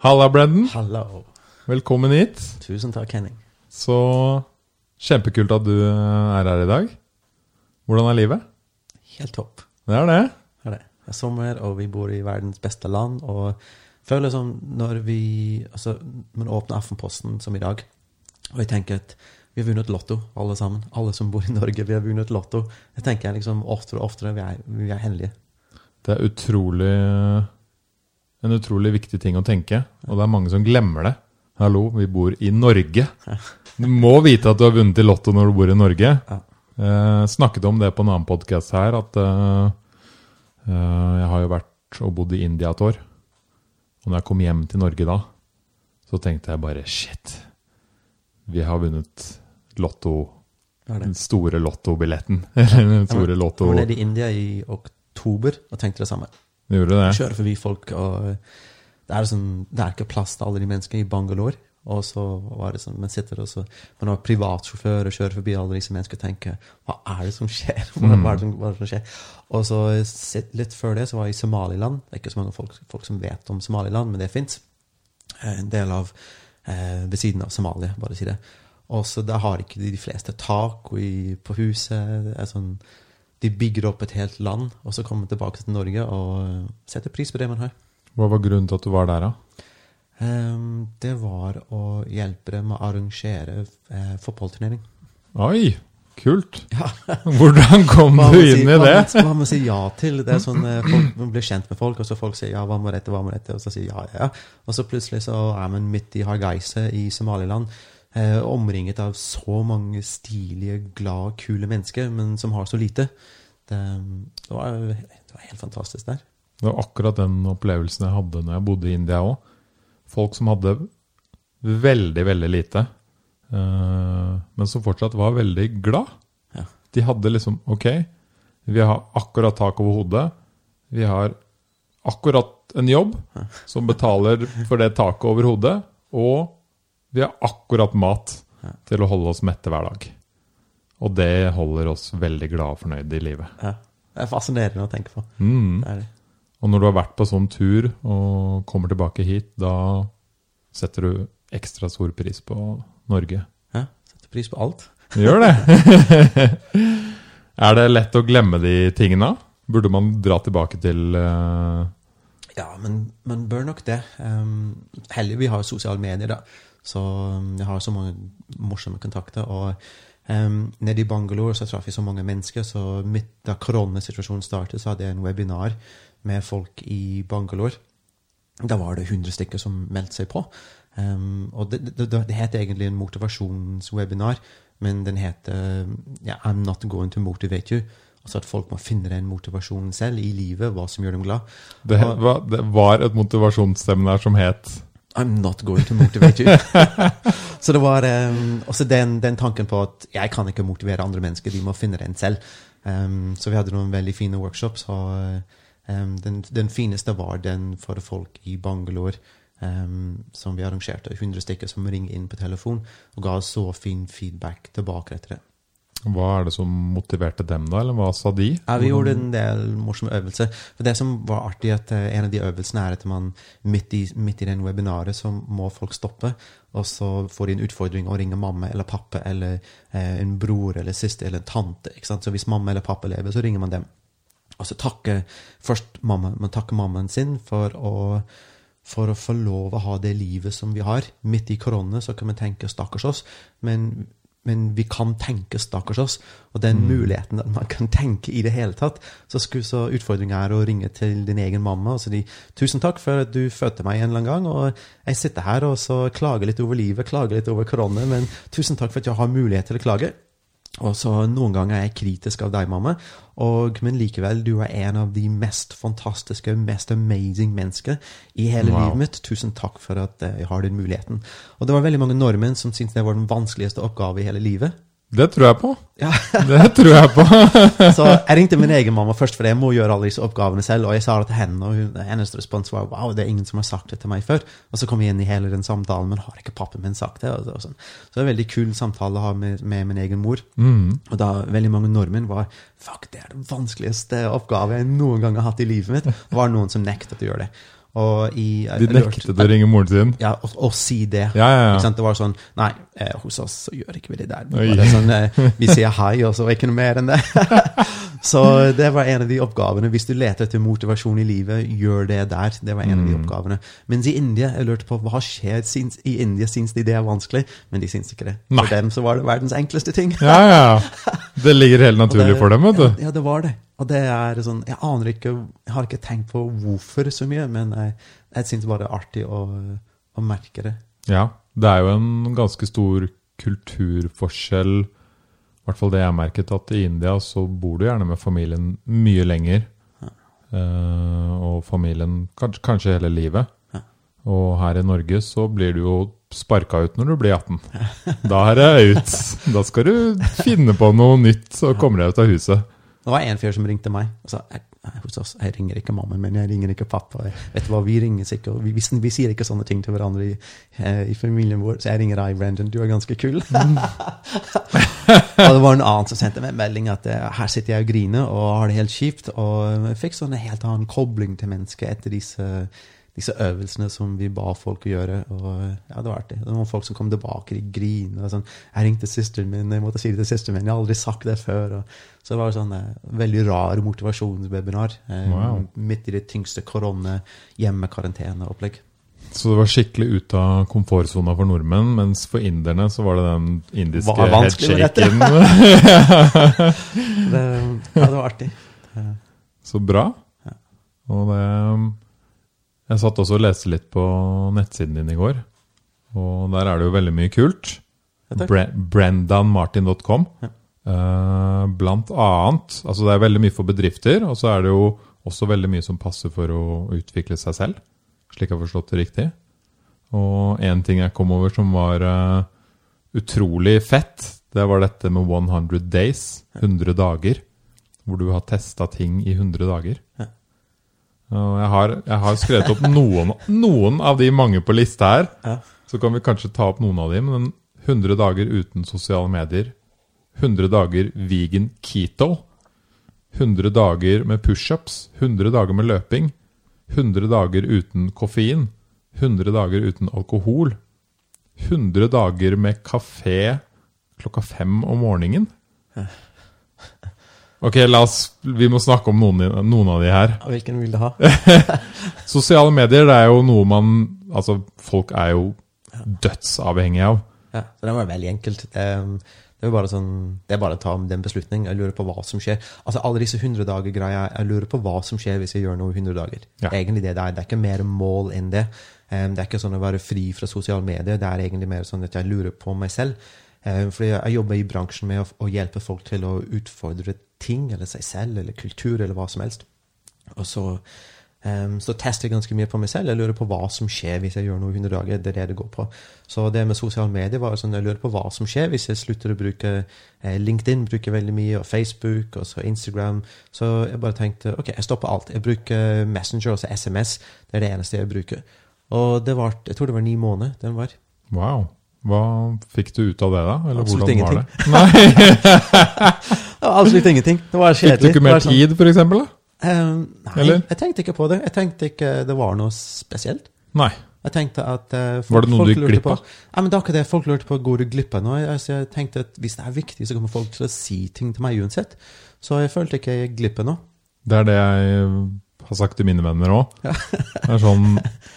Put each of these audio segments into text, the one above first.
Halla, Brendan. Hallo. Velkommen hit. Tusen takk, Henning. Så kjempekult at du er her i dag. Hvordan er livet? Helt topp. Det er det. Det er det. Det er sommer, og vi bor i verdens beste land. Og føler som når vi Altså, man åpner Aftenposten som i dag, og jeg tenker at vi har vunnet Lotto, alle sammen. Alle som bor i Norge, vi har vunnet Lotto. Jeg tenker liksom oftere og oftere vi er, vi er heldige. Det er utrolig en utrolig viktig ting å tenke, og det er mange som glemmer det. Hallo, vi bor i Norge. Du må vite at du har vunnet i Lotto når du bor i Norge. Ja. Eh, snakket om det på en annen podkast her, at eh, eh, jeg har jo vært og bodd i India et år. Og når jeg kom hjem til Norge da, så tenkte jeg bare shit. Vi har vunnet Lotto, den store lottobilletten. Eller den store lotto... Jeg var nede i India i oktober og tenkte det samme. Gjorde det? Kjøre forbi folk, og det er, sånn, det er ikke plass til alle de menneskene i Bangalore. Og så var det sånn, Man sitter og så, man har privatsjåfør og kjører forbi alle disse menneskene og tenker Hva er det som skjer? Hva, er det som, er det som skjer? Og så litt før det så var jeg i Somaliland. Det er ikke så mange folk, folk som vet om Somaliland, men det fins. En del av eh, ved siden av Somalia, bare si det. Og så der har ikke de, de fleste tak på huset. Det er sånn, de bygger opp et helt land, og så kommer tilbake til Norge og eh, setter pris på det man har. Hva var grunnen til at du var der, da? Um, det var å hjelpe dem med å arrangere eh, fotballturnering. Oi, kult. Ja. Hvordan kom du inn si- i det? Hva må si ja til? Det er sånn, eh, folk, Man blir kjent med folk, og så folk sier ja, hva med dette, hva med dette, og så sier ja, ja, ja. Og så plutselig så er man midt i Hargeise i Somaliland, eh, omringet av så mange stilige, glade, kule mennesker, men som har så lite. Det, det, var, det var helt fantastisk der. Det var akkurat den opplevelsen jeg hadde når jeg bodde i India òg. Folk som hadde veldig, veldig lite, eh, men som fortsatt var veldig glad. Ja. De hadde liksom Ok, vi har akkurat tak over hodet. Vi har akkurat en jobb som betaler for det taket over hodet. Og vi har akkurat mat Ja. til å holde oss mette hver dag. Og det holder oss veldig glade og fornøyde i livet. Ja. Det er fascinerende å tenke på. Mm. Det det. Og når du har vært på sånn tur og kommer tilbake hit, da setter du ekstra stor pris på Norge. Ja, setter pris på alt. Gjør det! er det lett å glemme de tingene? Burde man dra tilbake til uh... Ja, men man bør nok det. Um, heller vi har sosiale medier, da. Så um, jeg har så mange morsomme kontakter. Og um, nede i Bangalore så traff jeg så mange mennesker, så midt da koronasituasjonen startet, så hadde jeg en webinar med folk i Bangalore. Da var det 100 stykker som meldte seg på. Um, og det, det, det, het egentlig en motivasjonswebinar, men den heter yeah, I'm not going to motivate you. Altså at folk må finne den motivasjonen selv i livet, hva som gjør dem glad. det, Og- var, det var et motivasjonsseminar som het I'm not going to motivate you. så det var um, også den, den tanken på at jeg kan ikke motivere andre mennesker, de må finne den selv. Um, så vi hadde noen veldig fine workshops, og um, den, den fineste var den for folk i Bangalore. Um, som vi arrangerte, 100 stykker som ringte inn på telefon og ga så fin feedback tilbake etter det. Hva er det som motiverte dem, da? Eller hva sa de? Ja, vi gjorde en del morsomme øvelser. For det som var artig, at eh, en av de øvelsene er at man midt i, midt i den webinaret så må folk stoppe, og så får de en utfordring å ringe mamma eller pappa eller eh, en bror eller søster eller en tante. Så hvis mamma eller pappa lever, så ringer man dem. Og så takker først mamma, man takker mammaen sin for å for å få lov å ha det livet som vi har. Midt i korona så kan man tenke 'stakkars oss', men, men vi kan tenke 'stakkars oss'. Og den muligheten at man kan tenke i det hele tatt. Så, skulle, så utfordringen er å ringe til din egen mamma og si 'tusen takk for at du fødte meg en eller annen gang', og jeg sitter her og så klager litt over livet, klager litt over korona, men tusen takk for at jeg har mulighet til å klage. Og så Noen ganger er jeg kritisk av deg, mamma, og, men likevel, du er en av de mest fantastiske, mest amazing mennesker i hele Wow. livet mitt. Tusen takk for at eh, jeg har den muligheten. Og det var veldig mange nordmenn som syntes det var den vanskeligste oppgave i hele livet. Det tror jeg på. Ja. Det tror jeg på. Så jeg ringte min egen mamma først, for jeg må gjøre alle disse oppgavene selv. Og jeg sa det til henne, og hun, hennes respons var wow, det er ingen som har sagt det til meg før. Og så kom vi inn i hele den samtalen, men har ikke pappen min sagt det? Og, så- og sånn. Så det er en veldig kul samtale å ha med, med min egen mor. Og da veldig mange nordmenn var fuck, det er den vanskeligste oppgave jeg noen gang har hatt i livet mitt. var noen som nektet å gjøre det. Og i, De nektet å ringe moren sin. Ja, og, og si det. Ja, ja, ja. Det var sånn Nei, eh, hos oss så gjør ikke vi det der. Sånn, eh, vi sier hei, og så ikke noe mer enn det. så det var en av de oppgavene. Hvis du leter etter motivasjon i livet, gjør det der. Det var en av de Mm. oppgavene. Mens i India, jeg lurte på hva skjer syns, i India. Syns de det er vanskelig? Men de syns ikke det. Nei. For dem så var det verdens enkleste ting. Ja, ja. Det ligger helt naturlig det- for dem, vet du. Ja, det var det. Og det er sånn Jeg aner ikke Jeg har ikke tenkt på hvorfor så mye, men jeg, jeg syns bare det er artig å, å merke det. Ja, det er jo en ganske stor kulturforskjell, i hvert fall det jeg merket, at i India så bor du gjerne med familien mye lenger. Eh, og familien kanskje, kanskje hele livet. Ja. Og her i Norge så blir du jo sparka ut når du blir 18. Da er det ut. Da skal du finne på noe nytt og kommer deg ut av huset. Det var en fyr som ringte meg og sa jeg, hos oss, jeg ringer ikke mamma, men jeg ringer ikke pappa. Jeg, vet du hva, Vi ringer ikke, vi, vi, vi sier ikke sånne ting til hverandre i, eh, i familien vår, så jeg ringer deg, Brandon. Du er ganske kul. og det var en annen som sendte meg en melding at eh, her sitter jeg og griner og har det helt kjipt. Og jeg fikk sånn en helt annen kobling til mennesket etter disse, disse øvelsene som vi ba folk å gjøre. Og ja, det var artig. Det var folk som kom tilbake, i griner. og Sånn, 'Jeg ringte søsteren min, jeg måtte si det til søsteren min, jeg har aldri sagt det før.' Og, så det var sånn eh, veldig rar motivasjonswebinar. Eh, Wow. Midt i det tyngste korona, hjemmekaranteneopplegg. Så det var skikkelig ut av komfortsona for nordmenn, mens for inderne så var det den indiske headshaken. Det, ja, det var artig. Så bra. Og det Jeg satt også og leste litt på nettsiden din i går, og der er det jo veldig mye kult. Ja, Brendanmartin.com. Ja. Uh, blant annet. Altså det er veldig mye for bedrifter, og så er det jo også veldig mye som passer for å utvikle seg selv, slik jeg har forstått det riktig. Og én ting jeg kom over som var uh, utrolig fett, det var dette med 100 days, 100 dager, hvor du har testa ting i 100 dager. Ja. Jeg har, jeg har skrevet opp noen, noen av de mange på lista her. Ja. Så kan vi kanskje ta opp noen av de, men 100 dager uten sosiale medier. 100 dager vegan keto. 100 dager med pushups. 100 dager med løping. 100 dager uten koffein. 100 dager uten alkohol. 100 dager med kafé klokka fem om morgenen. Ok, oss, vi må snakke om noen, noen av de her. Hvilken vil du ha? Sosiale medier det er jo noe man Altså, folk er jo dødsavhengige av. Ja, så det var veldig enkelt. Um, det er bare sånn, det er bare å ta den beslutning. Jeg lurer på hva som skjer. Altså Alle disse 100 dager-greia, jeg lurer på hva som skjer hvis jeg gjør noe i 100 dager. Ja. Det er egentlig det det er. Det er ikke mer mål enn det. Um, det er ikke sånn å være fri fra sosiale medier. Det er egentlig mer sånn at jeg lurer på meg selv. Um, fordi jeg jobber i bransjen med å, å hjelpe folk til å utfordre ting, eller seg selv, eller kultur, eller hva som helst. Og så, um, så tester jeg ganske mye på meg selv. Jeg lurer på hva som skjer hvis jeg gjør noe i 100 dager. Det er det det går på. Så det med sosiale medier var sånn, jeg lurer på hva som skjer hvis jeg slutter å bruke eh, LinkedIn, bruker veldig mye, og Facebook, og så Instagram. Så jeg bare tenkte ok, jeg stopper alt. Jeg bruker Messenger, altså SMS. Det er det eneste jeg bruker. Og det var, jeg tror det var ni måneder den var. Wow. Hva fikk du ut av det, da? Eller Absolutt hvordan var ingenting. det? Nei, Det var absolutt ingenting. Det var kjedelig. Fikk du ikke mer sånn- tid, eksempel? Um, nei, Eller? jeg tenkte ikke på det. Jeg tenkte ikke det var noe spesielt. Nei. Jeg tenkte at eh, folk, Var det noe du gikk glipp av? Nei, men det er ikke det. Folk lurte på går du glipp av noe. Jeg, altså, jeg tenkte at hvis det er viktig, så kommer folk til å si ting til meg uansett. Så jeg følte ikke jeg gikk glipp av noe. Det er det jeg har sagt til mine venner òg. Det er sånn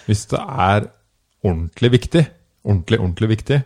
Hvis det er ordentlig viktig, ordentlig, ordentlig viktig,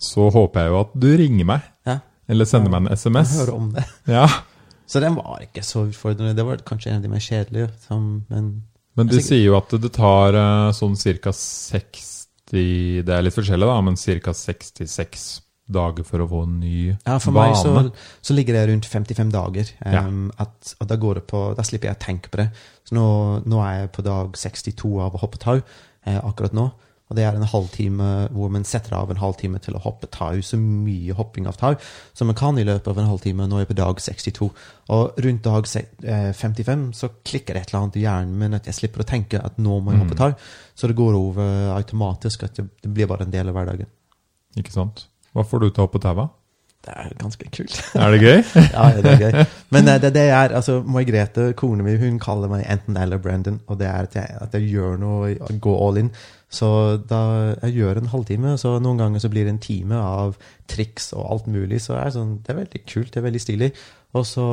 så håper jeg jo at du ringer meg. Ja, Eller sender meg en jeg SMS. hører om det. Ja. Så den var ikke så utfordrende. Det var kanskje en av de mer kjedelige. Som, men Men de Jeg er sier jo at det tar eh, sånn ca. 60 Det er litt forskjellig, da, men ca. 66 dager for å få en ny ja, for vane. meg så, så ligger det rundt 55 dager. Ja. Um, at, og da, på, da slipper jeg å tenke på det. Så nå, nå er jeg på dag 62 av å hoppe tau eh, akkurat nå. Og det er en halvtime hvor man setter av en halvtime til å hoppe tau. Så mye hopping av tau som man kan i løpet av en halvtime. Nå er jeg på dag 62. Og rundt dag eh, 55 så klikker det et eller annet i hjernen min at jeg slipper å tenke at nå må jeg hoppe tau. Så det går over automatisk at det, blir bare en del av hverdagen. Ikke sant? Hva får du til å hoppe tau av? det er ganske kult. Er det gøy? ja, det er gøy. Men eh, det, det er, altså, Margrethe, kona mi, hun kaller meg enten eller Brandon. Og det er at jeg, at jeg gjør noe, går all in. Så da jeg gjør en halvtime, så noen ganger så blir det en time av triks og alt mulig. Så er det, sånn, det er veldig kult, det er veldig stilig. Og så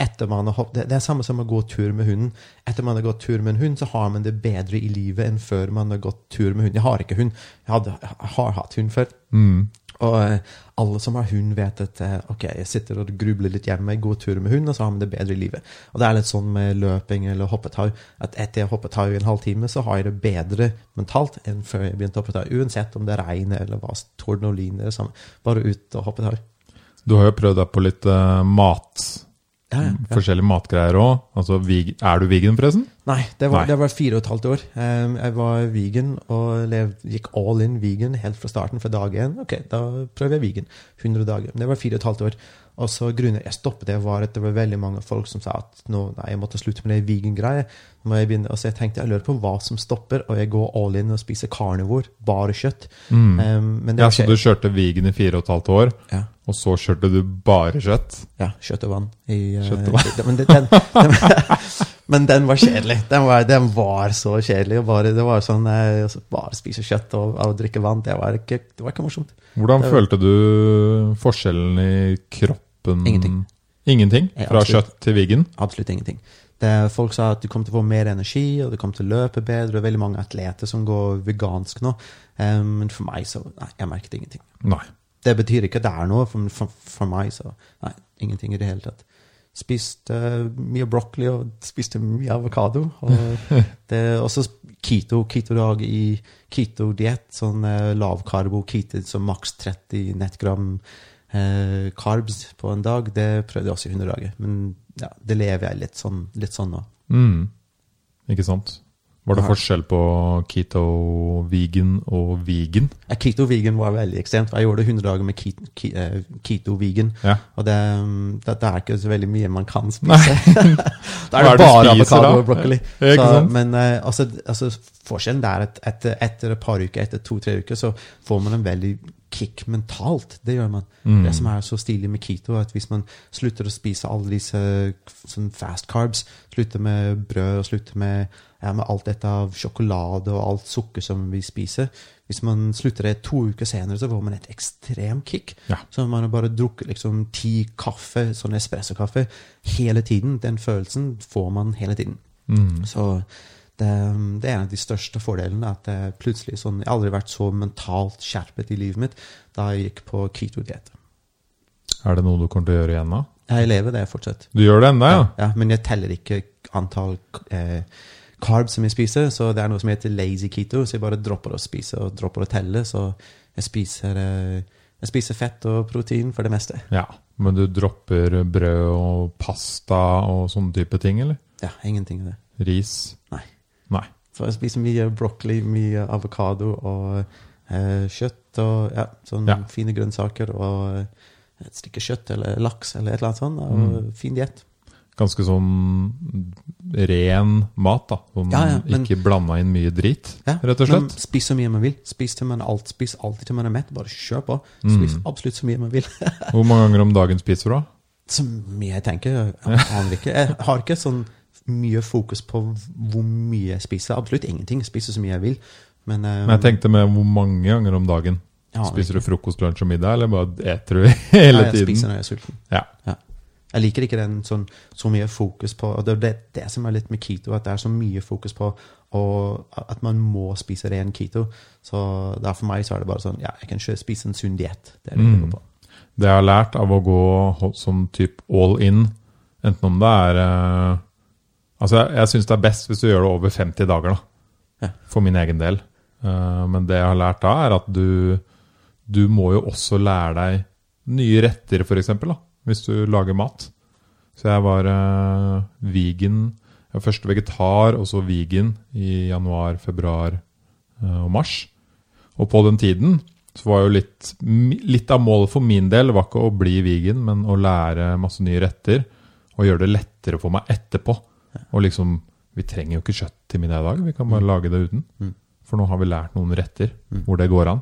etter man har hoppet, det, det er samme som å gå tur med hunden. Etter man har gått tur med en hund, så har man det bedre i livet enn før man har gått tur med hund. Jeg har ikke hund. Jeg, hadde, jeg har hatt hund før. Mm. Og eh, alle som har hund, vet at eh, ok, jeg sitter og grubler litt hjemme, går tur med hund, og så har man det bedre i livet. Og det er litt sånn med løping eller hoppetau, at etter jeg har hoppet tau i en halvtime, så har jeg det bedre mentalt enn før jeg begynte å hoppe tau. Uansett om det regner eller hva, torden og lyn, er. Bare ut og hoppe tau. Du har jo prøvd deg på litt uh, mat. Ja. Forskjellige matgreier òg. Altså, er du vegan, forresten? Nei, det var, Nei. det var fire og et halvt år. Um, jeg var vegan og gikk all in vegan helt fra starten, fra dag én. Ok, da prøver jeg vegan. 100 dager. Men det var fire og et halvt år. Og så grunnen jeg stoppet det, var at det var veldig mange folk som sa at nå, nei, jeg måtte slutte med det vegan-greie. Nå må jeg begynne- Og så jeg tenkte jeg lurer på hva som stopper, og jeg går all in og spiser carnivore. Bare kjøtt. Um, men det Ja, Så du kjørte vegan i fire og et halvt år, ja. og så kjørte du bare kjøtt? Ja, kjøtt og vann. I, eh, Kjøtt og vann. det- Men, det- den, den, men den var kjedelig. Den var, den var så kjedelig. Bare, det var sånn eh, altså, Bare spise kjøtt og, og drikke vann. Det var ikke, det var ikke morsomt. Hvordan var, følte du forskjellen i kroppen? Ingenting. Ingenting? Fra absolutt. kjøtt til vegan? Absolutt ingenting. Det, folk sa at du kom til å få mer energi, og du kom til å løpe bedre. Det er veldig mange atleter som går vegansk nå. Eh, men for meg så Nei, jeg merket ingenting. Nei. Det betyr ikke det er noe. For, for, for meg så Nei, ingenting i det hele tatt. Spiste mye broccoli og spiste mye avokado. Og det også keto. Keto-dag i keto-diett. Sånn eh, lavkarbo keto, så maks 30 nettgram eh, carbs på en dag. Det prøvde jeg også i 100 dager. Men ja, det lever jeg litt sånn, litt sånn nå. Mm. Ikke sant? Var det forskjell på keto, vegan og vegan? Ja, Keto-vegan var veldig ekstremt. Jeg gjorde 100 dager med eh, keto-vegan. Ja. Og det, mm, det, det er ikke så veldig mye man kan spise. da er det bare avokado og broccoli. Ja, Så, men eh, altså, altså, forskjellen er at etter, etter et par uker, etter to-tre uker, så får man en veldig kick mentalt. Det gjør man. Mm. Det som er så stilig med keto, er at hvis man slutter å spise alle disse sånn fast carbs, slutter med brød og slutter med, ja, med alt dette av sjokolade og alt sukker som vi spiser Hvis man slutter det to uker senere, så får man et ekstremt kick. Ja. Så man har bare drukket liksom ti kaffe, sånn espresso-kaffe, hele tiden. Den følelsen får man hele tiden. Mm. Så det, det er en av de største fordelene. At Jeg plutselig sånn, Jeg har aldri vært så mentalt skjerpet i livet mitt da jeg gikk på keto-diett. Er det noe du kommer til å gjøre igjen da? Jeg lever det fortsatt. Du gjør det ennå, ja? Ja, men jeg teller ikke antall eh, carbs som jeg spiser. Så det er noe som heter lazy keto, så jeg bare dropper å spise og dropper å telle. Så jeg spiser, eh, jeg spiser fett og protein for det meste. Ja. Men du dropper brød og pasta og sånne type ting, eller? Ja, ingenting av det. Ris? Nei. Nei. Så jeg spiser mye broccoli, mye avokado og eh, kjøtt og ja, sånne Ja. fine grønnsaker og eh, et stykke kjøtt eller laks eller et eller annet sånt. Og Mm. fin diett. Ganske sånn ren mat, da. Som Ja, ja, men- ikke blanda inn mye drit, rett og slett. spis så mye man vil. Spis til man alt, spis alltid til man er mett. Bare kjør på. Mm. Spis absolutt så mye man vil. Hvor mange ganger om dagen spiser du, da? Så mye jeg tenker. Jeg aner ikke. Jeg har ikke sånn mye fokus på hvor mye jeg spiser. Absolutt ingenting. Jeg spiser så mye jeg vil. Men, um, Men jeg tenkte med hvor mange ganger om dagen? ja, Spiser du frokost, lunsj og middag, eller bare eter du hele ja, jeg tiden? spiser når jeg er sulten. Ja. Jeg liker ikke den sånn, så mye fokus på og Det er det, det som er litt med keto, at det er så mye fokus på og at man må spise ren keto. Så der for meg så er det bare sånn Ja, jeg kan ikke spise en sunn diett. Det Mm. Det jeg har lært av å gå sånn type all in, enten om det er eh, Altså, jeg, jeg syns det er best hvis du gjør det over 50 dager, da. Ja. For min egen del. Uh, men det jeg har lært da, er at du Du må jo også lære deg nye retter, for eksempel, da. Hvis du lager mat. Så jeg var uh, vegan Jeg var først vegetar, og så vegan i januar, februar uh, og mars. Og på den tiden så var jo litt, litt av målet for min del var ikke å bli vegan, men å lære masse nye retter. Og gjøre det lettere for meg etterpå. Og liksom Vi trenger jo ikke kjøtt til middag i dag, vi kan bare lage det uten. Mm. For nå har vi lært noen retter Mm. hvor det går an.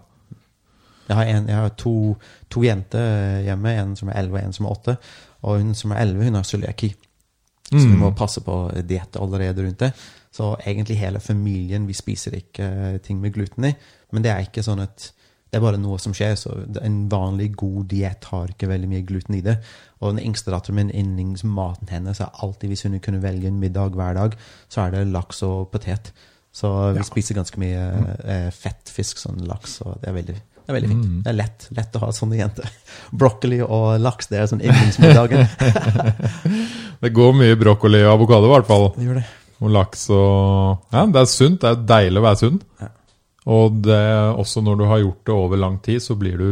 Jeg har, en, jeg har to, to jenter hjemme, en som er 11 og en som er 8. Og hun som er 11, hun har cøliaki. Så vi må passe på diett allerede rundt det. Så egentlig hele familien, vi spiser ikke eh, ting med gluten i. Men det er ikke sånn at det er bare noe som skjer. Så en vanlig, god diett har ikke veldig mye gluten i det. Og den yngste datteren min, yndlingsmaten hennes, er alltid hvis hun kunne velge en middag hver dag, så er det laks og potet. Så vi spiser ganske mye eh, fett fisk, sånn laks, og det er veldig, det er veldig fint. Det er lett, lett å ha sånne jenter. Broccoli og laks, det er sånn yndlingsmiddagen. Det går mye brokkoli og avokado, i hvert fall. Det gjør det. Og laks og Ja, det er sunt. Det er deilig å være sunn. Ja. Og det også når du har gjort det over lang tid, så blir du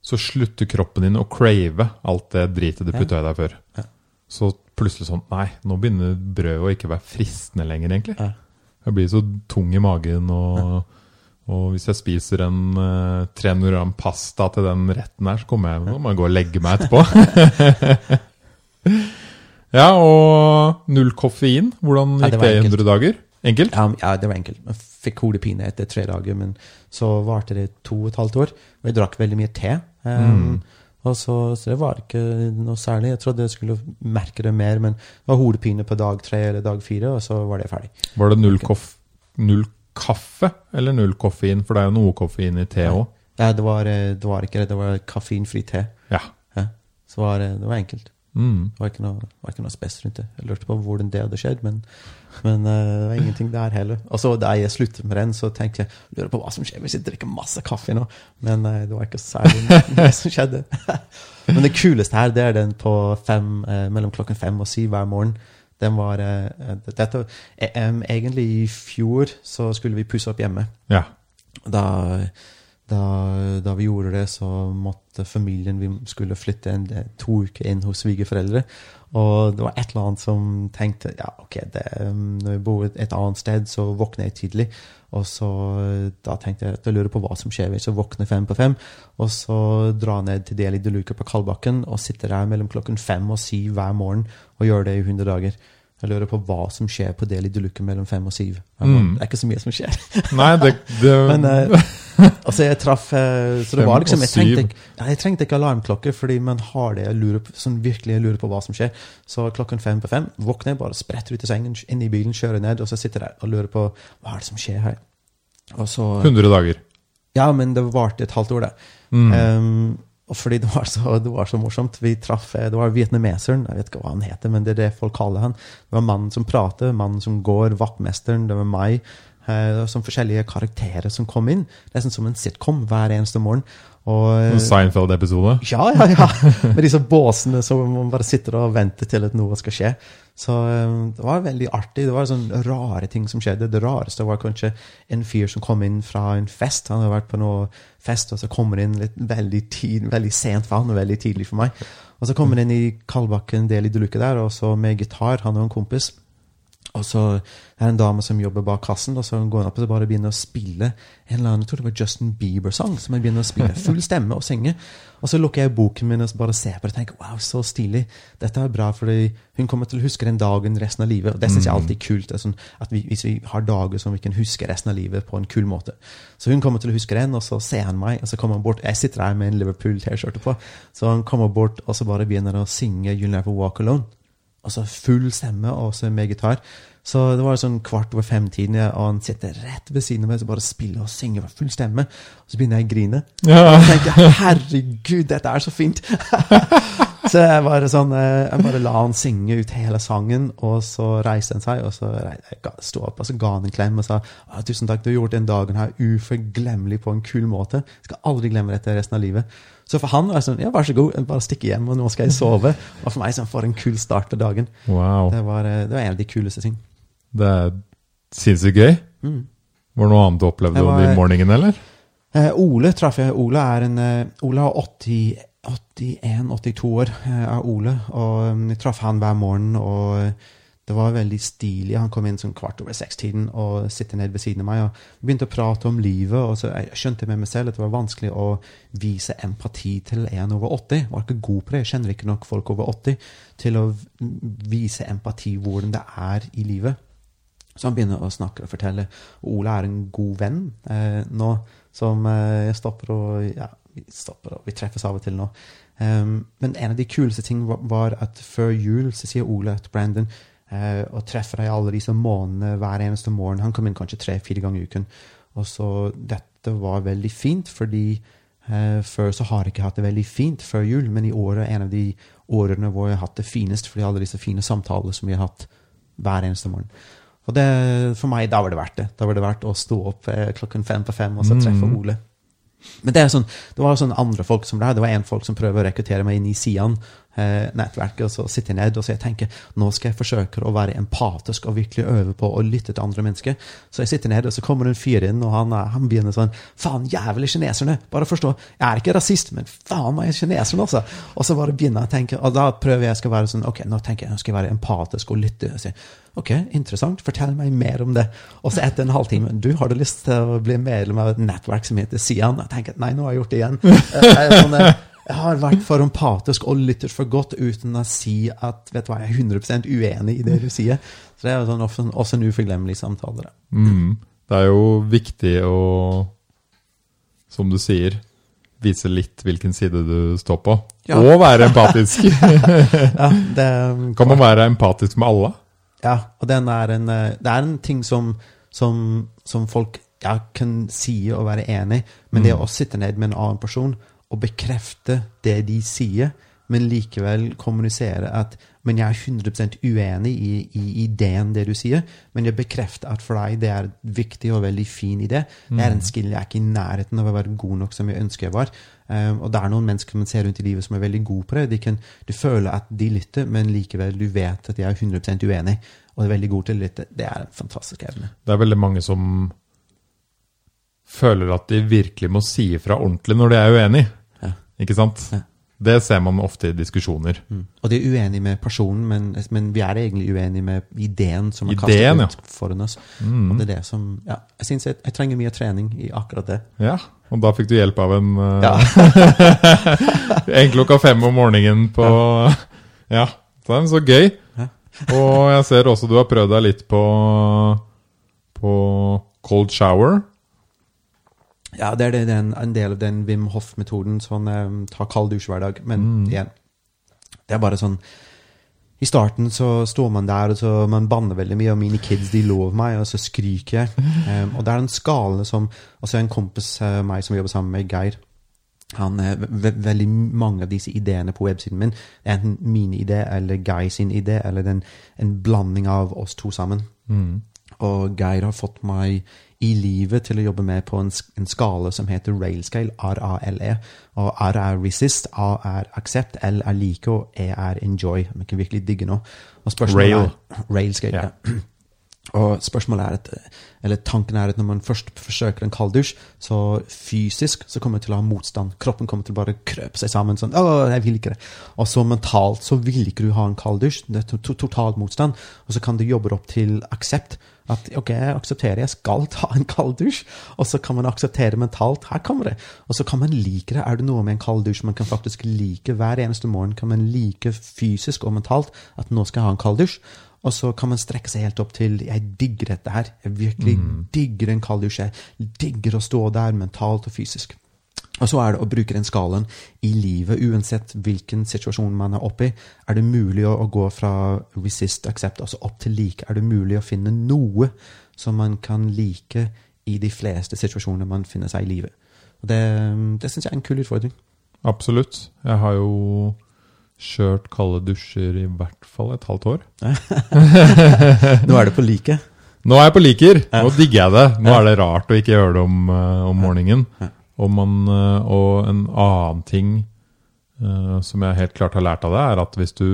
Så slutter kroppen din å crave alt det dritet du putta i deg før. Ja. Så plutselig sånn Nei, nå begynner brødet å ikke være fristende lenger, egentlig. Ja. Jeg blir så tung i magen, og, og hvis jeg spiser en uh, 300 gram pasta til den retten her, så kommer jeg, nå må jeg gå og legge meg etterpå. ja, og null koffein. Hvordan gikk det, i 100 dager? Enkelt? Ja, ja, det var enkelt. Jeg fikk hodepine etter tre dager, men så varte det to og et halvt år. Og jeg drakk veldig mye te. Um, og så, så det var ikke noe særlig. Jeg trodde jeg skulle merke det mer, men det var hodepine på dag tre eller dag fire, og så var det ferdig. Var det null, koff null kaffe eller null koffein? For det er jo noe koffein i te òg. Ja, det var, eh, det var ikke det. Det var kaffeinfri te. Ja. Ja. Så var det, var enkelt. Mm. Det var ikke noe, var ikke noe spes rundt det. Jeg lurte på hvordan det hadde skjedd, men, men eh, det var ingenting der heller. Og så da jeg sluttet med den, så tenkte jeg lurer på hva som skjer hvis jeg drikker masse kaffe nå. Men eh, det var ikke særlig mye som skjedde. men det kuleste her, det er den på fem, eh, mellom klokken fem og syv hver morgen. Den var dette, Egentlig i fjor så skulle vi pusse opp hjemme. ja. Da, da, da vi gjorde det, så måtte familien Vi skulle flytte en, to uker inn hos svigerforeldre. Og det var et eller annet som tenkte ja, ok, det, um, når vi bor et annet sted, så våkner jeg tidlig. Og så da tenkte jeg at jeg lurer på hva som skjer hvis jeg våkner fem på fem. Og så dra ned til Deli de Luca på Kalbakken og sitte der mellom klokken fem og syv hver morgen og gjøre det i 100 dager. Jeg lurer på hva som skjer på Deli de Luca mellom fem og syv. Mm. Det er ikke så mye som skjer. Nei, det, det Men eh, altså jeg traff eh, Så det var liksom jeg trengte, jeg trengte ikke alarmklokke, fordi man har det jeg lurer på, sånn virkelig jeg lurer på hva som skjer. Så klokken fem på fem våkner jeg, bare spretter ut i sengen, inn i bilen, kjører ned, og så sitter jeg og lurer på hva er det som skjer her. Så 100 dager. Ja, men det varte et halvt år, det. Mm. Um, fordi det var, så, det var så morsomt. Vi traff, eh, Det var vietnameseren, jeg vet ikke hva han heter, men det er det folk kaller han. Det var mannen som prater, mannen som går, vaktmesteren, det var meg. Eh, som forskjellige karakterer som kom inn. Nesten som en sitcom hver eneste morgen. Og, eh, En Seinfeld-episode. ja, ja, ja. Med disse båsene som man bare sitter og venter til at noe skal skje. Så eh, det var veldig artig. Det var sånne rare ting som skjedde. Det rareste var kanskje en fyr som kom inn fra en fest. Han hadde vært på noe fest, og så kommer han inn litt veldig, tid, veldig sent for han og veldig tidlig for meg. Og så kommer han inn i Kalbakken del i Deluca der, og så med gitar, han og en kompis. Og så er det en dame som jobber bak kassen, og så går hun opp og så bare begynner å spille en eller annen, jeg tror det var Justin Bieber-sang, som hun begynner å spille full stemme og synge. Og så lukker jeg boken min og så bare ser på det og tenker wow, så stilig. Dette er bra, fordi hun kommer til å huske den dagen resten av livet. Og det syns jeg alltid er kult. Sånn at vi, Hvis vi har dager som vi kan huske resten av livet på en kul måte. Så hun kommer til å huske den, og så ser han meg, og så kommer han bort. Jeg sitter her med en Liverpool-T-skjorte på, så han kommer bort og så bare begynner å synge You'll Never Walk Alone. Altså full stemme og så med gitar. Så det var sånn kvart over fem-tiden, og han sitter rett ved siden av meg og bare spiller og synger med full stemme. Og så begynner jeg å grine. Ja. Og jeg tenker herregud, dette er så fint! så jeg bare sånn eh, Jeg bare la han synge ut hele sangen, og så reiste han seg, og så sto opp og så ga han en klem og sa tusen takk, du har gjort den dagen her uforglemmelig på en kul måte. Jeg skal aldri glemme dette resten av livet. Så for han var det sånn, ja, vær så god, bare stikke hjem, og nå skal jeg sove. Og for meg sånn, for en kul start på dagen. Wow. Det var, eh, det var en av de kuleste ting. Det er sinnssykt gøy. Mm. Var det noe annet du opplevde var- om i morgenen, eller? Eh, Ole traff jeg. Ole en eh, Ole har 80 81-82 år, eh, er Ole. Og um, jeg traff han hver morgen, og eh, det var veldig stilig. Han kom inn sånn kvart over seks-tiden og sitter ned ved siden av meg. og begynte å prate om livet, og så jeg skjønte med meg selv at det var vanskelig å vise empati til en over 80. Jeg var ikke god på det. Jeg kjenner ikke nok folk over 80 til å vise empati hvordan det er i livet. Så han begynner å snakke og fortelle. Ole er en god venn eh, nå, som eh, jeg stopper og ja, vi stopper og vi treffes av og til nå. Um, men en av de kuleste ting var, var at før jul så sier Ole til Brandon uh, og treffer deg alle disse månedene hver eneste morgen. Han kom inn kanskje tre-fire ganger i uken. Og så dette var veldig fint, fordi uh, før så har jeg ikke hatt det veldig fint før jul, men i året er en av de årene hvor jeg har hatt det finest, fordi alle disse fine samtaler som vi har hatt hver eneste morgen. Og det, for meg, da var det verdt det. Da var det verdt å stå opp eh, klokken fem på fem og så treffe Ole. Men det, er sånn, det var sånn andre folk som det. Det var en folk som prøver å rekruttere meg inn i Sian, eh, og så sitter jeg ned og så jeg tenker nå skal jeg forsøke å være empatisk og virkelig øve på å lytte til andre mennesker. Så jeg sitter ned, og så kommer en fyr inn, og han, han begynner sånn Faen, jævlig kineserne! Bare forstå, jeg er ikke rasist, men faen meg kineserne, også! Og så bare begynner jeg å tenke, og da prøver jeg å være sånn Ok, nå tenker jeg nå skal jeg være empatisk og lytte. Og si, Ok, interessant, fortell meg mer om det. Og så etter en halvtime Du, har du lyst til å bli medlem av et nettverk som heter Sian? Jeg tenker nei, nå har jeg gjort det igjen. Jeg, er sånn, eh, jeg har vært for empatisk og lyttet for godt uten å si at vet du hva, jeg er 100% uenig i det du sier. Så det er jo sånn, også, også en uforglemmelig samtale. Mm. Det er jo viktig å, som du sier, vise litt hvilken side du står på. Ja. Og være empatisk. Ja, det, kan man være empatisk med alle? Ja, og den er en, eh, det er en ting som, som, som folk ja, kan si og være enig i, men det å sitte ned med en annen person og bekrefte det de sier, men likevel kommunisere at men jeg er 100 uenig i, i ideen det du sier, men jeg bekrefter at for deg det er en viktig og veldig fin idé. Det er en skill jeg er ikke i nærheten av å være god nok som jeg ønsker jeg var. Um, og det er noen mennesker man ser rundt i livet som er veldig gode på det. De kan, du føler at de lytter, men likevel du vet at de er 100 uenig, og er veldig gode til å lytte. Det er en fantastisk evne. Det er veldig mange som føler at de virkelig må si ifra ordentlig når de er uenig. Ja. Ikke sant? Ja. Det ser man ofte i diskusjoner. Mm. Og de er uenige med personen, men, men vi er egentlig uenige med ideen som er Ideen, kastet ut foran oss. Og det er det som Ja, jeg synes jeg, jeg trenger mye trening i akkurat det. Ja, og da fikk du hjelp av en uh, Ja. En klokka fem om morgenen på Ja, det er så gøy. Og jeg ser også du har prøvd deg litt på På cold shower. Ja, det er det, den, en del av den Wim Hof-metoden, sånn um, ta kald dusj hver dag. Men igjen, det er bare sånn I starten så står man der, og så man banner veldig mye, og mine kids de lover meg, og så skriker jeg. Um, og det er en skala som Altså en kompis av meg som jobber sammen med Geir. Han er ve veldig mange av disse ideene på websiden min. Er enten min idé eller Geir sin idé, eller den, en blanding av oss to sammen. Og Geir har fått meg i livet til å jobbe med på en, en skala som heter railscale, R-A-L-E. Og R er resist, A er accept, L er like, og E er enjoy. Man kan virkelig digge noe. Og spørsmålet Rail. Er, railscale, Ja. ja. Og spørsmålet er at, eller tanken er at når man først forsøker en kald dusj, så fysisk så kommer man til å ha motstand. Kroppen kommer til å bare krøpe seg sammen sånn, åh, jeg vil ikke det. Og så mentalt så vil ikke du ha en kald dusj. Det er to total motstand. Og så kan du jobbe opp til aksept. At ok, jeg aksepterer, jeg skal ta en kald dusj. Og så kan man akseptere mentalt, her kommer det. Og så kan man like det. Er det noe med en kald dusj man kan faktisk like hver eneste morgen? Kan man like fysisk og mentalt at nå skal jeg ha en kald dusj? Og så kan man strekke seg helt opp til jeg digger dette her. Jeg virkelig digger en kald dusj. Jeg digger å stå der mentalt og fysisk. Og så er det å bruke den skalaen i livet, uansett hvilken situasjon man er oppe i. Er det mulig å, gå fra resist, accept, altså opp til like? Er det mulig å finne noe som man kan like i de fleste situasjoner man finner seg i livet? Og det det syns jeg er en kul utfordring. Absolutt. Jeg har jo kjørt kalde dusjer i hvert fall et halvt år. Nå er det på like. Nå er jeg på liker. Nå digger jeg det. Nå er det rart å ikke gjøre det om, eh, om morgenen. Og, man, eh, og en annen ting eh, som jeg helt klart har lært av det, er at hvis du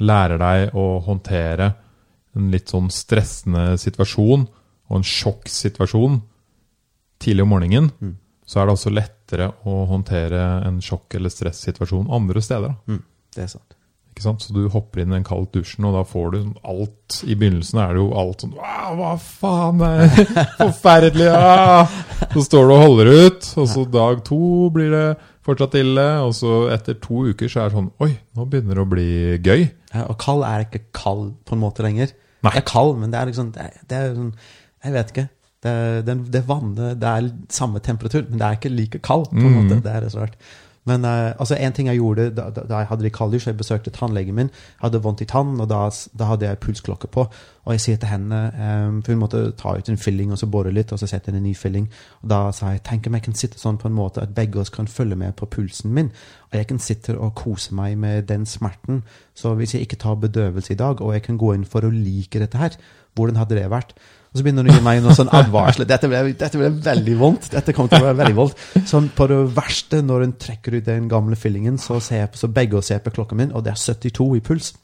lærer deg å håndtere en litt sånn stressende situasjon og en sjokksituasjon tidlig om morgenen, så er det også lettere å håndtere en sjokk- eller stressituasjon andre steder. Mm, det er sant. Så du hopper inn i den kalde dusjen, og da får du alt I begynnelsen er det jo alt sånn «Wow, Hva faen? Det er forferdelig! Ah! Så står du og holder ut, og så dag to blir det fortsatt ille. Og så etter to uker så er det sånn Oi, nå begynner det å bli gøy. Ja, og kald er ikke kald på en måte lenger. Nei. Det er kald, men det er liksom det er, det er sånn Jeg vet ikke. Det det, det vannet Det er samme temperatur, men det er ikke like kald. på en Mm. måte. Det er så rart. Men uh, altså en ting jeg gjorde da, da, jeg hadde det kaldt, jeg besøkte tannlegen min, hadde vondt i tannen, og da, da hadde jeg pulsklokke på. Og jeg sier til henne um, For hun måtte ta ut en filling og så bore litt, og så sette inn en ny filling. Og da sa jeg tenk om jeg kan sitte sånn på en måte at begge oss kan følge med på pulsen min. Og jeg kan sitte og kose meg med den smerten. Så hvis jeg ikke tar bedøvelse i dag, og jeg kan gå inn for å like dette her, hvordan hadde det vært? Og så begynner hun å gi meg noe sånn advarsel. Dette ble, dette ble veldig vondt. Dette kommer til å være veldig vondt. Sånn på det verste, når hun trekker ut den gamle fillingen, så ser jeg på, så begge ser på klokka min, og det er 72 i puls.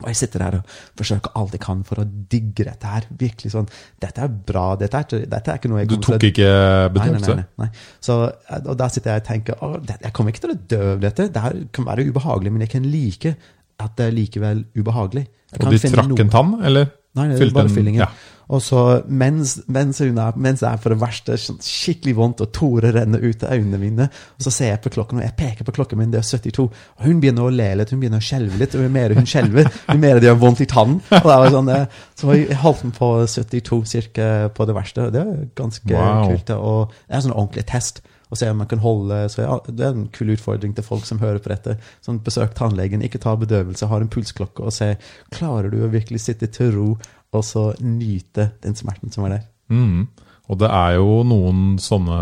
Og jeg sitter der og forsøker alt jeg kan for å digge dette her. Virkelig sånn Dette er bra. Dette er, dette er ikke noe jeg Du tok ikke Nei, nei, nei, nei. Så, og da sitter jeg og tenker at Jeg kommer ikke til å dø av dette. Det her kan være ubehagelig, men jeg kan like at det er likevel ubehagelig. Og de trakk noe- en tann, eller? Nei, det er bare fyllingen. ja. Og så mens, mens, hun er, mens det er på det verste, sånn skikkelig vondt, og tårer renner ut av øynene mine, og så ser jeg på klokken, og jeg peker på klokken min, det er 72, og hun begynner å le litt, hun begynner å skjelve litt, og jo mer hun skjelver, jo mer det gjør vondt i tannen. Og det var sånn, så jeg holdt den på 72 cirka på det verste, og det er ganske Wow. kult. Og det er en sånn ordentlig test. Og se om man kan holde så ja, Det er en kul utfordring til folk som hører på dette. Sånn, Besøk tannlegen, ikke ta bedøvelse, har en pulsklokke, og se klarer du å virkelig sitte til ro og så nyte den smerten som er der. Mm. Og det er jo noen sånne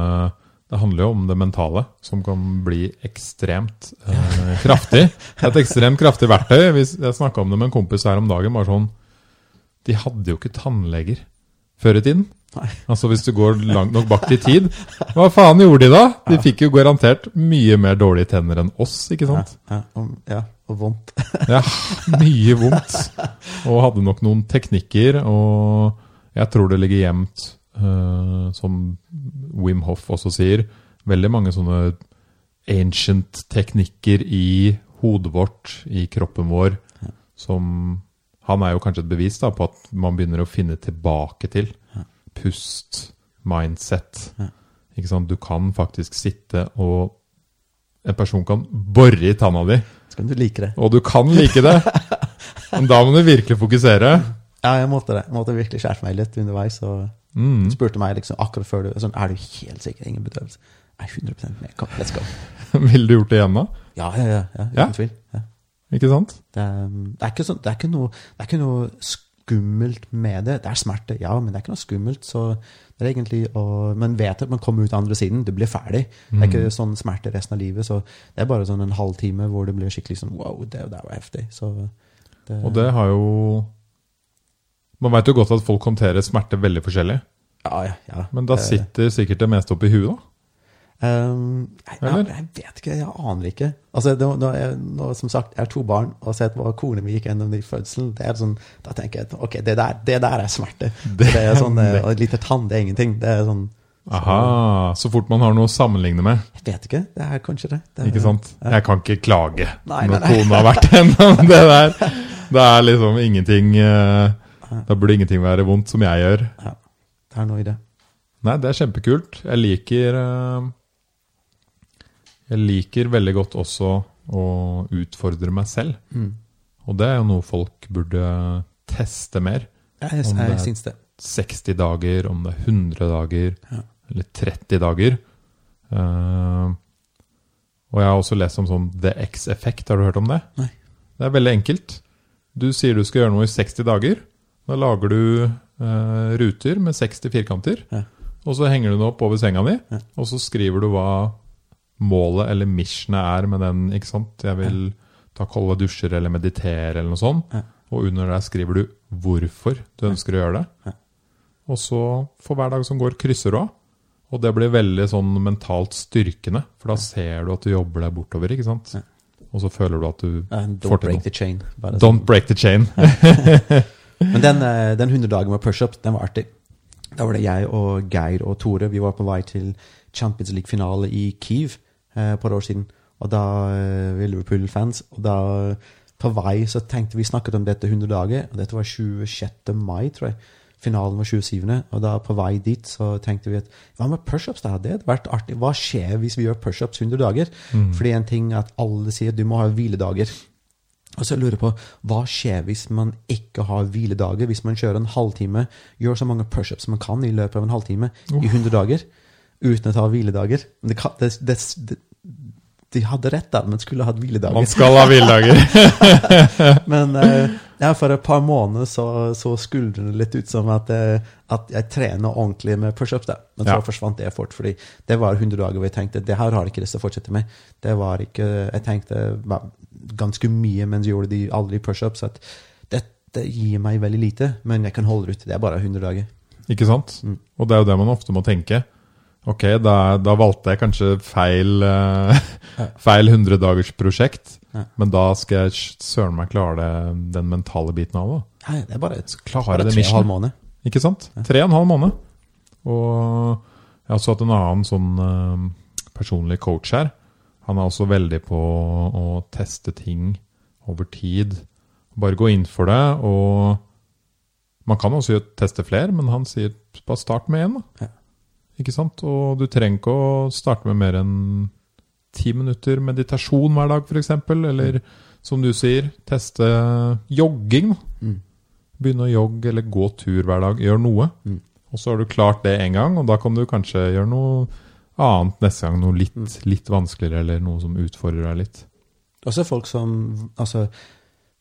Det handler jo om det mentale, som kan bli ekstremt eh, kraftig. Et ekstremt kraftig verktøy. Jeg snakka om det med en kompis her om dagen. bare sånn, De hadde jo ikke tannleger før i tiden. Nei. Altså Hvis du går langt nok bak i tid. Hva faen gjorde de da? De fikk jo garantert mye mer dårlige tenner enn oss, ikke sant? ja, ja, og vondt. Ja, mye vondt. Og hadde nok noen teknikker, og jeg tror det ligger gjemt, uh, som Wim Hoff også sier, veldig mange sånne ancient teknikker i hodet vårt, i kroppen vår, som Han er jo kanskje et bevis da, på at man begynner å finne tilbake til. Pust, mindset. Ja. Ikke sant? Du kan faktisk sitte og En person kan bore i tanna di. Så kan du like det. Og du kan like det, men da må du virkelig fokusere. Ja, jeg måtte det. Jeg måtte virkelig skjerpe meg litt underveis. Og Mm. spurte meg liksom akkurat før du sånn, Er du helt sikker? Ingen bedøvelse? Nei, 100 med. Kom, let's go. Ville du gjort det igjen da? Ja, ja, ja. ja uten Ja. tvil. Ja. Ikke sant? Det er, det, er ikke sånn, det, er ikke noe, det er ikke noe skummelt med det. Det er smerte, ja, men det er ikke noe skummelt. Så det er egentlig å Man vet at man kommer ut andre siden. Du blir ferdig. Det er ikke sånn smerte resten av livet. Så det er bare sånn en halvtime hvor det blir skikkelig sånn Wow, det, det var heftig. Så det, Og det har jo Man veit jo godt at folk håndterer smerte veldig forskjellig. Ja, ja. ja. Men da sitter sikkert det meste oppi huet, da. Um, jeg, jeg, jeg vet ikke, jeg aner ikke. Altså, nå, nå, jeg, nå, som sagt, jeg har to barn, og har sett hva kona mi gikk gjennom i fødselen. Det er sånn, da tenker jeg ok, det der, det der er smerte. Det, er sånn, eh, og Et lite tann, det er ingenting. Det er sånn Aha, Så fort man har noe å sammenligne med. Jeg vet ikke. Det er kanskje det. det er, Ikke sant? Jeg kan ikke klage Nei, når nei, nei. kona har vært gjennom det der. Det er liksom ingenting eh, Da burde ingenting være vondt, som jeg gjør. Ja, det er noe i det. Nei, det er kjempekult. Jeg liker eh, Jeg liker veldig godt også å utfordre meg selv. Mm. Og det er jo noe folk burde teste mer. Jeg, Om det er- det. 60 dager, om det er 100 dager, Ja. eller 30 dager. Uh, og jeg har også lest om sånn The X-effekt. Har du hørt om det? Nei. Det er veldig enkelt. Du sier du skal gjøre noe i 60 dager. Da lager du uh, ruter med 60 firkanter. Ja. Og så henger du den opp over senga di, Ja. og så skriver du hva målet eller missionet er med den. ikke sant? Jeg vil ta kolde dusjer eller meditere eller noe sånt. Og under der skriver du hvorfor du ønsker å gjøre det. Og så for hver dag som går, krysser du av. Og det blir veldig sånn mentalt styrkende, for da ser du at du jobber deg bortover. ikke sant? Og så føler du at du får til noe. Don't break the chain. sånn. Men den, eh, den 100 dagen med pushup, den var artig. Da var det jeg og Geir og Tore. Vi var på vei til Champions League-finale i Kiev eh, par år siden. Og da eh, vi er Liverpool-fans. Og da på vei så tenkte vi snakket om dette 100 dager. Og dette var 26. mai, tror jeg. Finalen var 27. Og da på vei dit så tenkte vi at hva med pushups? Det hadde vært artig. Hva skjer hvis vi gjør pushups 100 dager? Fordi en ting er at alle sier du må ha hviledager. Og så lurer jeg på, hva skjer hvis man ikke har hviledager? Hvis man kjører en halvtime, gjør så mange pushups man kan i løpet av en halvtime i 100 dager, uten å ta hviledager? Det, det, det, det, de hadde rett, da. men skulle hatt hviledager. Man skal ha hviledager. Men eh, ja, for et par måneder så, så skuldrene litt ut som at, eh, at jeg trener ordentlig med pushups. Men så Ja. forsvant det fort, fordi det var 100 dager hvor jeg tenkte det her har jeg ikke lyst til å fortsette med. Det var ikke, Jeg tenkte ganske mye mens jeg gjorde de aldri pushups, at dette gir meg veldig lite, men jeg kan holde ut. Det er bare 100 dager. Ikke sant? Og det er jo det man ofte må tenke. Ok, da, da valgte jeg kanskje feil, uh, feil 100-dagersprosjekt, Ja. men da skal jeg søren meg klare den mentale biten av det. Nei, det er bare, et, bare tre og en halv måned. Ikke sant? Tre og en halv måned. Og jeg har også hatt en annen sånn uh, personlig coach her. Han er også veldig på å teste ting over tid. Bare gå inn for det. Og man kan også teste flere, men han sier bare start med én. Ja. Ikke sant? Og du trenger ikke å starte med mer enn ti minutter meditasjon hver dag, f.eks. Eller som du sier, teste jogging. Mm. Begynne å jogge eller gå tur hver dag. Gjør noe. Mm. Og så har du klart det én gang, og da kan du kanskje gjøre noe annet neste gang. Noe litt, Mm. litt vanskeligere, eller noe som utfordrer deg litt. Også folk som altså,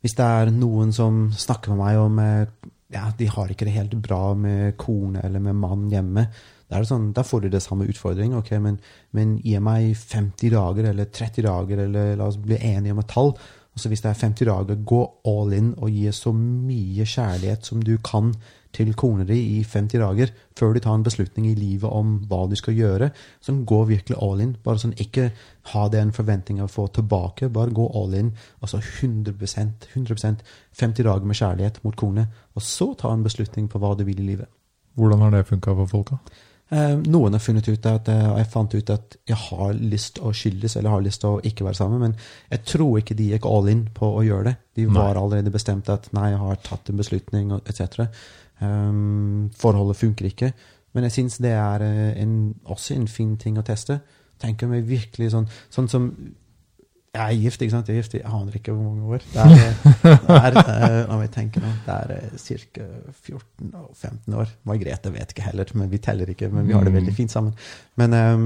Hvis det er noen som snakker med meg om eh, ja, de har ikke det helt bra med kone eller med mann hjemme, da, sånn, da får du det samme utfordring. ok, men, men gi meg 50 dager eller 30 dager, eller la oss bli enige om et tall. Og så Hvis det er 50 dager, gå all in og gi så mye kjærlighet som du kan til kona di i 50 dager, før du tar en beslutning i livet om hva du skal gjøre. Sånn, Gå virkelig all in. Bare sånn, Ikke ha den forventninga å få tilbake. Bare gå all in. Altså 100% 100% 50 dager med kjærlighet mot kone, og så ta en beslutning på hva du vil i livet. Hvordan har det funka for folka? Eh, noen har funnet ut at og jeg fant ut at jeg har lyst å skilles, eller har lyst til å ikke være sammen, men jeg tror ikke de gikk all in på å gjøre det. De Nei. var allerede bestemt at nei, jeg har tatt en beslutning, etc. Um, forholdet funker ikke. Men jeg syns det er eh, en, også en fin ting å teste. Tenker meg virkelig sånn Sånn som Jeg er gift, ikke sant? Jeg er gift i jeg aner ikke hvor mange år. Det er, det er eh, la meg nå, det er ca. 14-15 år. Margrethe vet ikke heller, men vi teller ikke. Men vi har det veldig fint sammen. Men um,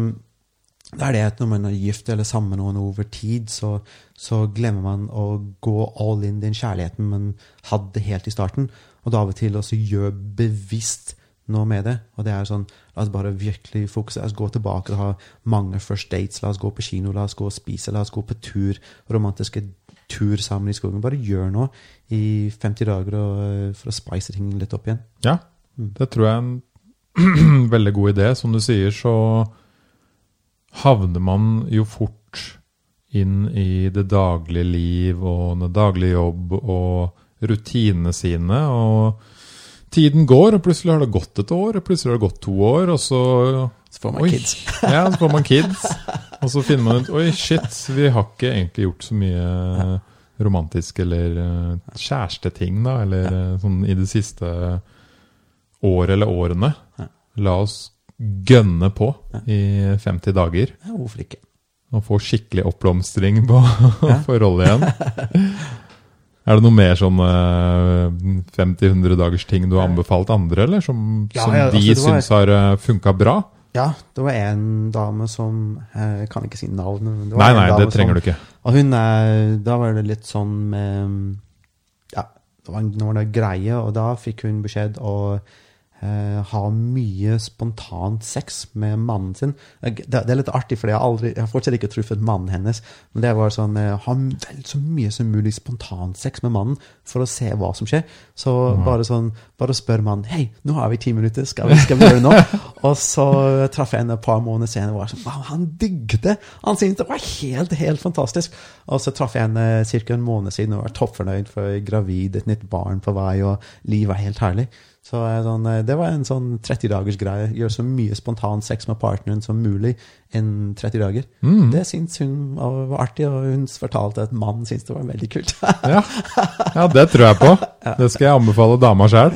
det er det at når man er gift eller sammen med noen over tid, så, så glemmer man å gå all in den kjærligheten man hadde helt i starten. Og da av og til også gjør bevisst noe med det. Og det er sånn, la oss bare virkelig fokusere. La oss gå tilbake og ha mange first dates. La oss gå på kino, la oss gå og spise, la oss gå på tur. Romantiske tur sammen i skogen. Bare gjør noe i 50 dager og, eh, for å spice ting litt opp igjen. Ja, det tror jeg er en veldig god idé. Som du sier, så havner man jo fort inn i det daglige liv og den daglige jobb og rutinene sine. Og tiden går, og plutselig har det gått et år, og plutselig har det gått to år, og så Så får man Oi. kids. Ja, så får man kids. Og så finner man ut Oi, shit, vi har ikke egentlig gjort så mye romantisk eller eh, kjæresteting, da, eller eh, sånn i det siste året eller årene. Ja. La oss gønne på i 50 dager hvorfor ikke? og få skikkelig oppblomstring på forholdet igjen. Er det noe mer sånn eh, 50-100 dagers ting du har anbefalt andre, eller som, Ja, som ja, de altså, det syns har funka bra? Ja, det var en dame som eh, Jeg kan ikke si navnet. Men det var Nei, en nei, det trenger som, du ikke. Og hun er Da var det litt sånn med Ja, det var, nå var det greie, og da fikk hun beskjed å eh, ha mye spontant sex med mannen sin. Det, det er litt artig, for jeg har, aldri, jeg har fortsatt ikke truffet mannen hennes. Men det var sånn eh, Ha vel så mye som mulig spontant sex med mannen for å se hva som skjer. Så bare sånn Bare spør mannen Hei, nå har vi ti minutter, skal vi, skal vi gjøre nå? og så traff jeg henne et par måneder senere og var sånn Wow, han digget det! Han syntes det var helt, helt fantastisk. Og så traff jeg henne ca. en måned siden og var toppfornøyd for gravid, et nytt barn på vei, og livet er helt herlig. Så sånn, eh, det var en sånn 30-dagers greie. Gjør så mye spontan sex med partneren som mulig enn 30 dager. Mm. Det syntes hun var artig, og hun fortalte at mannen syntes det var veldig kult. Ja. ja, det tror jeg på. Det skal jeg anbefale dama sjøl.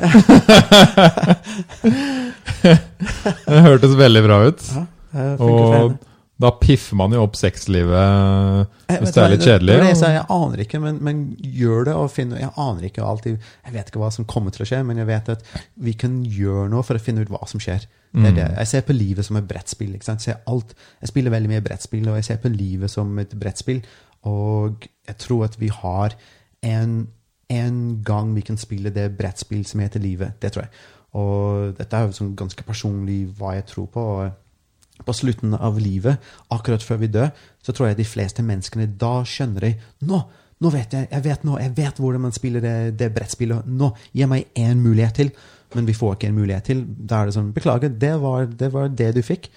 det hørtes veldig bra ut. Ja, det Og. Da piffer man jo opp sexlivet hvis vet det er litt det- det kjedelig. er det jeg, aner ikke, men, men gjør det og finne, Jeg aner ikke alltid Jeg vet ikke hva som kommer til å skje, men jeg vet at vi kan gjøre noe for å finne ut hva som skjer. Det er det. Jeg ser på livet som et brettspill. ikke? Jeg, jeg spiller veldig mye brettspill, og jeg ser på livet som et brettspill. Og jeg tror at vi har en, en gang vi kan spille det brettspill som heter livet. Det tror jeg. Og dette er jo sånn ganske personlig hva jeg tror på. og på slutten av livet, akkurat før vi dør, så tror jeg de fleste menneskene da skjønner de Nå! Nå vet jeg jeg vet nå, jeg vet hvordan man spiller det, det brettspillet. Nå! Gi meg én mulighet til. Men vi får ikke en mulighet til. Da er det sånn Beklager, det var det, var det du fikk.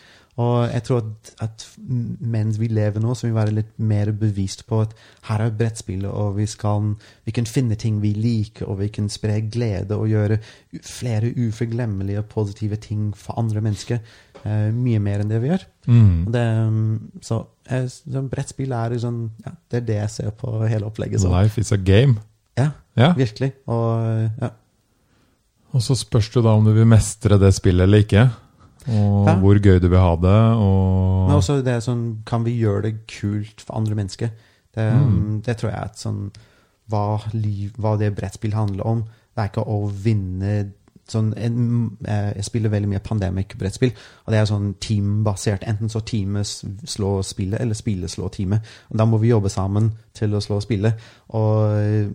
Og jeg tror at, at mens vi lever nå, så vil vi være litt mer bevisst på at her er brettspillet, og vi, skal, vi kan finne ting vi liker, og vi kan spre glede og gjøre flere uforglemmelige positive ting for andre mennesker. Eh, mye mer enn det vi gjør. Mm. Det, så, så sånn brettspill er sånn ja, Det er det jeg ser på hele opplegget. Så. Life is a game. Ja, Ja. virkelig. Og ja. Og så spørs det da om du vil mestre det spillet eller ikke. Og Ja. hvor gøy du vil ha det. Og Men også det sånn Kan vi gjøre det kult for andre mennesker? Det, Mm. det tror jeg er et sånn hva, liv, hva det brettspill handler om. Det er ikke å vinne sånn en, eh, Jeg spiller veldig mye Pandemic-brettspill, og det er sånn teambasert. Enten så teamet slår spillet, eller spillet slår teamet. Og Da må vi jobbe sammen til å slå spillet. Og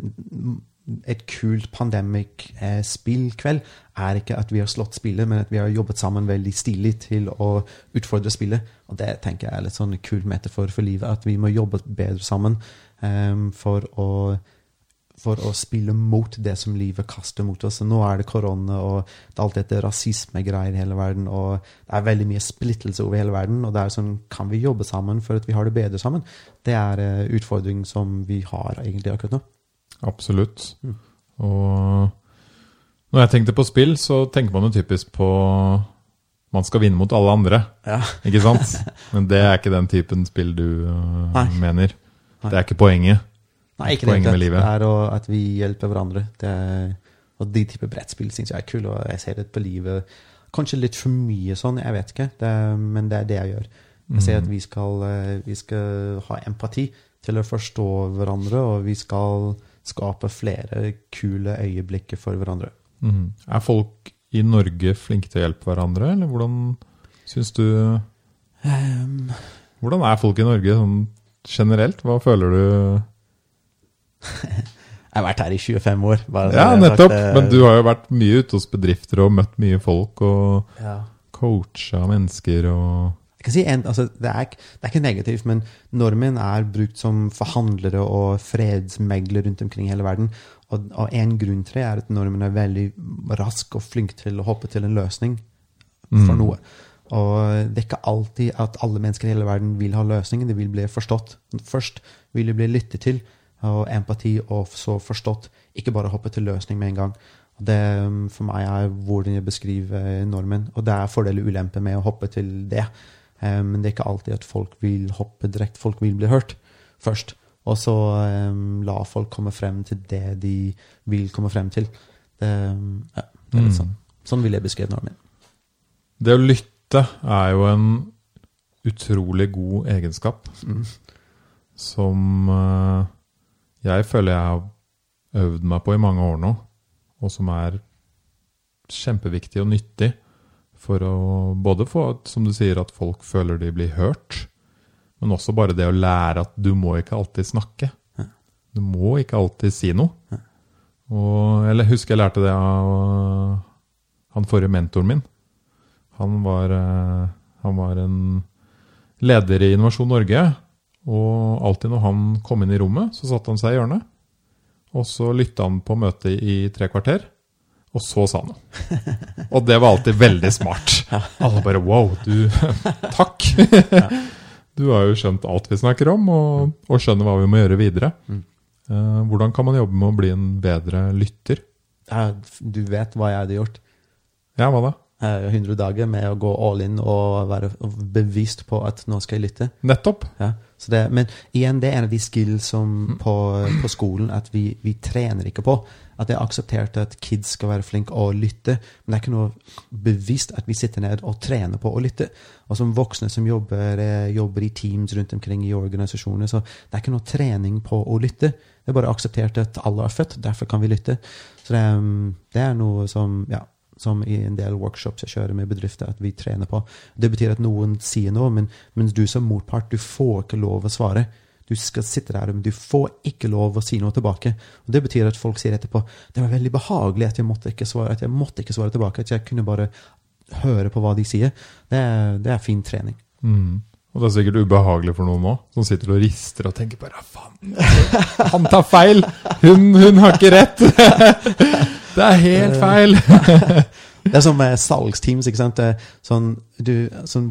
et kult Pandemic-spillkveld er ikke at vi har slått spillet, men at vi har jobbet sammen veldig stilig til å utfordre spillet. Og det tenker jeg er litt sånn kult metafor for livet, at vi må jobbe bedre sammen um, for å for å spille mot det som livet kaster mot oss. Nå er det korona og det er alt dette rasismegreier i hele verden, og det er veldig mye splittelse over hele verden. Og det er sånn, kan vi jobbe sammen for at vi har det bedre sammen? Det er uh, utfordring som vi har egentlig akkurat nå. Absolutt. Mm. Og når jeg tenkte på spill, så tenker man jo typisk på man skal vinne mot alle andre, Ja. ikke sant? Men det er ikke den typen spill du øh, Nei. mener. Nei. Det er ikke poenget. Nei, ikke Poenget med livet. Det er å, at vi hjelper hverandre. Det er, og de typer brettspill syns jeg er kul, og jeg ser det på livet. Kanskje litt for mye sånn, jeg vet ikke, det, er- men det er det jeg gjør. Jeg ser at vi skal, eh, vi skal ha empati til å forstå hverandre, og vi skal skape flere kule øyeblikker for hverandre. Mm. Er folk i Norge flinke til å hjelpe hverandre, eller hvordan syns du um, Hvordan er folk i Norge sånn generelt? Hva føler du jeg har vært her i 25 år. Ja, nettopp! sagt. Men du har jo vært mye ute hos bedrifter og møtt mye folk og ja. coacha mennesker og Kan si en, altså, det, er, ikke- det er ikke negativt, men nordmenn er brukt som forhandlere og fredsmeglere rundt omkring i hele verden. Og, og en grunn til det er at nordmenn er veldig rask og flink til å hoppe til en løsning for Mm. noe. Og det er ikke alltid at alle mennesker i hele verden vil ha løsningen. De vil bli forstått. Først vil de bli lyttet til, og empati, og så forstått. Ikke bare hoppe til løsning med en gang. Det um, for meg er hvordan jeg beskriver normen. Og det er fordeler og ulemper med å hoppe til det. Eh, Men det er ikke alltid at folk vil hoppe direkte. Folk vil bli hørt først. Og så um, la folk komme frem til det de vil komme frem til. Det, ja, det er litt Mm. sånn. Sånn vil jeg beskrive min. Det å lytte er jo en utrolig god egenskap Mm. som eh, jeg føler jeg har øvd meg på i mange år nå, og som er kjempeviktig og nyttig for å både få, som du sier, at folk føler de blir hørt, men også bare det å lære at du må ikke alltid snakke. Du må ikke alltid si noe. Og jeg husker jeg lærte det av han forrige mentoren min. Han var, øh, han var en leder i Innovasjon Norge, og alltid når han kom inn i rommet, så satte han seg i hjørnet. Og så lytta han på møtet i tre kvarter, og så sa han noe. Og det var alltid veldig smart. Alle bare wow, du Takk! Du har jo skjønt alt vi snakker om, og, og skjønner hva vi må gjøre videre. Eh, hvordan kan man jobbe med å bli en bedre lytter? Du vet hva jeg hadde gjort. Ja, hva da? eh, 100 dager med å gå all in og være bevisst på at nå skal jeg lytte. Nettopp. Ja, det, men igjen, det er en av de skills på, på skolen at vi, vi trener ikke på. At det er akseptert at kids skal være flinke og lytte, men det er ikke noe bevisst at vi sitter ned og trener på å lytte. Og som voksne som jobber, eh, jobber i teams rundt omkring i organisasjoner, så det er ikke noe trening på å lytte. Det er bare akseptert at alle er født, derfor kan vi lytte. Så det, mm, det er noe som ja, som i en del workshops jeg kjører med bedrifter, at vi trener på. Det betyr at noen sier noe, men mens du som motpart, du får ikke lov å svare. Du skal sitte der, men du får ikke lov å si noe tilbake. Og Det betyr at folk sier etterpå det var veldig behagelig at jeg måtte ikke svare, at jeg måtte ikke svare tilbake. At jeg kunne bare høre på hva de sier. Det er, det er fin trening. Mm. Og det er sikkert ubehagelig for noen òg, som sitter og rister og tenker bare faen, han tar feil! Hun, hun har ikke rett! Det er helt feil! Det er som med salgsteams. ikke sant? Er sånn, du, sånn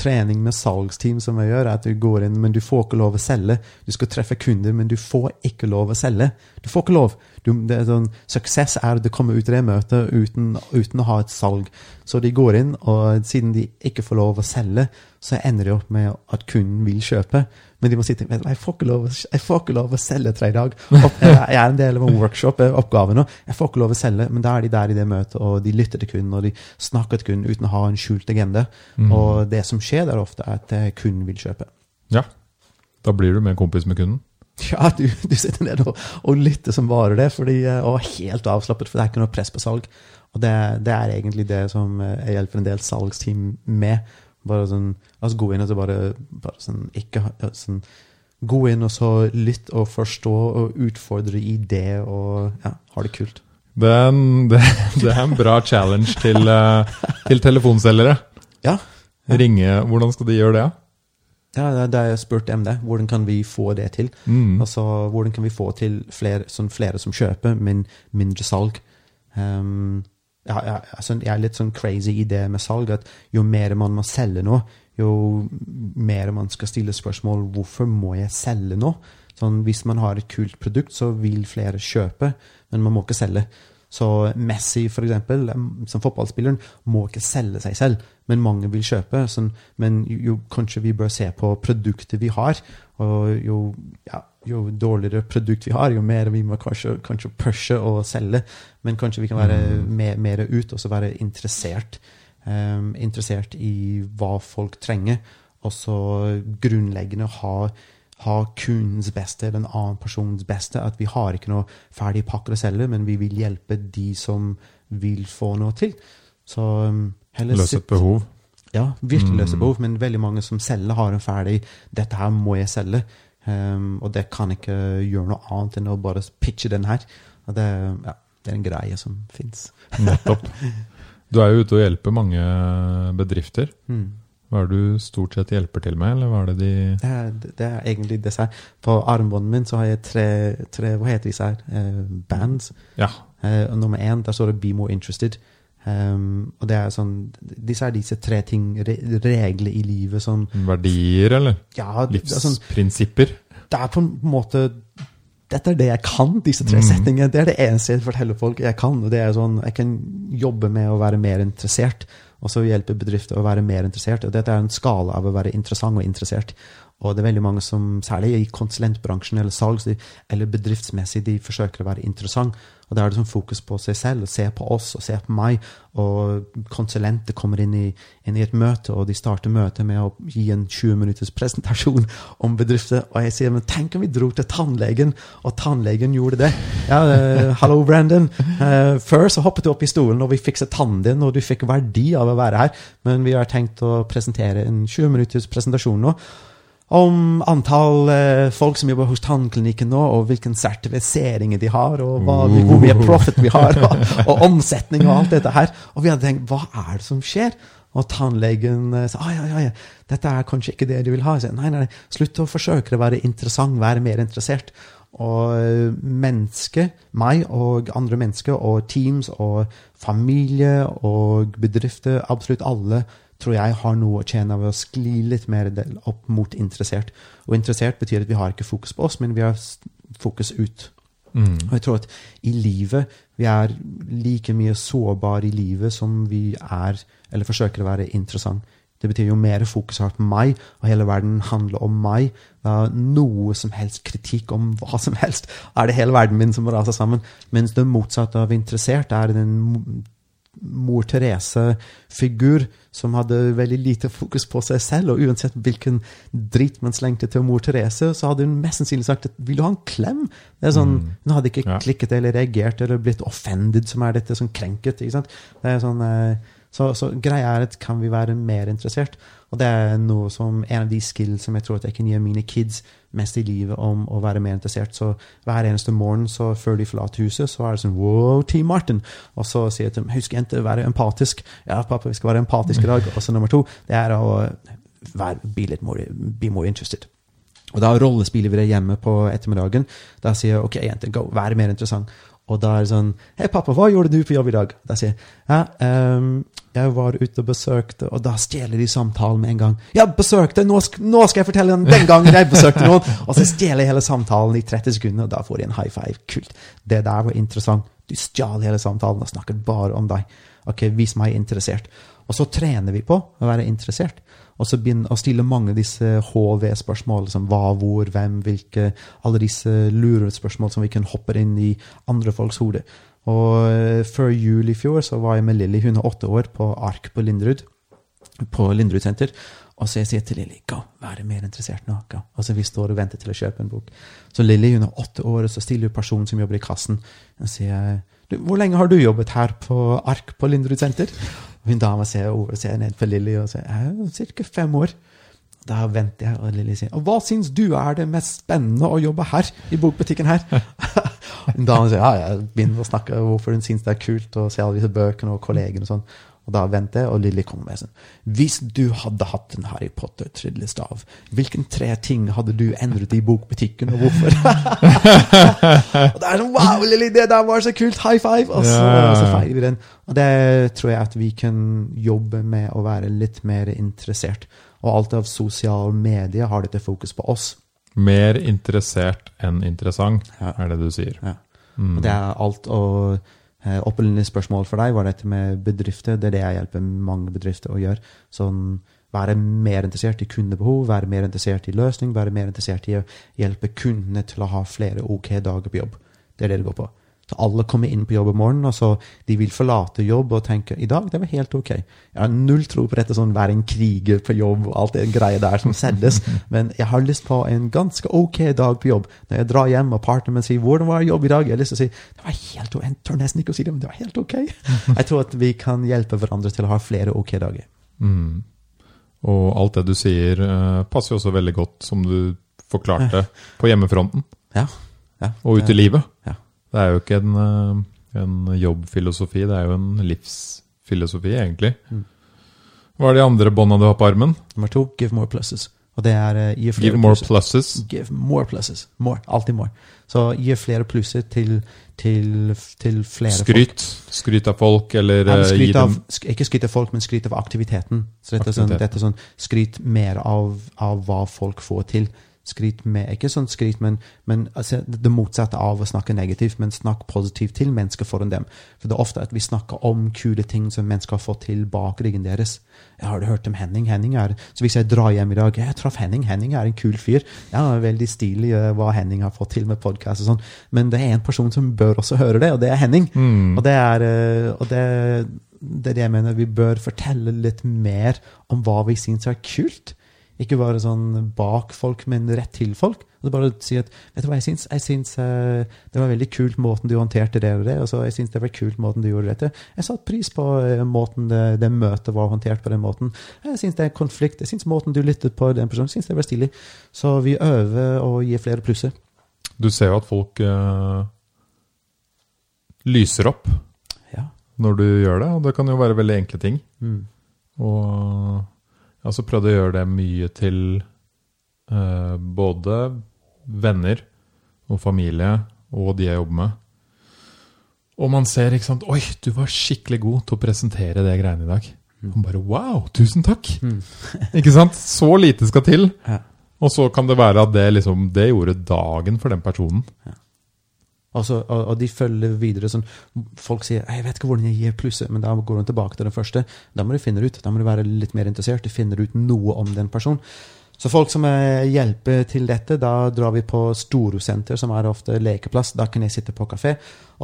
trening med salgsteam som jeg gjør, er at du går inn, men du får ikke lov å selge. Du skal treffe kunder, men du får ikke lov å selge. Du får ikke lov. Du, det er sånn, suksess er at du kommer ut i det møtet uten, uten, å ha et salg. Så de går inn, og siden de ikke får lov å selge, så ender de opp med at kunden vil kjøpe. Men de må si til meg jeg får ikke lov, får ikke lov å selge tre dag. Jeg er en del av en workshop-oppgave nå. Jeg får ikke lov å selge, men da er de der i det møtet, og de lytter til kunden, og de snakker til kunden uten å ha en skjult agenda. Mm. Og det som skjer der ofte, er at eh, kunden vil kjøpe. Ja. Da blir du mer kompis med kunden? Ja, du, du sitter ned og, og, lytter som bare det, fordi, og og helt avslappet, for det er ikke noe press på salg. Og det, det er egentlig det som eh, jeg hjelper en del salgsteam med bare sånn altså Gå inn og så bare, bare sånn Ikke sånn Gå inn og så lytt og forstå og utfordre i det og ja, ha det kult. Det er en, det, det er en bra challenge til, uh, til telefonselgere. Ja. Ringe Hvordan skal de gjøre det? Ja, Da jeg spurt dem det. Hvordan kan vi få det til? Mm. Altså, Hvordan kan vi få til flere, sånn flere som kjøper, men mindre salg? Um, ja, ja, altså, jeg er litt sånn crazy i det med salg at jo mer man må selge nå, jo mer man skal stille spørsmål hvorfor må jeg selge nå. Sånn, hvis man har et kult produkt, så vil flere kjøpe, men man må ikke selge. Så Messi, for eksempel, som fotballspilleren, må ikke selge seg selv, men mange vil kjøpe. Sånn, men jo, jo, kanskje vi bør se på produktet vi har, og jo ja, jo dårligere produkt vi har, jo mer vi må kanskje, kanskje pushe og selge. Men kanskje vi kan være mm. mer, mer ut og så være interessert. Um, interessert i hva folk trenger. Og så grunnleggende ha, ha kundens beste eller en annen persons beste. At vi har ikke noe ferdig pakker å selge, men vi vil hjelpe de som vil få noe til. Så um, Løse et behov. Ja, virkelig løse mm. behov. Men veldig mange som selger, har en ferdig 'Dette her må jeg selge'. Um, og det kan ikke gjøre noe annet enn å bare pitche den her. Det, ja, det er en greie som fins. Nettopp. Du er jo ute og hjelper mange bedrifter. Mm. Hva er det du stort sett hjelper til med, eller hva er det de Det er, det er egentlig det her. På armbåndet min så har jeg tre, tre hva heter disse her, uh, bands. Ja. Uh, nummer én, der står det 'Be more interested'. Um, og det er sånn, Disse er disse tre ting, re, regler i livet som Verdier, eller? Ja, Livsprinsipper? Sånn, det er på en måte Dette er det jeg kan, disse tre mm. setningene. Det er det eneste jeg forteller folk jeg kan. og det er sånn, Jeg kan jobbe med å være mer interessert, og så hjelpe bedrifter å være mer interessert. og Dette er en skala av å være interessant og interessert. Og det er veldig mange som, særlig i konsulentbransjen eller salgs- eller bedriftsmessig, de forsøker å være interessant. Og da er det sånn fokus på seg selv, og se på oss og se på meg. Og konsulenter kommer inn i, inn i, et møte, og de starter møtet med å gi en 20 minutters presentasjon om bedrifter. Og jeg sier men tenk om vi dro til tannlegen, og tannlegen gjorde det. Ja, uh, hallo, Brandon. Uh, før så hoppet du opp i stolen, og vi fikset tannen din, og du fikk verdi av å være her. Men vi har tenkt å presentere en 20 minutters presentasjon nå om antall eh, folk som jobber hos tannklinikken nå, og hvilken sertifiseringer de har, og hva, hvor mye profit vi har, og, og, omsetning og alt dette her. Og vi hadde tenkt hva er det som skjer? Og tannlegen eh, sa ah, ja, ja, ja, dette er kanskje ikke det du vil ha. Jeg sa, nei, nei, slutt å forsøke å være interessant, være mer interessert. Og mennesket, meg og andre mennesker, og teams og familie og bedrifter, absolutt alle tror jeg har noe å tjene av å skli litt mer opp mot interessert. Og interessert betyr at vi har ikke fokus på oss, men vi har fokus ut. Mm. Og jeg tror at i livet Vi er like mye sårbare i livet som vi er, eller forsøker å være interessant. Det betyr jo mer fokus har på meg, og hele verden handler om meg. Da noe som helst kritikk om hva som helst, er det hele verden min som raser sammen. Mens det motsatte av interessert er den mor Therese-figur som hadde veldig lite fokus på seg selv, og uansett hvilken dritt man slengte til mor Therese, så hadde hun mest sannsynlig sagt at 'vil du ha en klem?' Det er sånn, Hun hadde ikke Ja. klikket eller reagert eller blitt offended, som er dette, sånn krenket. ikke sant? Det er sånn, eh, så, så greia er at kan vi være mer interessert? Og det er noe som en av de skills som jeg tror at jeg kan gi mine kids mest i livet om å være mer interessert. Så hver eneste morgen så før de forlater huset, så er det sånn Wow, Team Martin! Og så sier jeg til dem Husk, jente, være empatisk. Ja, pappa, vi skal være empatiske i dag. Og så nummer to, det er å være, be litt more, be more interested. Og da rollespiller vi det hjemme på ettermiddagen. Da sier jeg OK, jenter, go, vær mer interessant. Og da er det sånn Hei, pappa, hva gjorde du på jobb i dag? Da sier jeg ehm, jeg var ute og besøkte Og da stjeler de samtalen med en gang. Ja, besøkte! Nå, sk nå skal jeg fortelle den, den gangen jeg besøkte noen! Og så stjeler jeg hele samtalen i 30 sekunder, og da får de en high five. Kult. Det der var interessant. Du stjal hele samtalen og snakket bare om deg. Ok, vis meg interessert. Og så trener vi på å være interessert. Og så begynne å stille mange av disse HV-spørsmålene, som hva, hvor, hvem, hvilke Alle disse lurespørsmål som vi kan hoppe inn i andre folks hode. Og eh, før jul i fjor så var jeg med Lilly, hun er åtte år, på ARK på Linderud. På Linderud senter. Og så jeg sier til Lilly gå, vær mer interessert nå. Gå. Og så vi står og venter til å kjøpe en bok. Så Lilly hun er åtte år, og så stiller hun personen som jobber i kassen, og sier hvor lenge har du jobbet her på ARK på Linderud senter? Og hun dama ser over ser ned på Lilly og sier «Ja, ca. fem år. Da venter jeg, og Lilly sier og hva syns du er det mest spennende å jobbe her, i bokbutikken her? Hun dama sier ja, jeg begynner å snakke om hvorfor hun syns det er kult å se alle disse bøkene og kollegene og sånn. Og da venter jeg, og Lilly kommer med sånn Hvis du hadde hatt en Harry Potter-tryllestav, hvilken tre ting hadde du endret i bokbutikken, og hvorfor? og det er sånn Wow, Lilly, det der var så kult! High five! Og så, Ja. og så feirer vi den. Og det tror jeg at vi kan jobbe med å være litt mer interessert. Og alt av sosiale medier har dette fokus på oss. Mer interessert enn interessant, Ja. er det du sier. Ja. Mm. Og det er alt å Opprinnelig spørsmål for deg var dette med bedrifter. Det er det jeg hjelper mange bedrifter å gjøre. Sånn, være mer interessert i kundebehov, være mer interessert i løsning, være mer interessert i å hjelpe kundene til å ha flere ok dager på jobb. Det er det det går på. Så alle kommer inn på jobb om morgenen, og så de vil forlate jobb og tenke i dag, det var helt ok. Jeg har null tro på dette sånn være en kriger på jobb og alt det greia der som selges, men jeg har lyst på en ganske ok dag på jobb. Når jeg drar hjem og partneren min sier 'hvordan var jobb i dag', jeg har lyst til å si det var helt ok. Jeg tør nesten ikke å si det, men det var helt ok. Jeg tror at vi kan hjelpe hverandre til å ha flere ok dager. Mm. Og alt det du sier, eh, passer jo også veldig godt, som du forklarte, på hjemmefronten Ja. ja. og ute i livet. Det er jo ikke en, eh, en jobbfilosofi, det er jo en livsfilosofi, egentlig. Mm. Hva er de andre bånda du har på armen? Nummer to, give more pluses. Og det er uh, gi flere Give more plusser. pluses. Give more pluses. More. Alltid more. Så gi flere plusser til, til, til flere folk. Skryt. Skryt av folk, eller men eh, skryt av, sk- ikke skryt av folk, men skryt av aktiviteten. Så dette er sånn, dette er sånn skryt mer av, av hva folk får til. Skryt med, ikke sånn skryt, men, men altså, det motsatte av å snakke negativt, men snakk positivt til mennesker foran dem. For det er ofte at vi snakker om kule ting som mennesker har fått til bak ryggen deres. Jeg har hørt om Henning? Henning er, så hvis jeg drar hjem i dag, jeg traff Henning. Henning er en kul fyr. Ja, veldig stilig eh, hva Henning har fått til med podkast og sånn. Men det er en person som bør også høre det, og det er Henning. Mm. Og det er, eh, og det, det er det jeg mener. Vi bør fortelle litt mer om hva vi syns er kult. Ikke bare sånn bak folk, men rett til folk. Og bare si at vet du hva jeg syns? Jeg syns uh, det var veldig kult måten du håndterte det og det. Og så jeg syns det var kult måten du gjorde dette. Jeg satte pris på uh, måten det, det møtet var håndtert på den måten. Jeg syns det er konflikt. Jeg syns måten du lyttet på den personen, synes det var stilig. Så vi øver å gi flere plusser. Du ser jo at folk uh, lyser opp Ja. når du gjør det, og det kan jo være veldig enkle ting. Mm. Og jeg prøvde prøvd å gjøre det mye til eh, både venner og familie og de jeg jobber med. Og man ser, ikke sant Oi, du var skikkelig god til å presentere det greiene i dag. Og bare wow, tusen takk! Mm. ikke sant? Så lite skal til. Ja. Og så kan det være at det liksom Det gjorde dagen for den personen. Og, så, og, de følger videre sånn Folk sier 'jeg vet ikke hvordan jeg gir plusset', men da går de tilbake til den første. Da må du finne ut. Da må du være litt mer interessert. Du finner ut noe om den personen. Så folk som eh, hjelper til dette, da drar vi på Storosenter, som er ofte lekeplass. Da kan jeg sitte på kafé.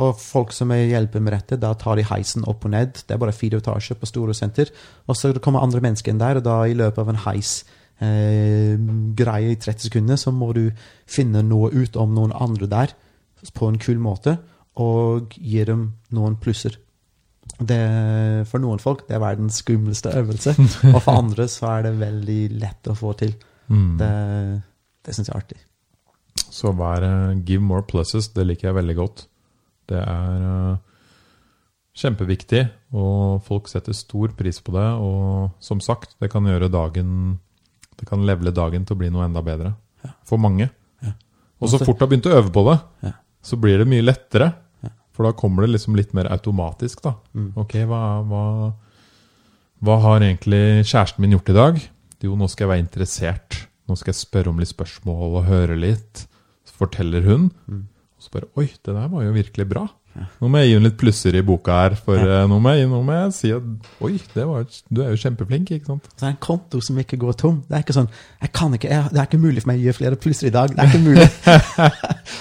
Og folk som eh, hjelper med dette, da tar de heisen opp og ned. Det er bare fire etasjer på Storosenter. Og så kommer andre mennesker inn der, og da i løpet av en heis eh, greie i 30 sekunder, så må du finne noe ut om noen andre der på en kul måte, og gir dem noen plusser. Det, for noen folk det er verdens skumleste øvelse, og for andre så er det veldig lett å få til. Mm. Det, det syns jeg er artig. Så hver eh, give more pluses, det liker jeg veldig godt. Det er eh, kjempeviktig, og folk setter stor pris på det. Og som sagt, det kan gjøre dagen Det kan levele dagen til å bli noe enda bedre. Ja. For mange. Ja. Og så fort du har begynt å øve på det, Ja. Så blir det mye lettere. For da kommer det liksom litt mer automatisk, da. Mm. Ok, hva, hva, hva har egentlig kjæresten min gjort i dag? Jo, nå skal jeg være interessert. Nå skal jeg spørre om litt spørsmål og høre litt. Så forteller hun. Mm. Og så bare Oi, det der var jo virkelig bra. Nå må jeg gi henne litt plusser i boka her. For ja. nå, må jeg, nå må jeg si at Oi, det var, du er jo kjempeflink, ikke sant? Så det er en konto som ikke går tom. Det er ikke sånn jeg kan ikke, jeg, Det er ikke mulig for meg å gi flere plusser i dag. Det er ikke mulig.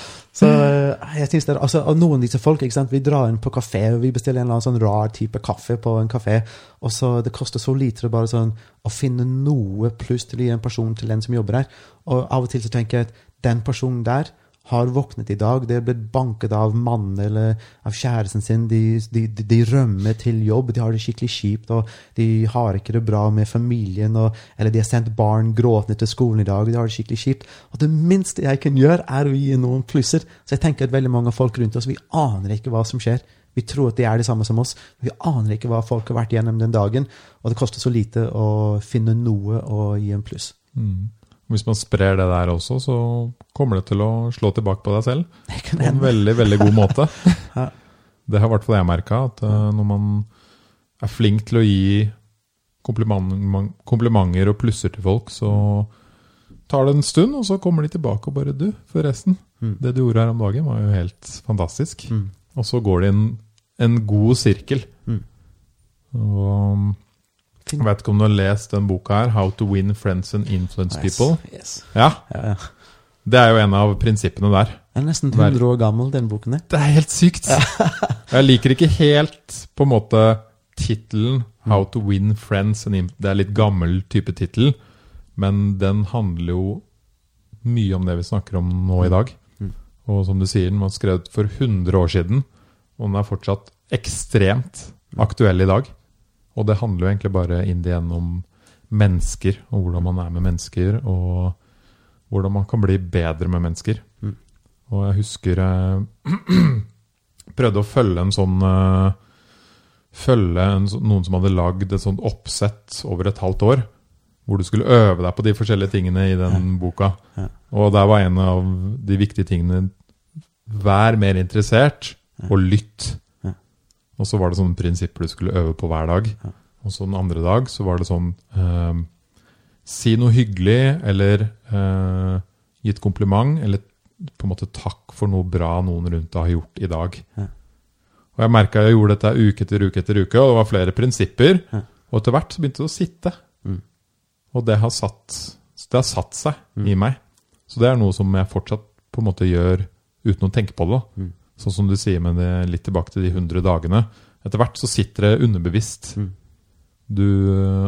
så eh, jeg synes det er, altså, og Noen av disse folk, ikke sant, vi drar inn på kafé og vi bestiller en eller annen sånn rar type kaffe på en kafé. Og så Det koster så lite å bare sånn, å finne noe pluss til å gi en person til den som jobber her. Og av og til så tenker jeg at den personen der har våknet i dag, de er blitt banket av mannen eller av kjæresten sin, de, de, de, rømmer til jobb, de har det skikkelig kjipt, og de har ikke det bra med familien, og, eller de har sendt barn gråtende til skolen i dag, de har det skikkelig kjipt. Og det minste jeg kan gjøre, er å gi noen plusser. Så jeg tenker at veldig mange folk rundt oss, vi aner ikke hva som skjer. Vi tror at de er de samme som oss, vi aner ikke hva folk har vært gjennom den dagen, og det koster så lite å finne noe å gi en pluss. Hvis man sprer det der også, så kommer det til å slå tilbake på deg selv. På en veldig, veldig god måte. Ja. Det har i hvert fall jeg merka, at eh, når man er flink til å gi kompliment, komplimenter og plusser til folk, så tar det en stund, og så kommer de tilbake og bare Du, forresten, Mm. det du gjorde her om dagen, var jo helt fantastisk. Mm. Og så går det en, en god sirkel. Mm. Og. Jeg vet ikke om du har lest den boka her, 'How to Win Friends and Influence Yes, People'. Yes. Ja, Ja, ja. Det er jo en av prinsippene der. Den er nesten 100 år gammel, den boken der. Det er helt sykt! Jeg liker ikke helt på en måte tittelen 'How to Win Friends'. and influence Det er litt gammel type tittel, men den handler jo mye om det vi snakker om nå i dag. Mm. Og som du sier, den var skrevet for 100 år siden, og den er fortsatt ekstremt aktuell i dag. Og det handler jo egentlig bare inn igjen om mennesker, og hvordan man er med mennesker, og hvordan man kan bli bedre med mennesker. Mm. Og jeg husker jeg prøvde å følge en sånn eh, Følge en, noen som hadde lagd et sånt oppsett over et halvt år. Hvor du skulle øve deg på de forskjellige tingene i den boka. Ja. Og der var en av de viktige tingene Vær mer interessert, og lytt. Og så var det sånne prinsipper du skulle øve på hver dag. Og så den andre dag så var det sånn eh, Si noe hyggelig, eller eh, gi et kompliment, eller på en måte takk for noe bra noen rundt deg har gjort i dag. Ja. Og jeg merka jeg gjorde dette uke etter uke etter uke, og det var flere prinsipper. Ja. Og etter hvert så begynte det å sitte. Mm. Og det har satt, det har satt seg i meg. Så det er noe som jeg fortsatt på en måte gjør uten å tenke på det. Mm. Sånn som du sier men litt tilbake til de 100 dagene. Etter hvert så sitter det underbevisst. Mm. Du,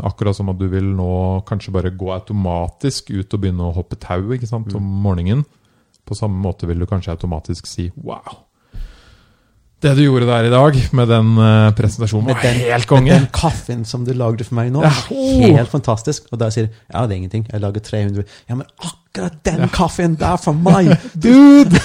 akkurat som at du vil nå kanskje bare gå automatisk ut og begynne å hoppe tau ikke sant, Mm. om morgenen. På samme måte vil du kanskje automatisk si wow. Det du gjorde der i dag med den eh, presentasjonen, var den, helt med den kaffen som du lagde for meg nå, Ja. helt fantastisk. Og da sier du ja, det er ingenting, jeg lager 300. Ja, men akkurat den kaffen der for meg, dude!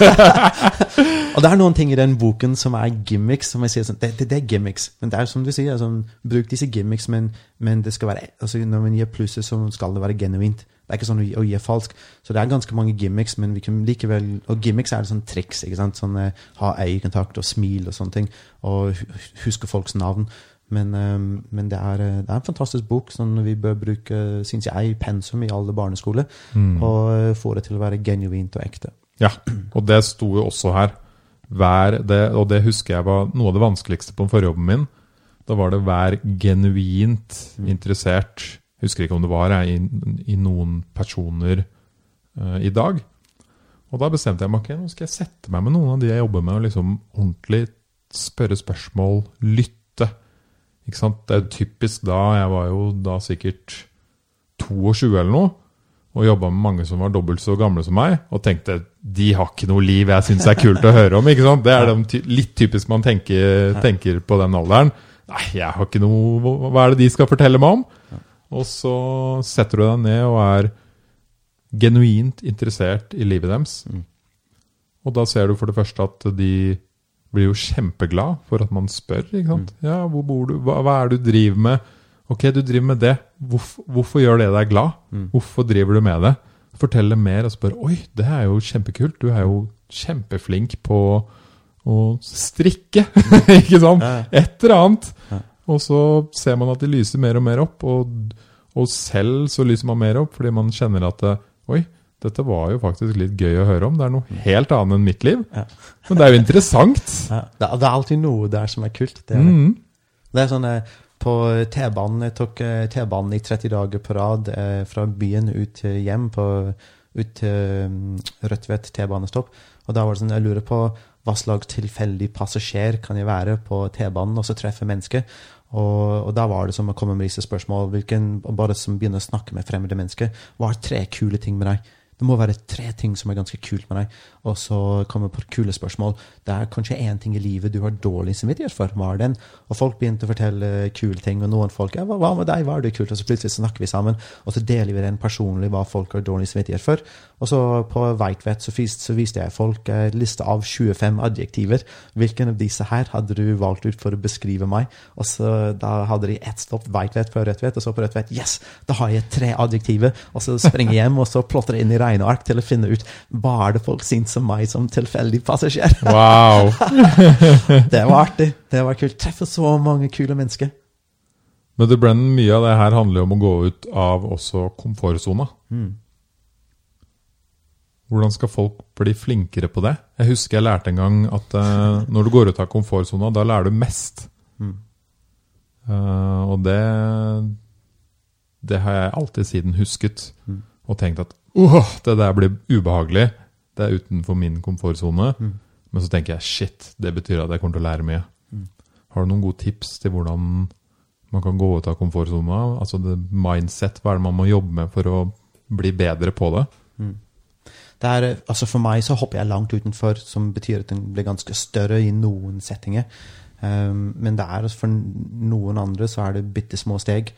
og det er noen ting i den boken som er gimmicks. som jeg sier sånn, det, det, det er gimmicks, men det er som du sier, altså, bruk disse gimmicks, men, men det skal være, altså når man gir plusser, så skal det være genuint. Det er ikke sånn å gi, falsk. Så det er ganske mange gimmicks, men vi kan likevel Og gimmicks er det sånn triks. ikke sant? Sånn eh, Ha øyekontakt og smil og sånne ting. Og huske folks navn. Men, eh, men det, er, eh, det er en fantastisk bok som vi bør bruke, synes jeg, i pensum i alle barneskoler. Mm. Og eh, få det til å være genuint og ekte. Ja, og det sto jo også her. vær det, Og det husker jeg var noe av det vanskeligste på forjobben min. Da var det vær genuint interessert. Jeg husker ikke om det var jeg, i, i noen personer uh, i dag. Og da bestemte jeg meg okay, nå skal jeg sette meg med noen av de jeg jobber med, og liksom ordentlig spørre spørsmål, lytte. Ikke sant? Det er jo typisk da, jeg var jo da sikkert 22 eller noe, og jobba med mange som var dobbelt så gamle som meg, og tenkte de har ikke noe liv jeg syns er kult å høre om. ikke sant? Det er de litt typisk man tenker, tenker på den alderen. Nei, jeg har ikke noe hva- Hva er det de skal fortelle meg om? Og så setter du deg ned og er genuint interessert i livet deres. Og da ser du for det første at de blir jo kjempeglad for at man spør. ikke sant? Ja, hvor bor du? Hva, hva er det du driver med? Ok, du driver med det. Hvorfor, hvorfor gjør det deg glad? Hvorfor driver du med det? Fortell dem mer og spør Oi, det er jo kjempekult. Du er jo kjempeflink på å strikke. ikke sant? Et eller annet. Og så ser man at de lyser mer og mer opp, og, og selv så lyser man mer opp fordi man kjenner at Oi, dette var jo faktisk litt gøy å høre om. Det er noe helt annet enn mitt liv. Ja. Men det er jo interessant. Ja. Det, er- alltid noe der som er kult. Det er, det. Mm. Det er sånn eh, På T-banen Jeg tok eh, T-banen i 30 dager på rad eh, fra byen ut til hjem, på, ut til um, Rødtvet T-banestopp. Og da var det sånn Jeg lurer på hva slags tilfeldig passasjer kan jeg være på T-banen, og så treffe mennesker. Og, og da var det som å komme med disse spørsmål. Hvilken, bare som begynner å snakke med fremmede mennesker. Hva er tre kule ting med deg? Det må være tre ting som er ganske kult med deg. Og så kommer på kule spørsmål. Det er kanskje én ting i livet du har dårlig samvittighet for. Hva er den? Og folk begynte å fortelle kule ting, og noen folk ja, hva, med deg, hva er det kult? Og så plutselig snakker vi sammen, og så deler vi den personlig hva folk har dårlig samvittighet for. Og så på Veitvet så, så viste jeg folk en liste av 25 adjektiver. Hvilken av disse her hadde du valgt ut for å beskrive meg? Og så da hadde de ett stopp Veitvet før Rødtvet, og så på Rødtvet yes, da har jeg tre adjektiver. Og så springer jeg hjem og så plotter inn i regneark til å finne ut hva er det folk syns om meg som tilfeldig passasjer. Wow. Det var artig. Det var kult. Treffe så mange kule mennesker. Men det Brennan, mye av det her handler jo om å gå ut av også komfortsona. Hvordan skal folk bli flinkere på det? Jeg husker jeg lærte en gang at uh, når du går ut av komfortsona, da lærer du mest. Eh, og det Det har jeg alltid siden husket. Og tenkt at åh, det der blir ubehagelig. Det er utenfor min komfortsone. Men så tenker jeg shit, det betyr at jeg kommer til å lære mye. Har du noen gode tips til hvordan man kan gå ut av komfortsona? Altså mindset, hva er det man må jobbe med for å bli bedre på det? Det er, altså for meg så hopper jeg langt utenfor, som betyr at den blir ganske større i noen settinger. Um, men det er, altså for noen andre så er det bitte små steg.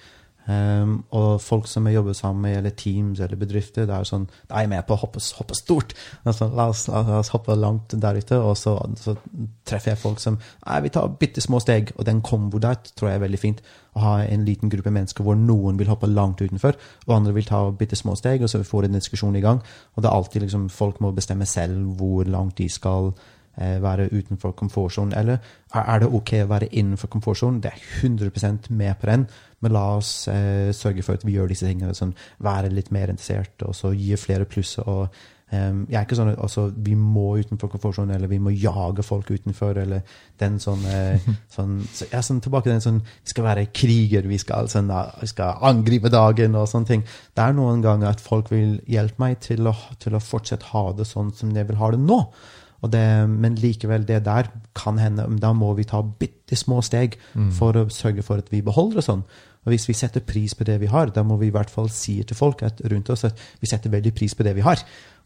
Um, og folk som jeg jobber sammen med, eller teams eller bedrifter, det er sånn er jeg med på å hoppe, hoppe stort. Altså, la, oss, la oss hoppe langt der ute, og så, så treffer jeg folk som Nei, vi tar bitte små steg, og den kombo der tror jeg er veldig fint. Å ha en liten gruppe mennesker hvor noen vil hoppe langt utenfor, og andre vil ta bitte små steg, og så får vi en diskusjon i gang. Og det er alltid liksom Folk må bestemme selv hvor langt de skal eh, være utenfor komfortsonen. Eller er, det ok å være innenfor komfortsonen? Det er 100 med på den, men la oss eh, sørge for at vi gjør disse tingene. Sånn, være litt mer interessert, og så gi flere plusser. og em, jeg er ikke sånn at altså, vi må utenfor komfortsonen, eller vi må jage folk utenfor, eller den sånn, eh, sånn så, ja, sånn Tilbake til den sånn Vi skal være kriger, vi skal, sånn, vi skal angripe dagen og sånne ting. Det er noen ganger at folk vil hjelpe meg til å, til å fortsette ha det sånn som jeg vil ha det nå. Og det, men likevel, det der kan hende Da må vi ta bitte små steg for å sørge for at vi beholder det sånn. Og hvis vi setter pris på det vi har, da må vi i hvert fall si til folk at, rundt oss at vi setter veldig pris på det vi har.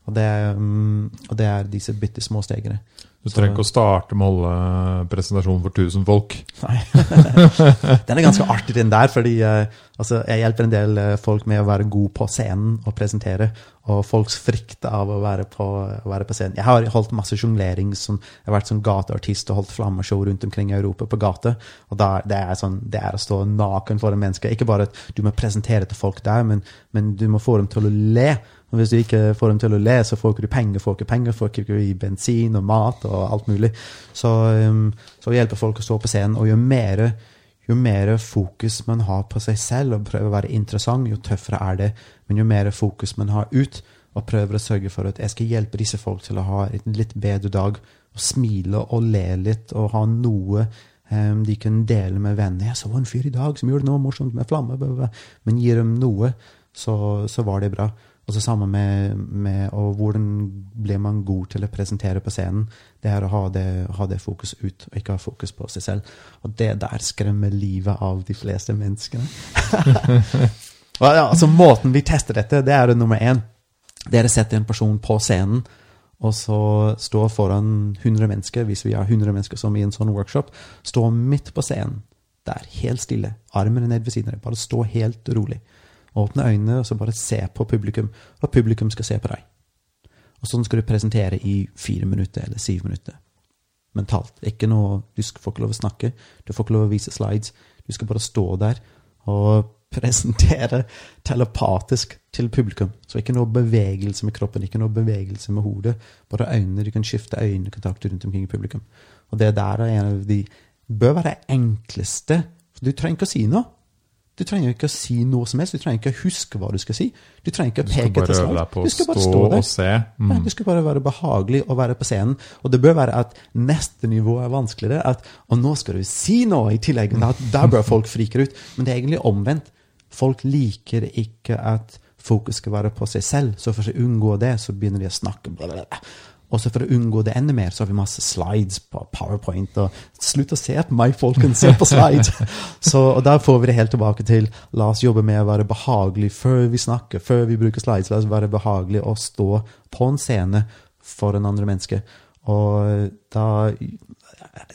Og det, mm, og det er disse bitte små stegene. Du trenger ikke å starte med å holde presentasjonen for 1000 folk. Nei. den er ganske artig, den der, fordi eh, altså, jeg hjelper en del eh, folk med å være god på scenen og presentere, og folks frykt av å være på, å være på scenen. Jeg har holdt masse jonglering, som, jeg har vært sånn gateartist og holdt flammeshow rundt omkring i Europa på gata. og der, det, er sånn, det er å stå naken foran mennesker. Ikke bare at du må presentere til folk der, men, men du må få dem til å le. Og hvis du ikke får dem til å le, så får ikke du penger, får ikke penger, får ikke du bensin og mat og alt mulig. Så, um, så hjelper folk å stå på scenen, og jo mer, jo mer fokus man har på seg selv og prøver å være interessant, jo tøffere er det. Men jo mer fokus man har ut, og prøver å sørge for at jeg skal hjelpe disse folk til å ha en litt bedre dag, og smile og le litt og ha noe um, de kan dele med venner. 'Jeg så en fyr i dag som gjorde noe morsomt med flamme.' Men gir dem noe, så, så var det bra. Og så sammen med, med hvordan blir man god til å presentere på scenen. Det er å ha det, ha det fokus ut, og ikke ha fokus på seg selv. Og det der skremmer livet av de fleste menneskene. og ja, altså Måten vi tester dette, det er det nummer én. Dere setter en person på scenen, og så står foran 100 mennesker, hvis vi har 100 mennesker som i en sånn workshop, står midt på scenen. Der, helt stille. Armene ned ved siden av deg. Bare stå helt rolig. Åpne øynene og så bare se på publikum, og publikum skal se på deg. Og sånn skal du presentere i fire minutter eller syv minutter. Mentalt. Ikke noe, Du får ikke lov å snakke, du får ikke lov å vise slides. Du skal bare stå der og presentere telepatisk til publikum. Så ikke noe bevegelse med kroppen, ikke noe bevegelse med hodet. Bare øynene. Du kan skifte øyekontakt rundt omkring i publikum. Og det der er en av de bør være enkleste. For du trenger ikke å si noe. Du trenger ikke å si noe som helst. Du trenger ikke å huske hva du skal si. Du trenger ikke å peke til på Du skal bare stå der. og se. Ja, du skal bare være behagelig å være på scenen. Og det bør være at neste nivå er vanskeligere. At, og nå skal du si noe i tillegg. Da, der bør folk frike ut. Men det er egentlig omvendt. Folk liker ikke at fokus skal være på seg selv. Så for å unngå det, så begynner de å snakke. Blablabla. bla, bla. Og så for å unngå det enda mer, så har vi masse slides på PowerPoint. og Slutt å se på meg, folkens! Se på slides! så, og Der får vi det helt tilbake til la oss jobbe med å være behagelig før vi snakker, før vi bruker slides. La oss være behagelig å stå på en scene for en andre menneske. Og da,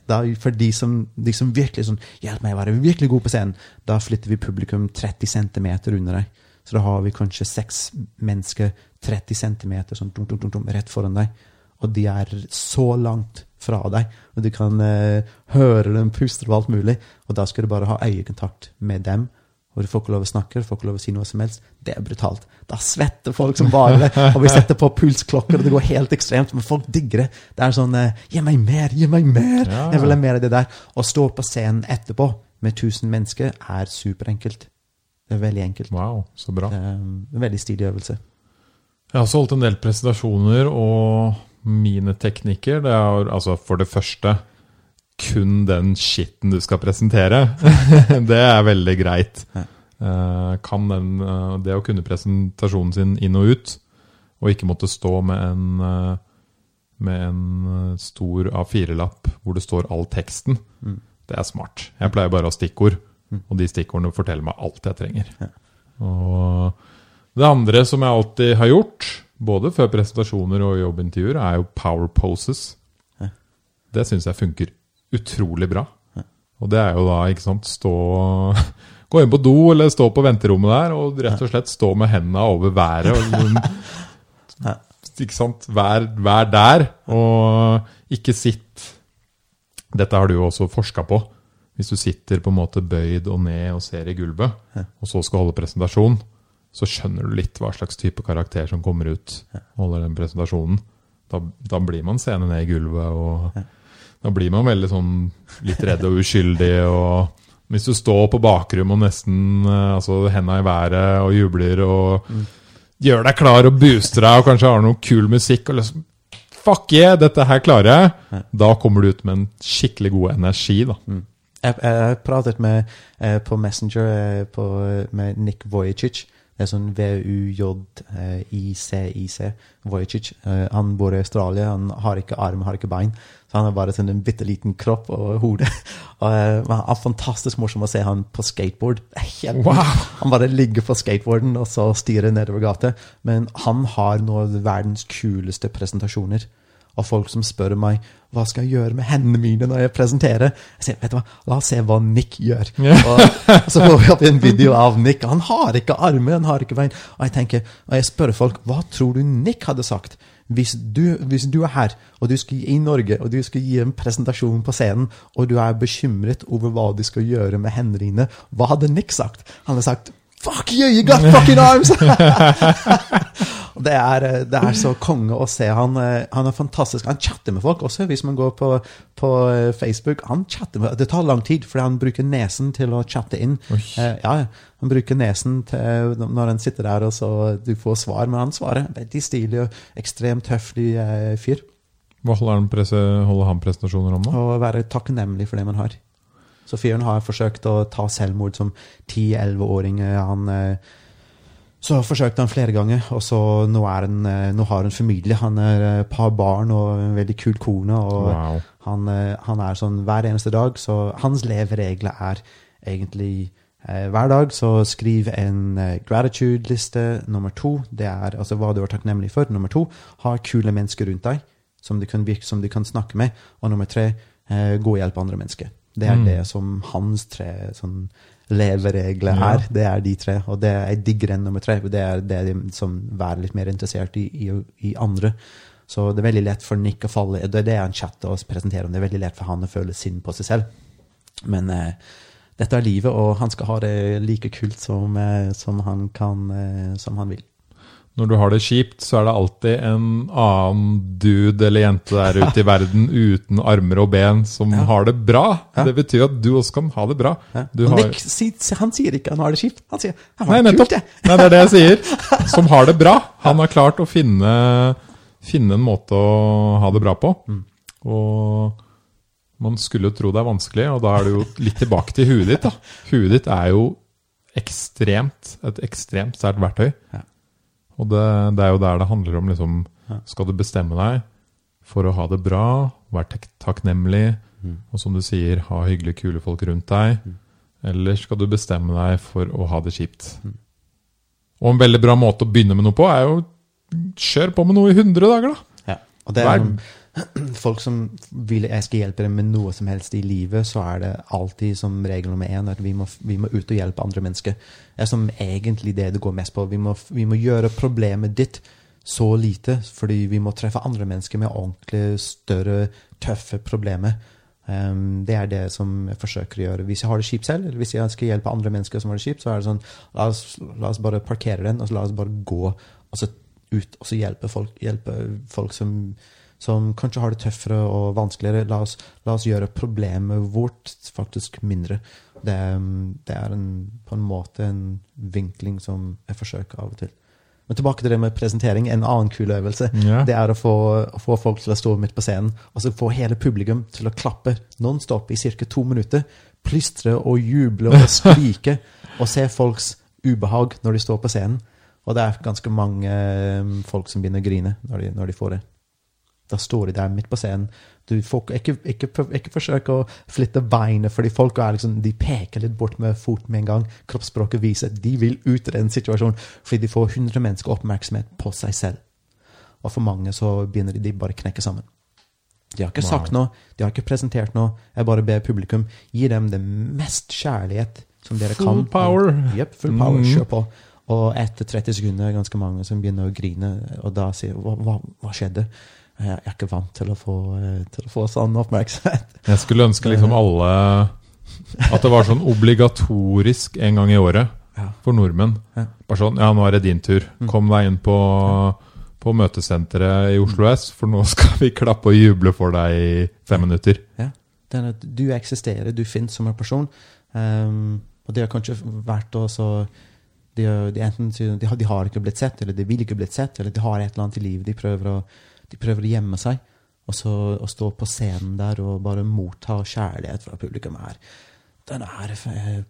da For de som, de som virkelig sånn Hjelp meg å være virkelig god på scenen. Da flytter vi publikum 30 cm under deg. Så da har vi kanskje seks mennesker 30 cm sånn, dum, dum, dum, dum, rett foran deg. Og de er så langt fra deg, og du kan eh, høre dem puste og alt mulig. Og da skal du bare ha øyekontakt med dem. Og du får ikke lov å snakke, du får ikke lov å si noe som helst. Det er brutalt. Da svetter folk som bare det. Og vi setter på pulsklokker, og det går helt ekstremt. Men folk digger det. Det er sånn eh, Gi meg mer! Gi meg mer! Ja. Jeg vil ha mer av det der. Å stå på scenen etterpå med 1000 mennesker er superenkelt. Det er veldig enkelt. Wow, så bra. Det er en veldig stilig øvelse. Jeg har også holdt en del presentasjoner, og mine teknikker det er altså for det første kun den skitten du skal presentere. det er veldig greit. Eh, kan den, eh, det å kunne presentasjonen sin inn og ut, og ikke måtte stå med en, eh, med en stor A4-lapp hvor det står all teksten, Mm. det er smart. Jeg pleier bare å ha stikkord, og de stikkordene forteller meg alt jeg trenger. Og det andre som jeg alltid har gjort, både før presentasjoner og jobbintervjuer, er jo power poses. Ja. Det syns jeg funker utrolig bra. Og det er jo da, ikke sant, stå Gå inn på do eller stå på venterommet der og rett og slett stå med hendene over været. Og, Ja. ikke sant? Vær, vær der, og ikke sitt Dette har du jo også forska på. Hvis du sitter på en måte bøyd og ned og ser i gulvet, og så skal holde presentasjon, så skjønner du litt hva slags type karakter som kommer ut holder den presentasjonen. Da, da blir man seende ned i gulvet, og da blir man veldig sånn litt redd og uskyldig. og hvis du står på bakrom og nesten eh, altså henda i været og jubler og gjør deg klar og booster deg og kanskje har noe kul musikk og liksom Fuck yeah, dette her klarer jeg! Da kommer du ut med en skikkelig god energi, da. Jeg, jeg pratet med, eh, på Messenger eh, på, med Nick Vujicic. Det er sånn V-U-J-I-C-I-C. Vujicic. Eh, han bor i Australia. Han har ikke arm, har ikke bein. Så han har bare sånn en bitte liten kropp og hode. Og, eh, men han er fantastisk morsom å se han på skateboard. Helt Wow. Han bare ligger på skateboarden og så styrer nedover gata. Men han har noen av verdens kuleste presentasjoner. Og folk som spør meg hva skal jeg gjøre med hendene mine når jeg presenterer. Jeg sier, vet du hva, la oss se hva Nick gjør. Yeah. og så får vi opp en video av Nick. Han har ikke armer, han har ikke bein. Og jeg tenker, og jeg spør folk, hva tror du Nick hadde sagt? Hvis du, hvis du er her, og du skal i Norge, og du skal gi en presentasjon på scenen, og du er bekymret over hva du skal gjøre med hendene dine, hva hadde Nick sagt? Han hadde sagt Fuck you, you got fucking arms! Det er, eh, det er så konge å se. Han, eh, han er fantastisk. Han chatter med folk også, hvis man går på, på eh, Facebook. Han chatter med, Det tar lang tid, fordi han bruker nesen til å chatte inn. Eh, ja, Han bruker nesen til, når han sitter der og så du får svar, men han svarer. Veldig stilig og ekstremt høflig eh, fyr. Hva holder han, prese, holder han presentasjoner om da? Å være takknemlig for det man har. Så fyren har forsøkt å ta selvmord som 10-11-åring. Han eh, Så forsøkte han flere ganger, og så nå, er han, eh, nå har han familie. Han er eh, par barn og en veldig kul kone. og Wow. han, han er sånn hver eneste dag, så hans leveregler er egentlig eh, hver dag så skriv en gratitude-liste nummer to. Det er altså hva du er takknemlig for. Nummer to, ha kule mennesker rundt deg som du kan, virke, som du kan snakke med. Og nummer tre, eh, gå og hjelpe andre mennesker. Det er Mm. det som hans tre sånn leveregler Ja. er. Det er de tre. Og det er digger enn nummer tre. Det er det er de som være litt mer interessert i, i, i andre. Så det er veldig lett for Nick å falle Det er det han chatter og presenterer om. Det er veldig lett for han å føle synd på seg selv. Men eh, dette er livet, og han skal ha det like kult som, eh, som, han, kan, eh, som han vil. Når du har det kjipt, så er det alltid en annen dude eller jente der ute i verden uten armer og ben som Ja. har det bra. Ja. Det betyr at du også kan ha det bra. Ja. Du har... Han sier ikke han har det kjipt. Han sier han Nei, har det kult. jeg. Nei, det er det jeg sier. Som har det bra. Han har klart å finne, finne en måte å ha det bra på. Mm. Og man skulle jo tro det er vanskelig, og da er det jo litt tilbake til huet ditt. da. Huet ditt er jo ekstremt, et ekstremt sterkt verktøy. Ja. Og det, det er jo der det handler om liksom Skal du bestemme deg for å ha det bra, være takknemlig, Mm. og som du sier, ha hyggelige, kule folk rundt deg? Eller skal du bestemme deg for å ha det kjipt? Mm. Og en veldig bra måte å begynne med noe på, er jo kjør på med noe i 100 dager, da. Ja. Og det er Vær- folk som vil jeg skal hjelpe dem med noe som helst i livet, så er det alltid som regel nummer én at vi må, vi må ut og hjelpe andre mennesker. Det er som egentlig det det går mest på. Vi må, vi må gjøre problemet ditt så lite, fordi vi må treffe andre mennesker med ordentlig større, tøffe problemer. Um, det er det som jeg forsøker å gjøre. Hvis jeg har det kjipt selv, eller hvis jeg skal hjelpe andre mennesker som har det kjipt, så er det sånn La oss, la oss bare parkere den, og så la oss bare gå og så ut og så hjelpe folk, hjelpe folk som, som kanskje har det tøffere og vanskeligere. La oss, la oss gjøre problemet vårt faktisk mindre. Det, det er en, på en måte en vinkling som jeg forsøker av og til. Men tilbake til det med presentering. En annen kul øvelse yeah. det er å få, å få folk til å stå midt på scenen og så få hele publikum til å klappe nonstop i ca. to minutter. Plystre og juble og skrike. og se folks ubehag når de står på scenen. Og det er ganske mange eh, folk som begynner å grine når de, når de får det. Da står de der midt på scenen. Du får ikke, ikke, ikke forsøk å flytte beinet, fordi folk liksom, de peker litt bort med foten med en gang. Kroppsspråket viser at de vil ut av den situasjonen, fordi de får 100 mennesker oppmerksomhet på seg selv. Og for mange så begynner de, de bare knekke sammen. De har ikke sagt noe, de har ikke presentert noe. Jeg bare ber publikum gi dem det mest kjærlighet som dere Full kan. power. Yep, full power. Mm. Kjør på. Og etter 30 sekunder er det ganske mange som begynner å grine, og da sier hva, hva, hva skjedde? Jeg er ikke vant til å få, eh, til å få sånn oppmerksomhet. Jeg skulle ønske liksom alle At det var sånn obligatorisk en gang i året for nordmenn. Bare sånn Ja, nå er det din tur. Mm. Kom deg inn på, på møtesenteret i Oslo S, for nå skal vi klappe og juble for deg i fem minutter. Ja. Den at du eksisterer, du finnes som en person. Um, og det har kanskje vært også de, de, enten, de, har, de har ikke blitt sett, eller de vil ikke blitt sett, eller de har et eller annet i livet de prøver å, de prøver å gjemme seg. Og så å stå på scenen der og bare motta kjærlighet fra publikum er Den er, eh,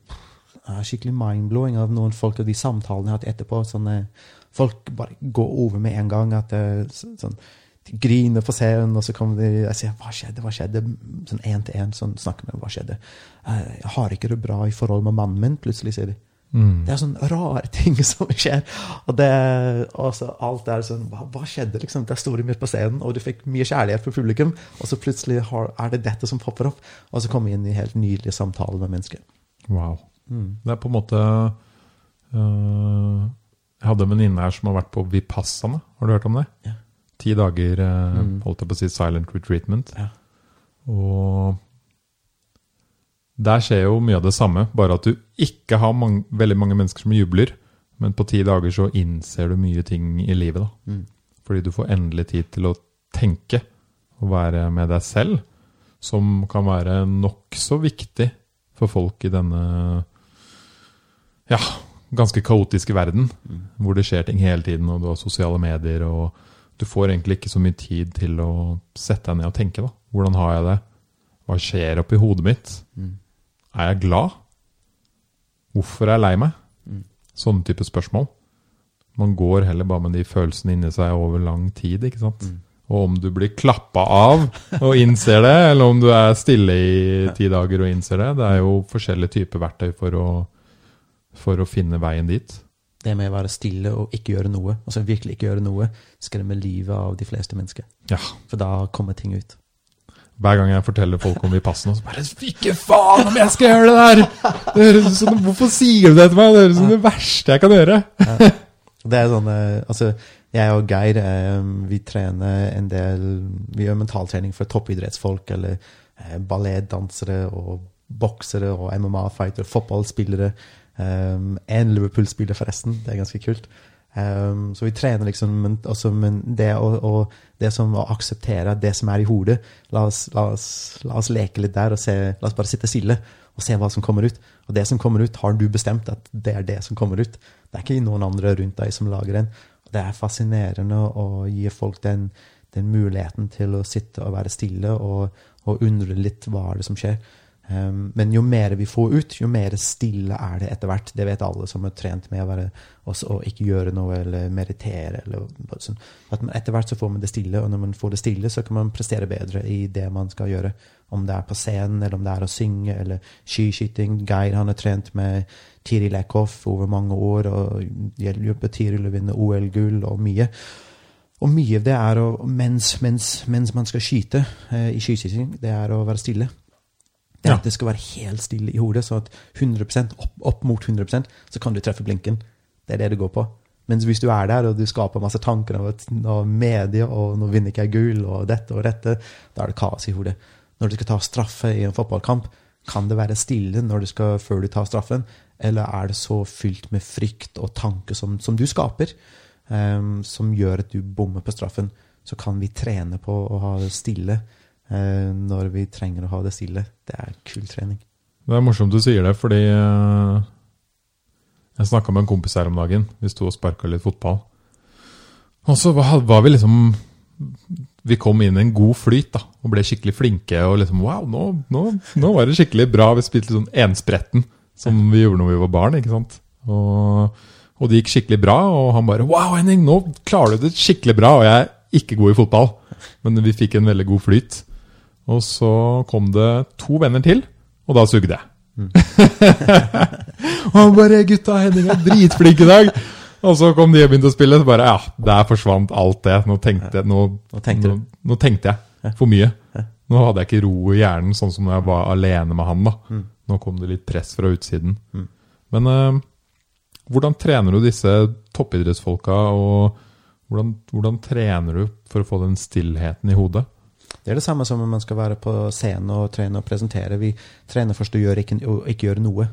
er skikkelig mind-blowing av noen folk og de samtalene jeg har hatt etterpå. Sånne, folk bare går over med en gang. at det, sånn, De griner på scenen, og så kommer de og sier 'hva skjedde', hva skjedde? Sånn én til én sånn, snakker med dem, hva skjedde? «Eh, 'Jeg har ikke det bra i forhold med mannen min', plutselig, sier de. Mm. Det er sånne rare ting som skjer. Og det, også alt er sånn hva, hva skjedde, liksom? Det er store midt på scenen, og du fikk mye kjærlighet fra publikum, og så plutselig har, er det dette som popper opp. Og så kommer vi inn i helt nydelige samtaler med mennesker. Wow. Mm. Det er på en måte øh, Jeg hadde en venninne her som har vært på Vipassana. Har du hørt om det? Ja. Ti dager øh, Mm. holdt jeg på å si silent retreatment. Ja. Og der skjer jo mye av det samme, bare at du ikke har mange, veldig mange mennesker som jubler. Men på ti dager så innser du mye ting i livet. da. Mm. Fordi du får endelig tid til å tenke og være med deg selv. Som kan være nokså viktig for folk i denne ja, ganske kaotiske verden. Mm. Hvor det skjer ting hele tiden, og du har sosiale medier, og du får egentlig ikke så mye tid til å sette deg ned og tenke. da. Hvordan har jeg det? Hva skjer oppi hodet mitt? Mm. Er jeg glad? Hvorfor er jeg lei meg? Mm. Sånne type spørsmål. Man går heller bare med de følelsene inni seg over lang tid. ikke sant? Mm. Og om du blir klappa av og innser det, eller om du er stille i ti dager og innser det, det er jo forskjellige typer verktøy for å, for å finne veien dit. Det med å være stille og ikke gjøre noe, altså virkelig ikke gjøre noe, skremmer livet av de fleste mennesker. Ja. For da kommer ting ut. Hver gang jeg forteller folk om Vipassana, så bare Ikke faen om jeg skal gjøre det der! Det høres ut som, Hvorfor sier du det til meg? Det høres ut som det verste jeg kan gjøre. Det er sånn, eh, altså Jeg og Geir eh, vi trener en del Vi gjør mentaltrening for toppidrettsfolk eller eh, ballettdansere og boksere og MMA-fightere, fotballspillere. Um, en Liverpool-spiller, forresten. Det er ganske kult. Um, så vi trener liksom men, også, men det, og, og det som å akseptere det som er i hodet la oss, la, oss, la oss leke litt der og se La oss bare sitte stille og se hva som kommer ut. Og det som kommer ut, har du bestemt at det er det som kommer ut. Det er ikke noen andre rundt deg som lager den. Det er fascinerende å gi folk den, den muligheten til å sitte og være stille og, og undre litt hva er det som skjer. Um, men jo mer vi får ut, jo mer stille er det etter hvert. Det vet alle som er trent med å være, å ikke gjøre noe eller meditere. Eller, sånn. At etter hvert så får man det stille, og når man får det stille, så kan man prestere bedre i det man skal gjøre. Om det er på scenen, eller om det er å synge, eller skiskyting. Geir han har trent med Tiril Eckhoff over mange år og hjulpet Tiril å vinne OL-gull og mye. Og mye av det er å, mens, mens, mens man skal skyte eh, i skiskyting, det er å være stille. Det Ja. det skal være helt stille i hodet, så at 100 opp, opp mot 100% så kan du treffe blinken. Det er det det går på. Mens hvis du er der og du skaper masse tanker om at nå medie og nå vinner ikke jeg gull og dette og dette, da er det kaos i hodet. Når du skal ta straffe i en fotballkamp, kan det være stille du skal, før du tar straffen, eller er det så fylt med frykt og tanker som, som du skaper, um, som gjør at du bommer på straffen? Så kan vi trene på å ha det stille når vi trenger å ha det stille. Det er kul trening. Det er morsomt du sier det, fordi eh, jeg snakka med en kompis her om dagen. Vi sto og sparka litt fotball. Og så var vi liksom Vi kom inn i en god flyt da, og ble skikkelig flinke. Og liksom Wow, nå, nå, nå var det skikkelig bra. Vi spilte sånn enspretten, som vi gjorde når vi var barn. ikke sant? Og, og det gikk skikkelig bra, og han bare Wow, Henning, nå klarer du det skikkelig bra. Og jeg er ikke god i fotball, men vi fikk en veldig god flyt. Og så kom det to venner til, og da sugde jeg. og han bare 'Gutta, Henning er dritflink i dag'. Og så kom de og begynte å spille, så bare ja, der forsvant alt det. Nå tenkte jeg, nå, Nå tenkte nå, nå tenkte jeg for mye. Nå hadde jeg ikke ro i hjernen, sånn som når jeg var alene med han. da. Nå kom det litt press fra utsiden. Men eh, hvordan trener du disse toppidrettsfolka, og hvordan, hvordan trener du for å få den stillheten i hodet? Det er det samme som om man skal være på scenen og trene og presentere. Vi trener først og, gjør ikke, og ikke gjør noe.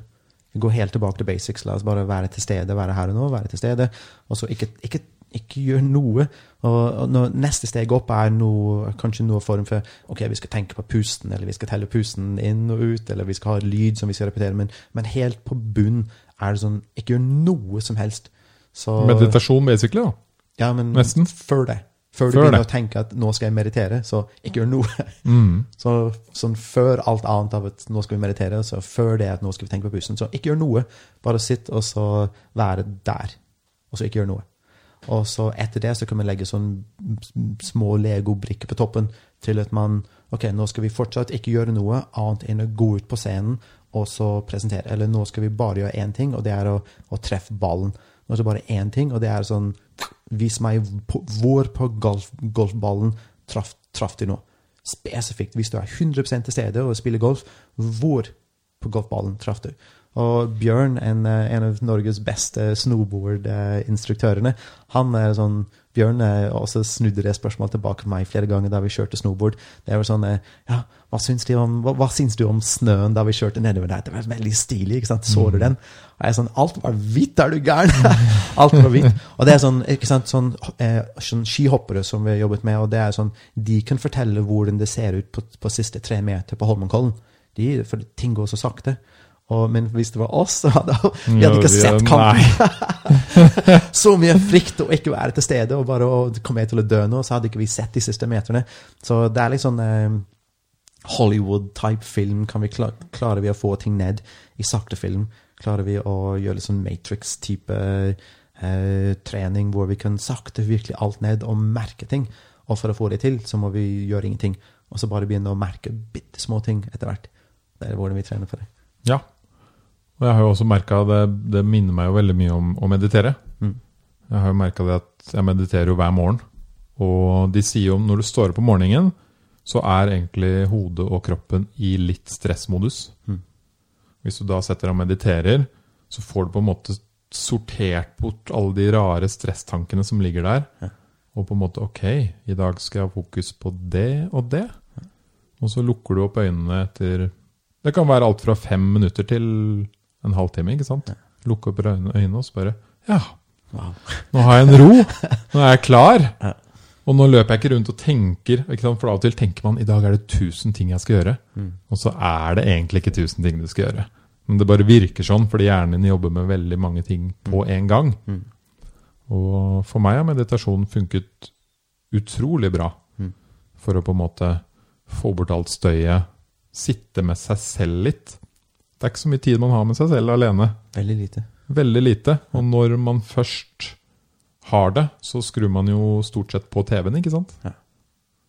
Vi går helt tilbake til basics. La oss bare være til stede, være her og nå, være til stede. Og så ikke, ikke, ikke gjør noe. Og, når neste steg opp er noe, kanskje noe form for ok, vi skal tenke på pusten, eller vi skal telle pusten inn og ut, eller vi skal ha lyd som vi skal repetere. Men, men helt på bunn er det sånn ikke gjør noe som helst. Så, Meditasjon, basically. da. ja, men Nesten. før det. Før du Før begynner det. å tenke at nå skal jeg meditere, så ikke gjør noe. Mm. Så sånn før alt annet av at nå skal vi meditere, så før det at nå skal vi tenke på pusten, så ikke gjør noe. Bare sitt og så være der, og så ikke gjør noe. Og så etter det så kan man legge sånn små Lego-brikker på toppen til at man Ok, nå skal vi fortsatt ikke gjøre noe annet enn å gå ut på scenen og så presentere. Eller nå skal vi bare gjøre én ting, og det er å, å treffe ballen. Nå er det bare én ting, og det er sånn Vis meg hvor på golf, golfballen traff, traf du nå. Spesifikt. Hvis du er 100 til stede og spiller golf, hvor på golfballen traff du? Og Bjørn, en, eh, en av Norges beste snowboardinstruktørene, han er sånn Bjørn også snudde det spørsmålet tilbake til meg flere ganger da vi kjørte snowboard. Det var sånn eh, Ja, hva syns, om, hva, hva syns du om snøen da vi kjørte nedover der? Det var veldig stilig, ikke sant? Så du den? Og jeg er sånn Alt var hvitt, er du gæren? alt var hvitt. Og det er sånn, ikke sant, sånn, eh, sånn skihoppere som vi har jobbet med, og det er sånn De kan fortelle hvordan det ser ut på, på siste tre meter på Holmenkollen. De, for ting går så sakte. Og, men hvis det var oss, så hadde vi hadde ikke sett kampen. så mye frykt å ikke være til stede og bare å komme til å dø nå, så hadde ikke vi sett de siste meterne. Så det er litt sånn eh, Hollywood-type film. Kan vi kla klarer vi å få ting ned i sakte film? Klarer vi å gjøre litt sånn Matrix-type eh, trening hvor vi kan sakte virkelig alt ned og merke ting? Og for å få det til, så må vi gjøre ingenting. Og så bare begynne å merke bitte små ting etter hvert. Det er hvordan vi trener for det. Ja. Og jeg har jo også merka det Det minner meg jo veldig mye om å meditere. Mm. Jeg har jo merka det at jeg mediterer jo hver morgen. Og de sier jo når du står opp om morgenen, så er egentlig hodet og kroppen i litt stressmodus. Mm. Hvis du da setter deg og mediterer, så får du på en måte sortert bort alle de rare stresstankene som ligger der. Ja. Og på en måte OK, i dag skal jeg ha fokus på det og det. Og så lukker du opp øynene etter Det kan være alt fra fem minutter til en halvtime. ikke sant? Lukke opp øynene, og spørre Ja, Wow. nå har jeg en ro. Nå er jeg klar. Ja. Og nå løper jeg ikke rundt og tenker. For av og til tenker man i dag er det tusen ting jeg skal gjøre. Mm. Og så er det egentlig ikke tusen ting du skal gjøre. Men det bare virker sånn fordi hjernen din jobber med veldig mange ting på en gang. Mm. Og for meg har meditasjon funket utrolig bra. Mm. For å på en måte få bort alt støyet. Sitte med seg selv litt. Det er ikke så mye tid man har med seg selv alene. Veldig lite. Veldig lite. Og når man først har det, så skrur man jo stort sett på TV-en, ikke sant? Ja.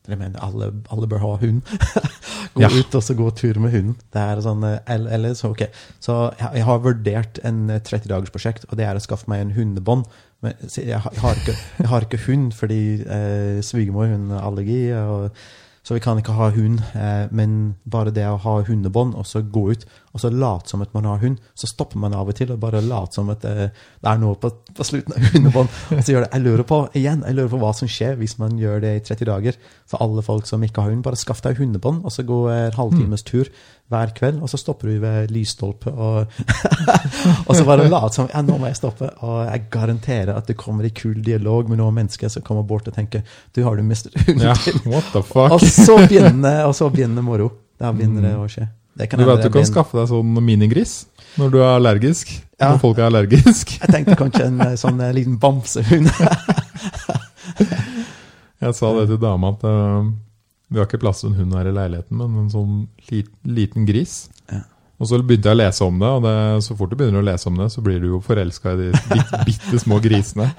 jeg mener, alle, alle bør ha hund. gå Ja. ut og så gå tur med hunden. Det er sånn, eh, eller, eller så, ok. Så jeg, har vurdert en 30-dagersprosjekt, og det er å skaffe meg en hundebånd. Men jeg, har ikke, jeg har ikke hund fordi eh, svigermor hun har allergi, og, så vi kan ikke ha hund. Eh, men bare det å ha hundebånd, og så gå ut og så late som at man har hund, så stopper man av og til og bare late som at eh, det er noe på, på slutten av hundebånd. Og så gjør det, jeg lurer på igjen, jeg lurer på hva som skjer hvis man gjør det i 30 dager. For alle folk som ikke har hund, bare skaff deg hundebånd, og så gå en halvtimes tur hver kveld, og så stopper du ved lysstolpe, og, og så bare late som ja, nå må jeg stoppe. Og jeg garanterer at det kommer i kul dialog med noen mennesker som kommer bort og tenker du har du mistet hunden Ja, what the Og fuck? så begynner, og så begynner moro. Da begynner det å skje. Det kan Du vet du kan min... skaffe deg sånn minigris når du er allergisk. Ja. Når folk er allergisk. Jeg tenkte kanskje en eh, sånn eh, liten bamsehund. Jeg sa det til dama at eh, vi har ikke plass til en hund her i leiligheten, men en sånn liten, liten gris. Ja. Og så begynte jeg å lese om det, og det, så fort du begynner å lese om det, så blir du jo forelska i de bitte, bitte små grisene.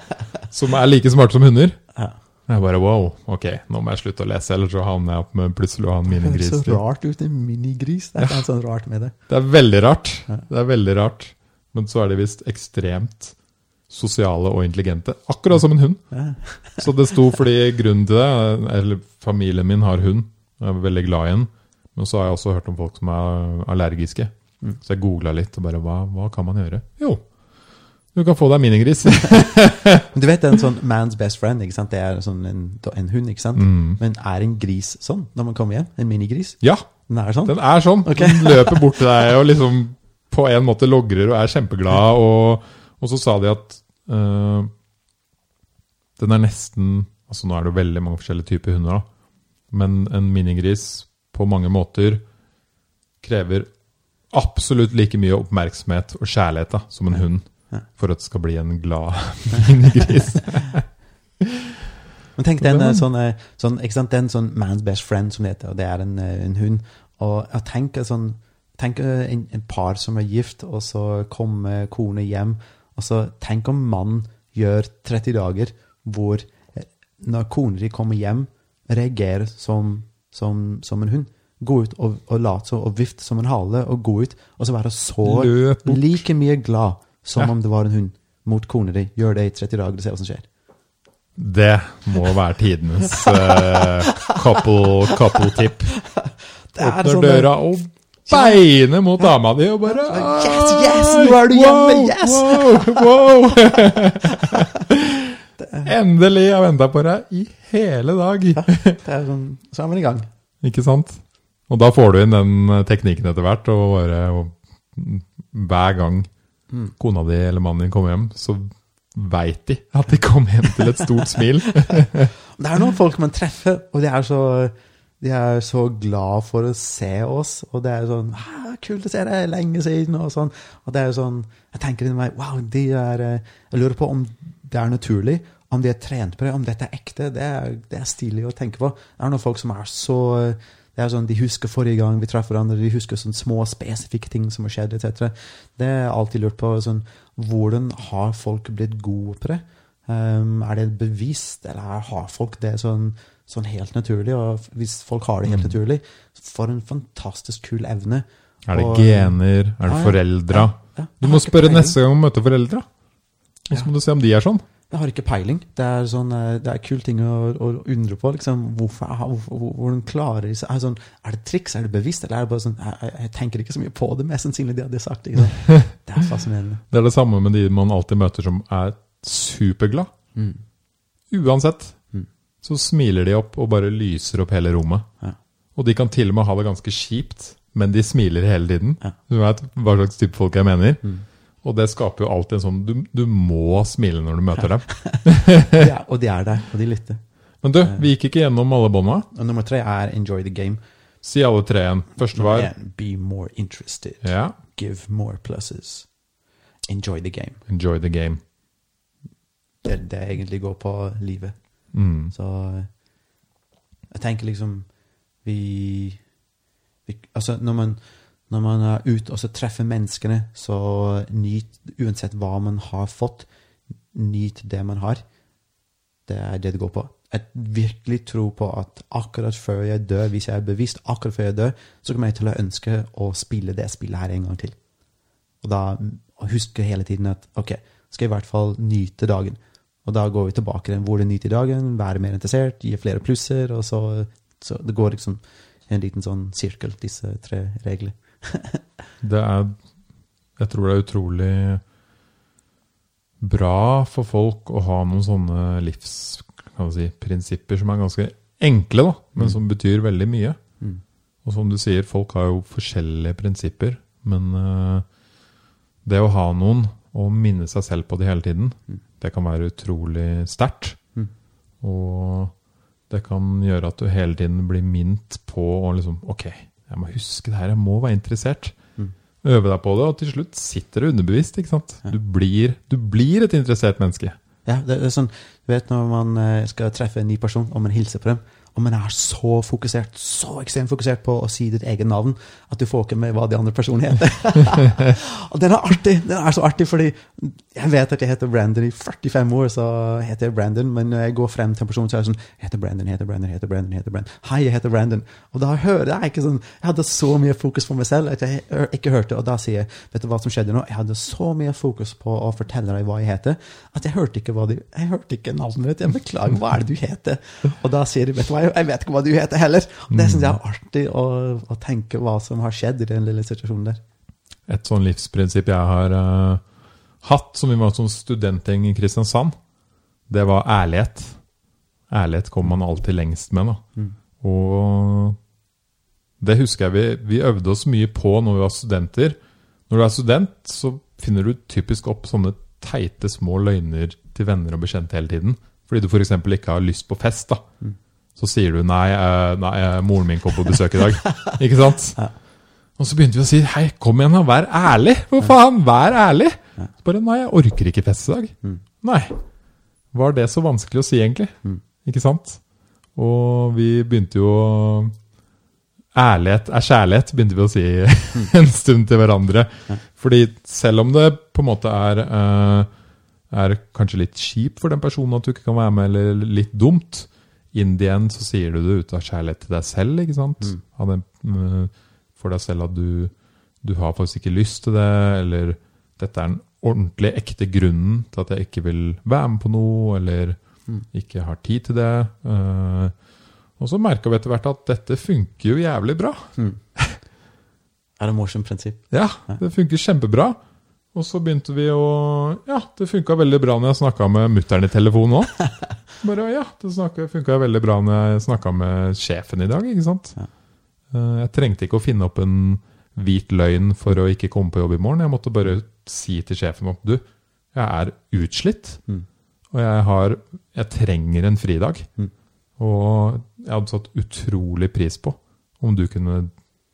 Som er like smarte som hunder. Ja. Jeg bare wow, ok, nå må jeg slutte å lese, ellers så havner jeg opp med plutselig å ha en Det minigris. høres så rart ut, en minigris. Det er ja. sånn rart med det. Det er veldig rart. Det er veldig rart. Men så er det visst ekstremt sosiale og intelligente. Akkurat som en hund. Ja. Så det sto fordi grunnen til det Eller familien min har hund. Jeg er veldig glad i den. Men så har jeg også hørt om folk som er allergiske. Mm. Så jeg googla litt og bare hva, hva kan man gjøre? Jo, du kan få deg minigris. Du vet en sånn man's best friend, ikke sant? Det er sånn en, en hund, ikke sant? Mm. Men er en gris sånn når man kommer hjem? En minigris? Ja, Den er sånn? den er sånn. Okay. Den løper bort til deg og liksom på en måte logrer og er kjempeglad. Og, og så sa de at uh, den er nesten altså Nå er det jo veldig mange forskjellige typer hunder, da. Men en minigris på mange måter krever absolutt like mye oppmerksomhet og kjærlighet da, som en hund. For at det skal bli en glad minigris. Men tenk den eh, sånn, eh, sånn, ikke sant? Den sånn man's best friend, som det heter, og det er en, en hund. Og tenker sånn Tenk en, en par som er gift, og så kommer kone hjem. Og så tenk om mannen gjør 30 dager hvor eh, når kona di kommer hjem, reagerer som, som, som en hund. Gå ut og, og late som og vifte som en hale, og gå ut, og så være så like mye glad som Ja. om det var en hund mot kona di. Gjør det i 30 dager, og se hva som skjer. Det må være tidenes uh, couple, couple tip. Er Åpner sånn- døra og beiner mot dama di og bare Yes, yes, nå er du hjemme, yes! Wow, wow. Endelig! Jeg har venta på deg i hele dag. Det er sånn, så er man i gang. Ikke sant? Og da får du inn den eh, teknikken etter hvert, og bare og, Hver gang Mm. kona di eller mannen din kommer hjem, så veit de at de kom hjem til et stort smil. Det er noen folk man treffer, og de er så, de er så glad for å se oss. Og det er sånn «Hæ, kult å se deg, lenge siden', og sånn. Og det er jo sånn Jeg tenker inni meg Wow, de er eh, Jeg lurer på om det er naturlig, om de er trent på det, om dette er ekte. Det er, det er stilig å tenke på. Det er noen folk som er så det er sånn, De husker forrige gang vi traff hverandre, de husker sånne små, spesifikke ting som har skjedd, etc. Det er alltid lurt på. Sånn, hvordan har folk blitt gode på det? Um, er det bevisst, eller har folk det sånn, sånn, helt naturlig? Og hvis folk har det helt mm. naturlig, for en fantastisk kul evne. Er det og, gener? Er det foreldra? Ja, ja, du må spørre neste gang du møter foreldra. Og så må du se om de er sånn. Jeg har ikke peiling. Det er, sånn, eh, det er kul ting å, å undre på. Liksom. Hvorfor, hvorfor, hvordan klarer de seg? Er, sånn, er, det triks? Er det bevisst? Eller er det bare sånn jeg, jeg tenker ikke så mye på det. Mest sannsynlig de hadde sagt det. Det er fascinerende. det er det samme med de man alltid møter som er superglad. Mm. Uansett. Så smiler de opp og bare lyser opp hele rommet. Ja. Og de kan til og med ha det ganske kjipt, men de smiler hele tiden. Ja. Du vet hva slags type folk jeg mener. Mm. Og det skaper jo alltid en sånn Du, du må smile når du møter dem. ja, og de er der, og de lytter. Men du, vi gikk ikke gjennom alle bånda. Nummer tre er 'enjoy the game'. Si alle tre igjen. Første var Be more interested. Ja. Give more pluses. Enjoy the game. Enjoy the game. Det, det egentlig går på livet. Mm. Så jeg tenker liksom vi, vi Altså, når man når man er ute og så treffer menneskene, så nyt Uansett hva man har fått, nyt det man har. Det er det det går på. Jeg virkelig tror på at akkurat før jeg dør, hvis jeg er bevisst, akkurat før jeg dør, så kommer jeg til å ønske å spille det spillet her en gang til. Og da huske hele tiden at ok, skal jeg i hvert fall nyte dagen. Og da går vi tilbake til hvor det nyter dagen, være mer interessert, gi flere plusser, og så, så det går liksom en liten sånn sirkel, disse tre reglene. det er Jeg tror det er utrolig bra for folk å ha noen sånne livsprinsipper si, som er ganske enkle, da, men mm. som betyr veldig mye. Mm. Og som du sier, folk har jo forskjellige prinsipper, men uh, det å ha noen og minne seg selv på det hele tiden, mm. Det kan være utrolig sterkt. Mm. Og det kan gjøre at du hele tiden blir minnet på å liksom Ok, jeg må huske det her, jeg må være interessert. Mm. Øve deg på det, og til slutt sitter det underbevisst. ikke sant? Ja. Du, blir, du, blir, et interessert menneske. Ja, det er sånn, du vet Når man eh, skal treffe en ny person og man hilser på dem, og man er så fokusert, så ekstremt fokusert på å si ditt eget navn at du får ikke med hva de andre personene heter. og den er artig! Den er så artig, fordi jeg vet at jeg heter Brandon i 45 år, så heter jeg Brandon, men når jeg går frem til en person, så er jeg sånn Jeg heter Brandon, jeg heter Brandon, jeg heter Brandon. jeg heter Brandon. Hei, jeg heter Brandon. Og da hører jeg ikke sånn Jeg hadde så mye fokus på meg selv at jeg ikke hørte, og da sier jeg Vet du hva som skjedde nå? Jeg hadde så mye fokus på å fortelle deg hva jeg heter, at jeg hørte ikke hva du Jeg hørte ikke navnet ditt. Jeg beklager, hva er det du heter? Og da sier de, vet du hva, jeg vet ikke hva du heter heller. Det syns jeg er artig å, å, tenke hva som har skjedd i den lille situasjonen der. Et sånn livsprinsipp jeg har uh, hatt, som vi var som studentgjeng i Kristiansand, det var ærlighet. Ærlighet kommer man alltid lengst med. Mm. Og det husker jeg vi, vi øvde oss mye på når vi var studenter. Når du er student, så finner du typisk opp sånne teite små løgner til venner og bekjente hele tiden. Fordi du f.eks. ikke har lyst på fest. da. Mm. Så sier du nei, eh, nei, eh, moren min kom på besøk i dag. ikke sant? Ja. Og så begynte vi å si hei, kom igjen, da, vær ærlig! For faen, vær ærlig! Så bare nei, jeg orker ikke fest i dag. Mm. Nei. Var det så vanskelig å si, egentlig? Mm. Ikke sant? Og vi begynte jo Ærlighet er kjærlighet, begynte vi å si mm. en stund til hverandre. Fordi selv om det på en måte er uh, er kanskje litt kjipt for den personen at du ikke kan være med, eller litt dumt, in the end så sier du det ut av kjærlighet til deg selv. ikke sant? Mm. Uh, for deg selv at du, du, har faktisk ikke lyst til det, eller dette er den ordentlig ekte grunnen til at jeg ikke vil være med på noe, eller mm. ikke har tid til det. Uh, og så merka vi etter hvert at dette funker jo jævlig bra. Mm. Er det morsomt prinsipp? Ja, det funker kjempebra. Og så begynte vi å Ja, det funka veldig bra når jeg snakka med mutter'n i telefonen òg. Bare ja, det funka veldig bra når jeg snakka med sjefen i dag, ikke sant. Ja. Eh, jeg trengte ikke å finne opp en hvit løgn for å ikke komme på jobb i morgen. Jeg måtte bare si til sjefen at du, jeg er utslitt. Mm. Og jeg, har, jeg trenger en fridag. Mm. Og jeg hadde satt utrolig pris på om du kunne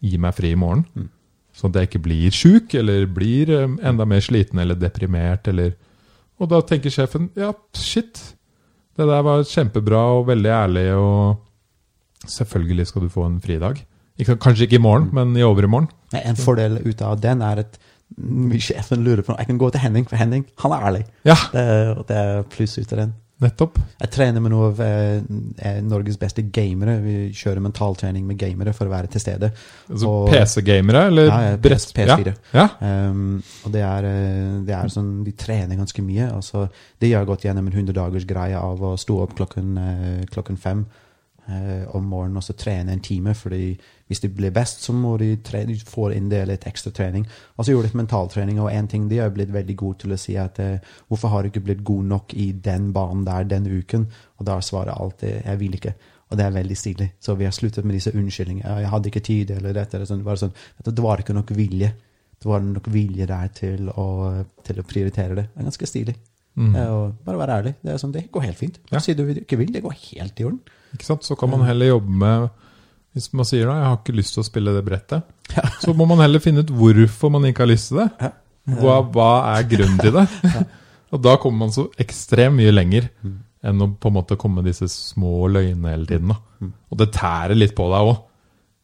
gi meg fri i morgen. Mm. Sånn at jeg ikke blir sjuk, eller blir eh, enda mer sliten eller deprimert, eller Og da tenker sjefen ja, shit, det der var kjempebra og veldig ærlig, og selvfølgelig skal du få en fridag. Ikke, kanskje ikke i morgen, men i overmorgen. En fordel ut av den er at sjefen lurer på noe, jeg kan gå til Henning, for Henning han er ærlig. Ja, Det, det er pluss ut av den. Nettopp. Jeg trener med noen av eh, eh, Norges beste gamere. Vi kjører mentaltrening med gamere for å være til stede. Altså PC-gamere, eller Ja, ja, PS- PS4. Ja, Um, og det er, eh, det er sånn, de trener ganske mye. Altså, de har gått gjennom en 100 dagers greie av å stå opp klokken, klokken fem eh, om morgenen og så trene en time. fordi hvis de blir best, så må de, de få inn det litt ekstra trening. Og så gjorde de mentaltrening, og en ting de har blitt veldig gode til å si, at eh, hvorfor har du ikke blitt god nok i den banen der den uken? Og da svarer alltid jeg vil ikke. Og det er veldig stilig. Så vi har sluttet med disse unnskyldningene. Jeg hadde ikke tid, eller dette. Eller sånn. Bare sånn, det var ikke nok vilje. Det var nok vilje der til å, til å prioritere det. Det er ganske stilig. Mm. Er bare være ærlig. Det sånn, det går helt fint. Ja. Si du ikke vil, det går helt i orden. Ikke sant? Så kan man heller jobbe med Hvis man sier da, jeg har ikke lyst til å spille det brettet, så må man heller finne ut hvorfor man ikke har lyst til det. Hva, hva er grunnen til det? Og da kommer man så ekstremt mye lenger Mm. enn å på en måte komme med disse små løgnene hele tiden. Da. Mm. Og det tærer litt på deg òg.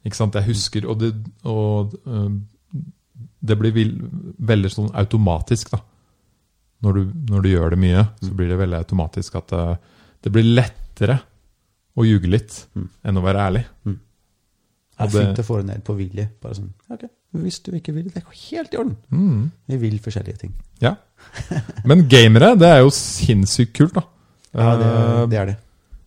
Jeg husker Og det, og, øh, det blir veldig sånn automatisk, da. Når du, når du gjør det mye, Mm. så blir det veldig automatisk at det, det blir lettere å ljuge litt Mm. enn å være ærlig. Det er fint å få det ned på vilje. Bare sånn, ok, hvis du ikke vil, det går helt i orden. Mm. Vi vil forskjellige ting. Ja. Men gamere, det er jo sinnssykt kult, da. Ja, det, Eh, det er det.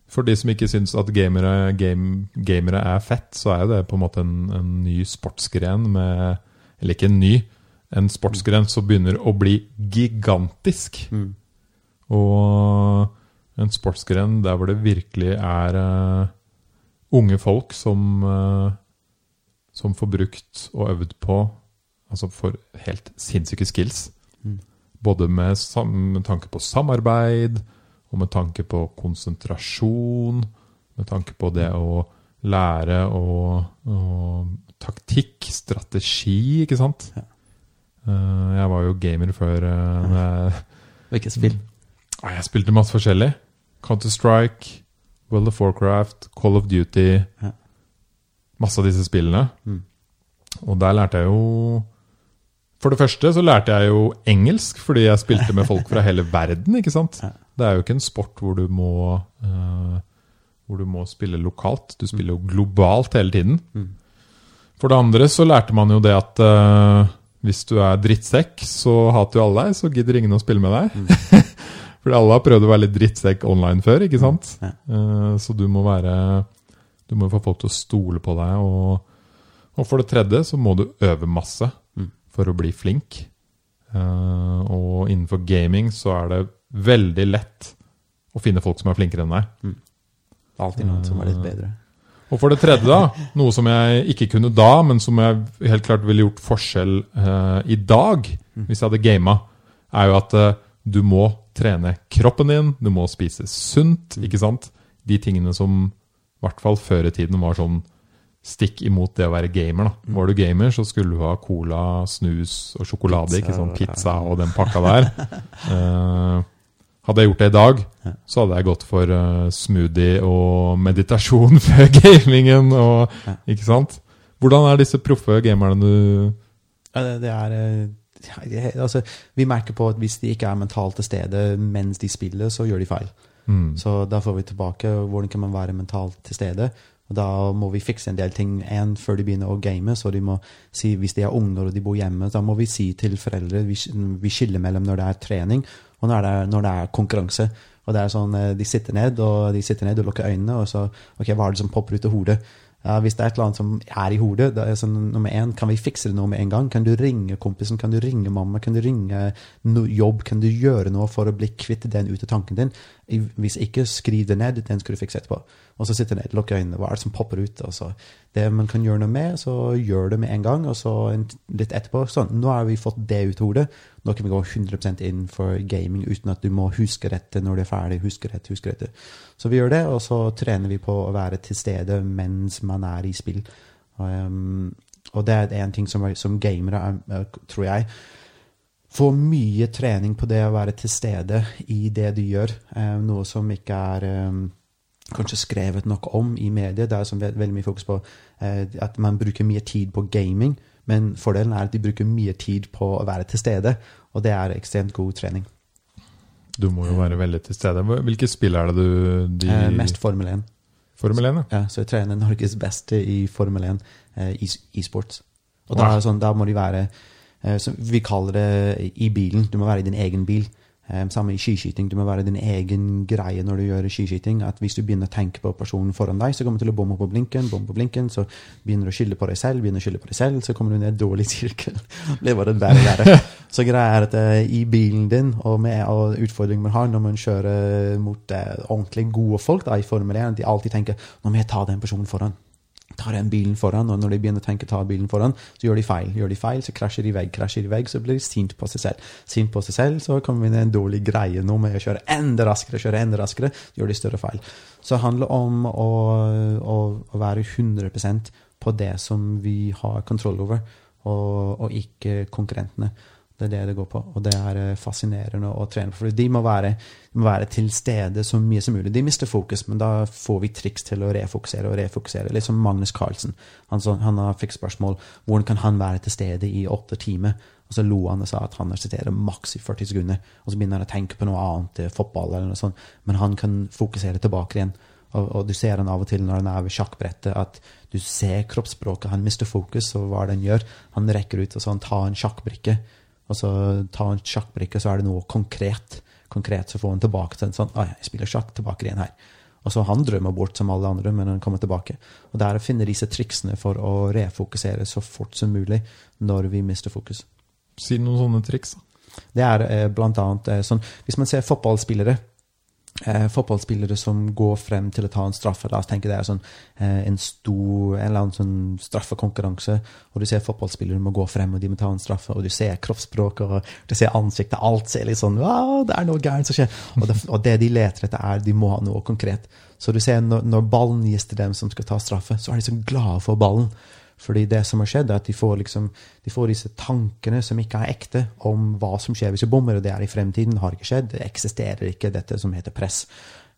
For de som ikke syns at gamere, game, gamere er fett, så er jo det på en måte en, en ny sportsgren med Eller ikke en ny, en sportsgren som begynner å bli gigantisk. Mm. Og en sportsgren der hvor det virkelig er uh, unge folk som, uh, som får brukt og øvd på Altså får helt sinnssyke skills. Mm. Både med, med tanke på samarbeid, og med tanke på konsentrasjon, med tanke på det å lære og, og taktikk, strategi, ikke sant? Ja. Uh, jeg var jo gamer før uh, Hvilket spill? Jeg spilte masse forskjellig. Counter-Strike, World of Warcraft, Call of Duty. Ja. Masse av disse spillene. Mm. Og der lærte jeg jo For det første så lærte jeg jo engelsk, fordi jeg spilte med folk fra hele verden. ikke sant? Ja. Det er jo ikke en sport hvor du må uh, Hvor du må spille lokalt. Du spiller jo globalt hele tiden. Mm. For det andre så lærte man jo det at uh, hvis du er drittsekk, så hater jo alle deg, så gidder ingen å spille med deg. Mm. Fordi alle har prøvd å være litt drittsekk online før, ikke sant? Ja. Eh, så du må være Du må få folk til å stole på deg. Og, og for det tredje så må du øve masse Mm. for å bli flink. Eh, og innenfor gaming så er det veldig lett å finne folk som er flinkere enn deg. Alltid noen som er litt bedre. Og for det tredje, da, noe som jeg ikke kunne da, men som jeg helt klart ville gjort forskjell eh, i dag, hvis jeg hadde gama, er jo at eh, du må trene kroppen din, du må spise sunt, ikke sant? De tingene som i hvert fall før i tiden var sånn stikk imot det å være gamer. da. Var du gamer, så skulle du ha cola, snus og sjokolade, Pizza ikke sånn pizza og den pakka der. Uh, hadde jeg gjort det i dag, så hadde jeg gått for uh, smoothie og meditasjon før gamingen. Og, Ja. Ikke sant? Hvordan er disse proffe gamerne du Ja, det, det er eh, altså, Vi merker på at hvis de ikke er mentalt til stede mens de spiller, så gjør de feil. mm. Så da får vi tilbake hvordan kan man være mentalt til stede. Og Da må vi fikse en del ting en, før de begynner å game. Så de må si, Hvis de er unger og de bor hjemme, da må vi si til foreldre vi, vi skiller mellom når det er trening og når det er, når det er konkurranse. Og det er sånn, eh, De sitter ned og de sitter ned og lukker øynene, og så Ok, hva er det som popper ut av hodet? Ja, hvis det er et eller annet som er i hodet, da er sånn, nummer én, kan vi fikse det nå med en gang? Kan du ringe kompisen? Kan du ringe mamma? Kan du ringe no jobb? Kan du gjøre noe for å bli kvitt den ut av tanken din? Hvis ikke, skriv det ned. Den skal du fikse etterpå. Og så sitter ned, lukke øynene. Hva er det som popper ut? Og så det man kan gjøre noe med, så gjør det med en gang. Og så litt etterpå. Sånn, nå har vi fått det ut av hodet. Nå kan vi gå 100% inn for gaming uten at du må huske dette når du er ferdig. Huske rett, huske rett. Så vi gjør det, og så trener vi på å være til stede mens man er i spill. Og, um, Og det er en ting som, som gamere, er, er, tror jeg, får mye trening på det å være til stede i det du gjør. Eh, noe som ikke er eh, kanskje skrevet nok om i mediet. Det er som veldig mye fokus på eh, at man bruker mye tid på gaming. Men fordelen er at de bruker mye tid på å være til stede, og det er ekstremt god trening. Du må jo være veldig til stede. Hvilke spill er det du de, Eh, mest Formel 1. Formel 1, ja. Ja, så jeg trener Norges beste i Formel 1 eh, e- e-sports. Og da, sånn, da må de være eh, så Vi kaller det i bilen. Du må være i din egen bil. Eh, samme i skiskyting. Du må være din egen greie når du gjør skiskyting. At hvis du begynner å tenke på personen foran deg, så kommer du til å bomme på blinken, bomme på blinken, så begynner du å skylde på deg selv, begynner å skylde på deg selv, så kommer du ned i en dårlig sirkel. Det var det verre og verre. Så greia er at eh, i bilen din, og med og utfordringen man har når man kjører mot eh, ordentlig gode folk da, i Formel 1, de alltid tenker nå må jeg ta den personen foran. Ta den bilen foran, og når de begynner å tenke ta bilen foran, så gjør de feil. Gjør de feil, så krasjer de vegg. Krasjer de vegg, så blir de sint på seg selv. Sint på seg selv, så kommer vi i en dårlig greie nå med å kjøre enda raskere, kjøre enda raskere, så gjør de større feil. Så det handler om å, å, å være 100% på det som vi har kontroll over, og, og ikke konkurrentene. Det er det det går på, og det er eh, fascinerende å trene på. For de må være, de må være til stede så mye som mulig. De mister fokus, men da får vi triks til å refokusere og refokusere. Litt som Magnus Carlsen. Han, så, han fikk spørsmål hvordan kan han være til stede i åtte timer. Og så lo han og sa at han er til maks i 40 sekunder. Og så begynner han å tenke på noe annet, eh, fotball eller noe sånt. Men han kan fokusere tilbake igjen. Og, og du ser han av og til når han er ved sjakkbrettet, at du ser kroppsspråket. Han mister fokus, og hva det han gjør. Han rekker ut og så han tar en sjakkbrikke. Og så tar han sjakkbrikke, så er det noe konkret. Konkret så får han tilbake til en sånn ah, jeg spiller sjakk, tilbake igjen her. Og så han drømmer bort som alle andre, men han kommer tilbake. Og det er å finne disse triksene for å refokusere så fort som mulig når vi mister fokus. Si noen sånne triks. da. Det er eh, blant annet eh, sånn Hvis man ser fotballspillere eh, Fotballspillere som går frem til å ta en straffe La oss tenke det er sånn eh, en stor En eller annen sånn straffekonkurranse, og du ser fotballspillere må gå frem, og de må ta en straffe, og du ser kroppsspråket, og du ser ansiktet Alt ser litt sånn det er noe gærent som skjer. Og det, og det de leter etter, er de må ha noe konkret. Så du ser når, når ballen gis til dem som skal ta straffe, så er de så glade for ballen. Fordi det som har skjedd, er at de får, liksom, de får disse tankene som ikke er ekte, om hva som skjer hvis du bommer, og det er i fremtiden, har ikke skjedd, det eksisterer ikke, dette som heter press.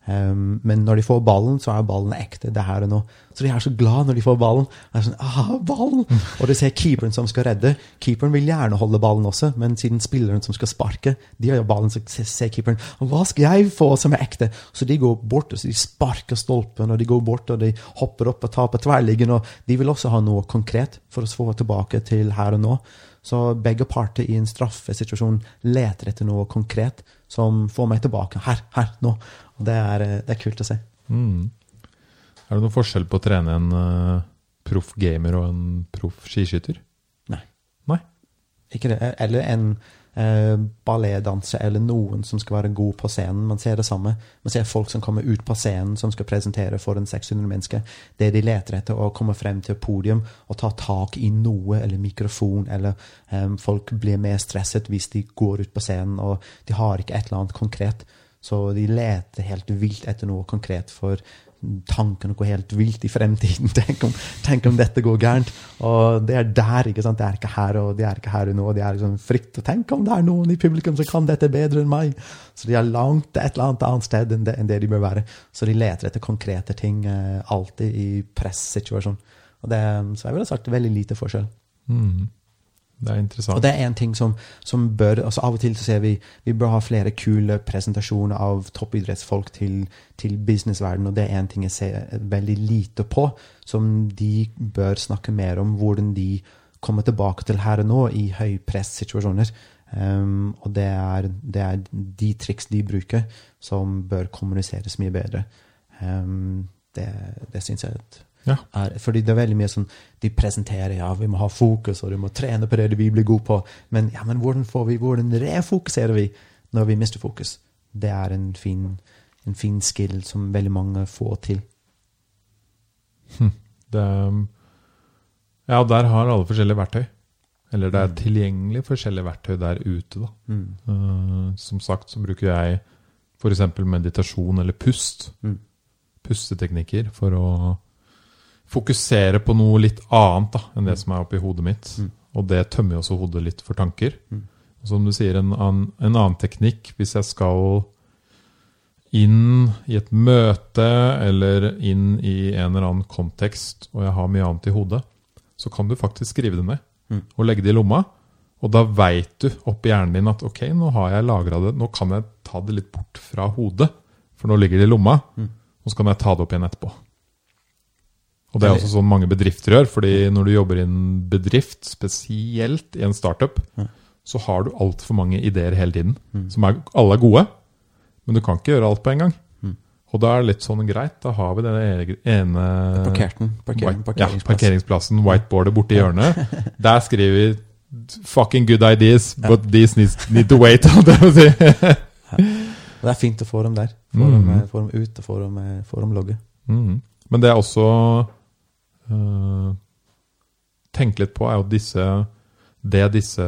Um, men når de får ballen, så er ballen ekte. det her og nå. Så de er så glad når de får ballen. Det er sånn, ah, ballen! Og du ser keeperen som skal redde. Keeperen vil gjerne holde ballen også, men siden spilleren som skal sparke, de har jo ballen, så ser keeperen hva skal jeg få som er ekte? Så de går bort og de sparker stolpen, og de går bort og de hopper opp og tar på. Og de vil også ha noe konkret for å få tilbake til her og nå. Så begge parter i en straffesituasjon leter etter noe konkret som får meg tilbake. Her, her, nå. Det er, eh, det er kult å se. Mm. Er det noen forskjell på å trene en uh, proff gamer og en proff skiskytter? Nei. Nei? Ikke det. Eller en uh, balletdanser eller noen som skal være god på scenen. Man ser det samme. Man ser folk som kommer ut på scenen som skal presentere for en 600 mennesker. Det de leter etter, å komme frem til podium og ta tak i noe, eller mikrofon, eller um, folk blir mer stresset hvis de går ut på scenen og de har ikke et eller annet konkret. Så de leter helt vilt etter noe konkret, for tankene går helt vilt i fremtiden. Tenk om, tenk om dette går gærent. Og det er der, ikke sant? Det er ikke her og det er ikke her og nå. Det er liksom frykt. Og tenk om det er noen i publikum som kan dette bedre enn meg. Så de er langt et eller annet annet sted enn det, enn det de bør være. Så de leter etter konkrete ting eh, alltid i pressituasjon. Og det, så jeg ville sagt veldig lite forskjell. Mm. Det er interessant. Og det er en ting som, som bør altså Av og til så ser vi vi bør ha flere kule presentasjoner av toppidrettsfolk til, til businessverdenen, og det er en ting jeg ser veldig lite på, som de bør snakke mer om. Hvordan de kommer tilbake til her og nå i høypress-situasjoner. Um, og det er, det er de triks de bruker, som bør kommuniseres mye bedre. Um, det det syns jeg at Ja. er, fordi det er veldig mye sånn De presenterer ja, vi må ha fokus, og du må trene på det vi blir gode god på. Men, ja, men hvordan, får vi, hvordan refokuserer vi når vi mister fokus? Det er en fin, en fin skill som veldig mange får til. Det, ja, der har alle forskjellige verktøy. Eller det er tilgjengelig forskjellige verktøy der ute, da. Mm. Uh, som sagt så bruker jeg f.eks. meditasjon eller pust. Mm. Pusteteknikker for å fokusere på noe litt annet da, enn det som er oppi hodet mitt. Og det tømmer jo også hodet litt for tanker. Og som du sier, en annen, en annen teknikk hvis jeg skal inn i et møte eller inn i en eller annen kontekst, og jeg har mye annet i hodet, så kan du faktisk skrive det ned Mm. og legge det i lomma. Og da veit du oppi hjernen din at ok, nå har jeg lagra det, nå kan jeg ta det litt bort fra hodet, for nå ligger det i lomma, og så kan jeg ta det opp igjen etterpå. Og det er også sånn mange bedrifter gjør, fordi når du jobber i en bedrift, spesielt i en startup, så har du altfor mange ideer hele tiden, som er, alle er gode, men du kan ikke gjøre alt på en gang. Og da er det litt sånn greit, da har vi den ene Parkerten. Parkering, White, ja, parkeringsplassen, whiteboardet borti hjørnet. Der skriver vi fucking good ideas, but these needs, need to wait. Og det er fint å få dem der. Få, Mm. dem, eh, få dem ut og få dem, eh, få dem logge. Mhm. Men det er også uh, tenker litt på, er jo disse Det disse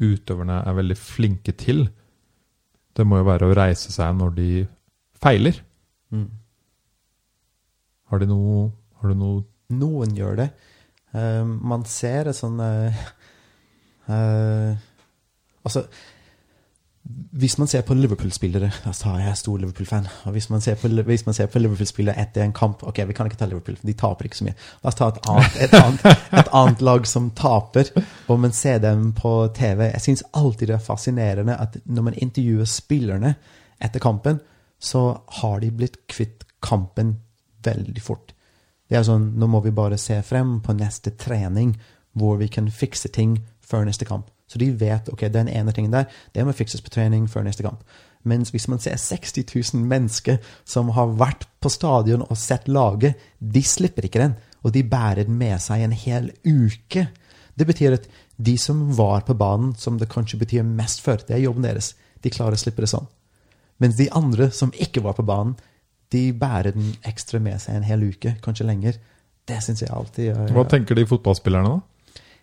utøverne er veldig flinke til, det må jo være å reise seg når de feiler. Mm. Har de noe, har du noe Noen gjør det. Uh, man ser et sånn uh, Altså Hvis man ser på Liverpool-spillere altså, Jeg er stor Liverpool-fan. og Hvis man ser på, på Liverpool-spillere etter en kamp Ok, vi kan ikke ta Liverpool, de taper ikke så mye. La oss ta et annet, et annet, et annet lag som taper, og man ser dem på TV. Jeg syns alltid det er fascinerende at når man intervjuer spillerne etter kampen, så har de blitt kvitt kampen veldig fort. Det er sånn, nå må vi bare se frem på neste trening, hvor vi kan fikse ting før neste kamp. Så de vet, ok, den ene tingen der, det må fikses på trening før neste kamp. Mens hvis man ser 60 000 mennesker som har vært på stadion og sett laget, de slipper ikke den, og de bærer den med seg en hel uke. Det betyr at de som var på banen, som det kanskje betyr mest for, det er jobben deres, de klarer å slippe det sånn. Mens de andre som ikke var på banen, de bærer den ekstra med seg en hel uke, kanskje lenger. Det syns jeg alltid er Hva tenker de fotballspillerne, da?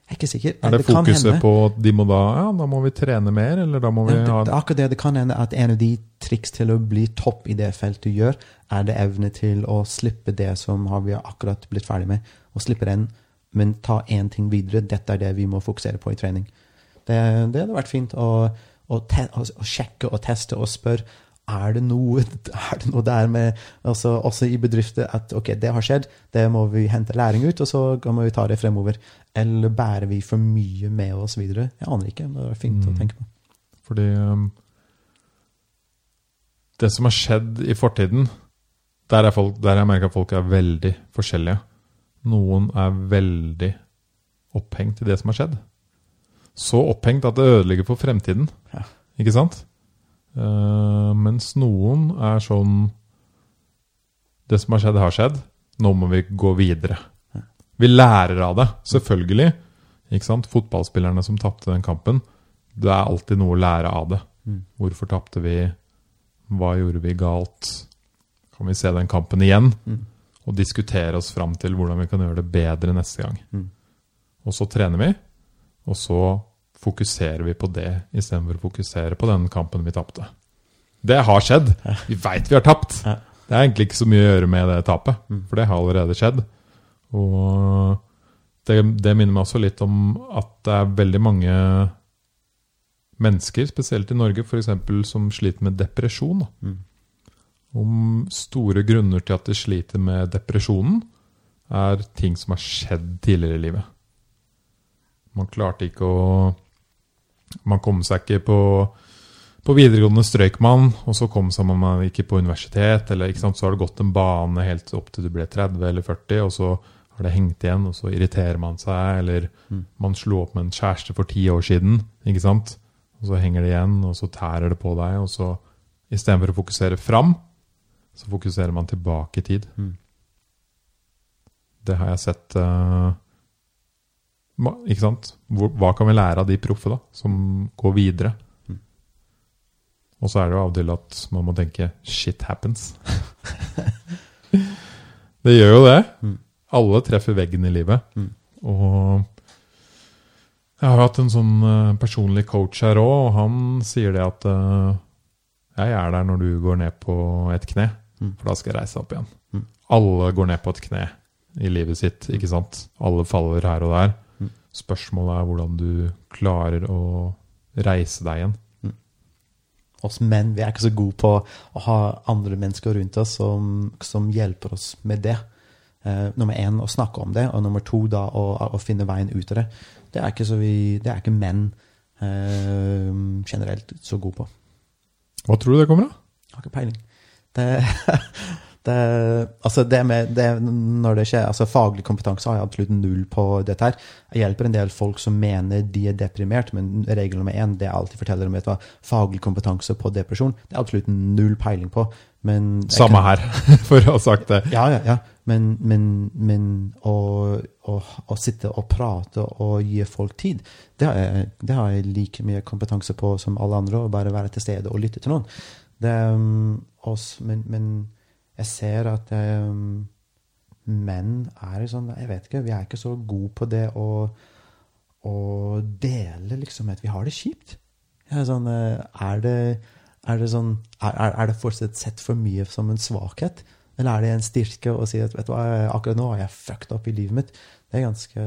Jeg er ikke sikker. Er det, det fokuset på at de må da Ja, da må vi trene mer, eller da må vi ha det, ha det er akkurat det. Det kan hende at en av de triks til å bli topp i det feltet du gjør, er det evne til å slippe det som vi har akkurat blitt ferdig med, og slippe den, men ta én ting videre. Dette er det vi må fokusere på i trening. Det, det hadde vært fint å, å, te, å, å sjekke og teste og spørre er det noe, er det noe der med altså, Også i bedrifter at ok, det har skjedd, det må vi hente læring ut, og så må vi ta det fremover. Eller bærer vi for mye med oss videre? Jeg aner ikke, men det er fint å tenke på. Fordi um, Det som har skjedd i fortiden, der, har jeg merker at folk er veldig forskjellige. Noen er veldig opphengt i det som har skjedd. Så opphengt at det ødelegger for fremtiden. Ja. Ikke sant? Eh, mens noen er sånn Det som har skjedd, har skjedd. Nå må vi gå videre. Vi lærer av det, selvfølgelig. Ikke sant? Fotballspillerne som tapte den kampen. Det er alltid noe å lære av det. Mm. Hvorfor tapte vi? Hva gjorde vi galt? Kan vi se den kampen igjen? Mm. Og diskutere oss fram til hvordan vi kan gjøre det bedre neste gang. Mm. Og så trener vi, og så fokuserer vi på det istedenfor å fokusere på den kampen vi tapte. Det har skjedd. Vi veit vi har tapt. Det er egentlig ikke så mye å gjøre med det tapet, Mm. for det har allerede skjedd. Og det, det minner meg også litt om at det er veldig mange mennesker, spesielt i Norge, f.eks., som sliter med depresjon. Mm. Om store grunner til at de sliter med depresjonen, er ting som har skjedd tidligere i livet. Man klarte ikke å Man kom seg ikke på, på videregående strøyk man, og så kom seg man ikke på universitet, eller ikke sant? så har det gått en bane helt opp til du ble 30 eller 40, og så har det hengt igjen, og så irriterer man seg, eller Mm. man slo opp med en kjæreste for ti år siden, ikke sant? Og så henger det igjen, og så tærer det på deg, og så istedenfor å fokusere fram, så fokuserer man tilbake i tid. Mm. Det har jeg sett ma- Ikke sant? Hva kan vi lære av de proffe, da, som går videre? Mm. Og så er det jo av og til at man må tenke 'shit happens'. det gjør jo det. Mm. Alle treffer veggen i livet. Mm. Og jeg har hatt en sånn eh, personlig coach her òg, og han sier det at eh, jeg er der når du går ned på et kne, Mm. for da skal jeg reise opp igjen. Alle går ned på et kne i livet sitt, ikke sant? Alle faller her og der. Mm. Spørsmålet er hvordan du klarer å reise deg igjen. Oss menn vi er ikke så gode på å ha andre mennesker rundt oss som, som hjelper oss med det. Uh, nummer én å snakke om det, og nummer to da å, å finne veien ut av det. Det er ikke, så vi, det er ikke menn uh, generelt så gode på. Hva tror du det kommer av? Har ikke peiling. Det, det, altså det med det, når det skjer, altså Faglig kompetanse har jeg absolutt null på dette. her. Jeg hjelper en del folk som mener de er deprimert, men regel nummer én det jeg alltid forteller om, vet du hva, faglig kompetanse på depresjon, det er absolutt null peiling på. Men Samme kan- her, for å ha sagt det. Ja, ja, ja. Men, men, men å, å, å sitte og prate og gi folk tid, det har, jeg, det har jeg like mye kompetanse på som alle andre. Å bare være til stede og lytte til noen. Det, også, men, men jeg ser at um, menn er sånn Jeg vet ikke, vi er ikke så gode på det å, å dele liksom at vi har det kjipt. Er, sånn, eh, er det er det, sånn, er, er- det fortsatt sett for mye som en svakhet? Eller er det en styrke å si at vet du hva, akkurat nå har jeg fucked up i livet mitt? Det er ganske,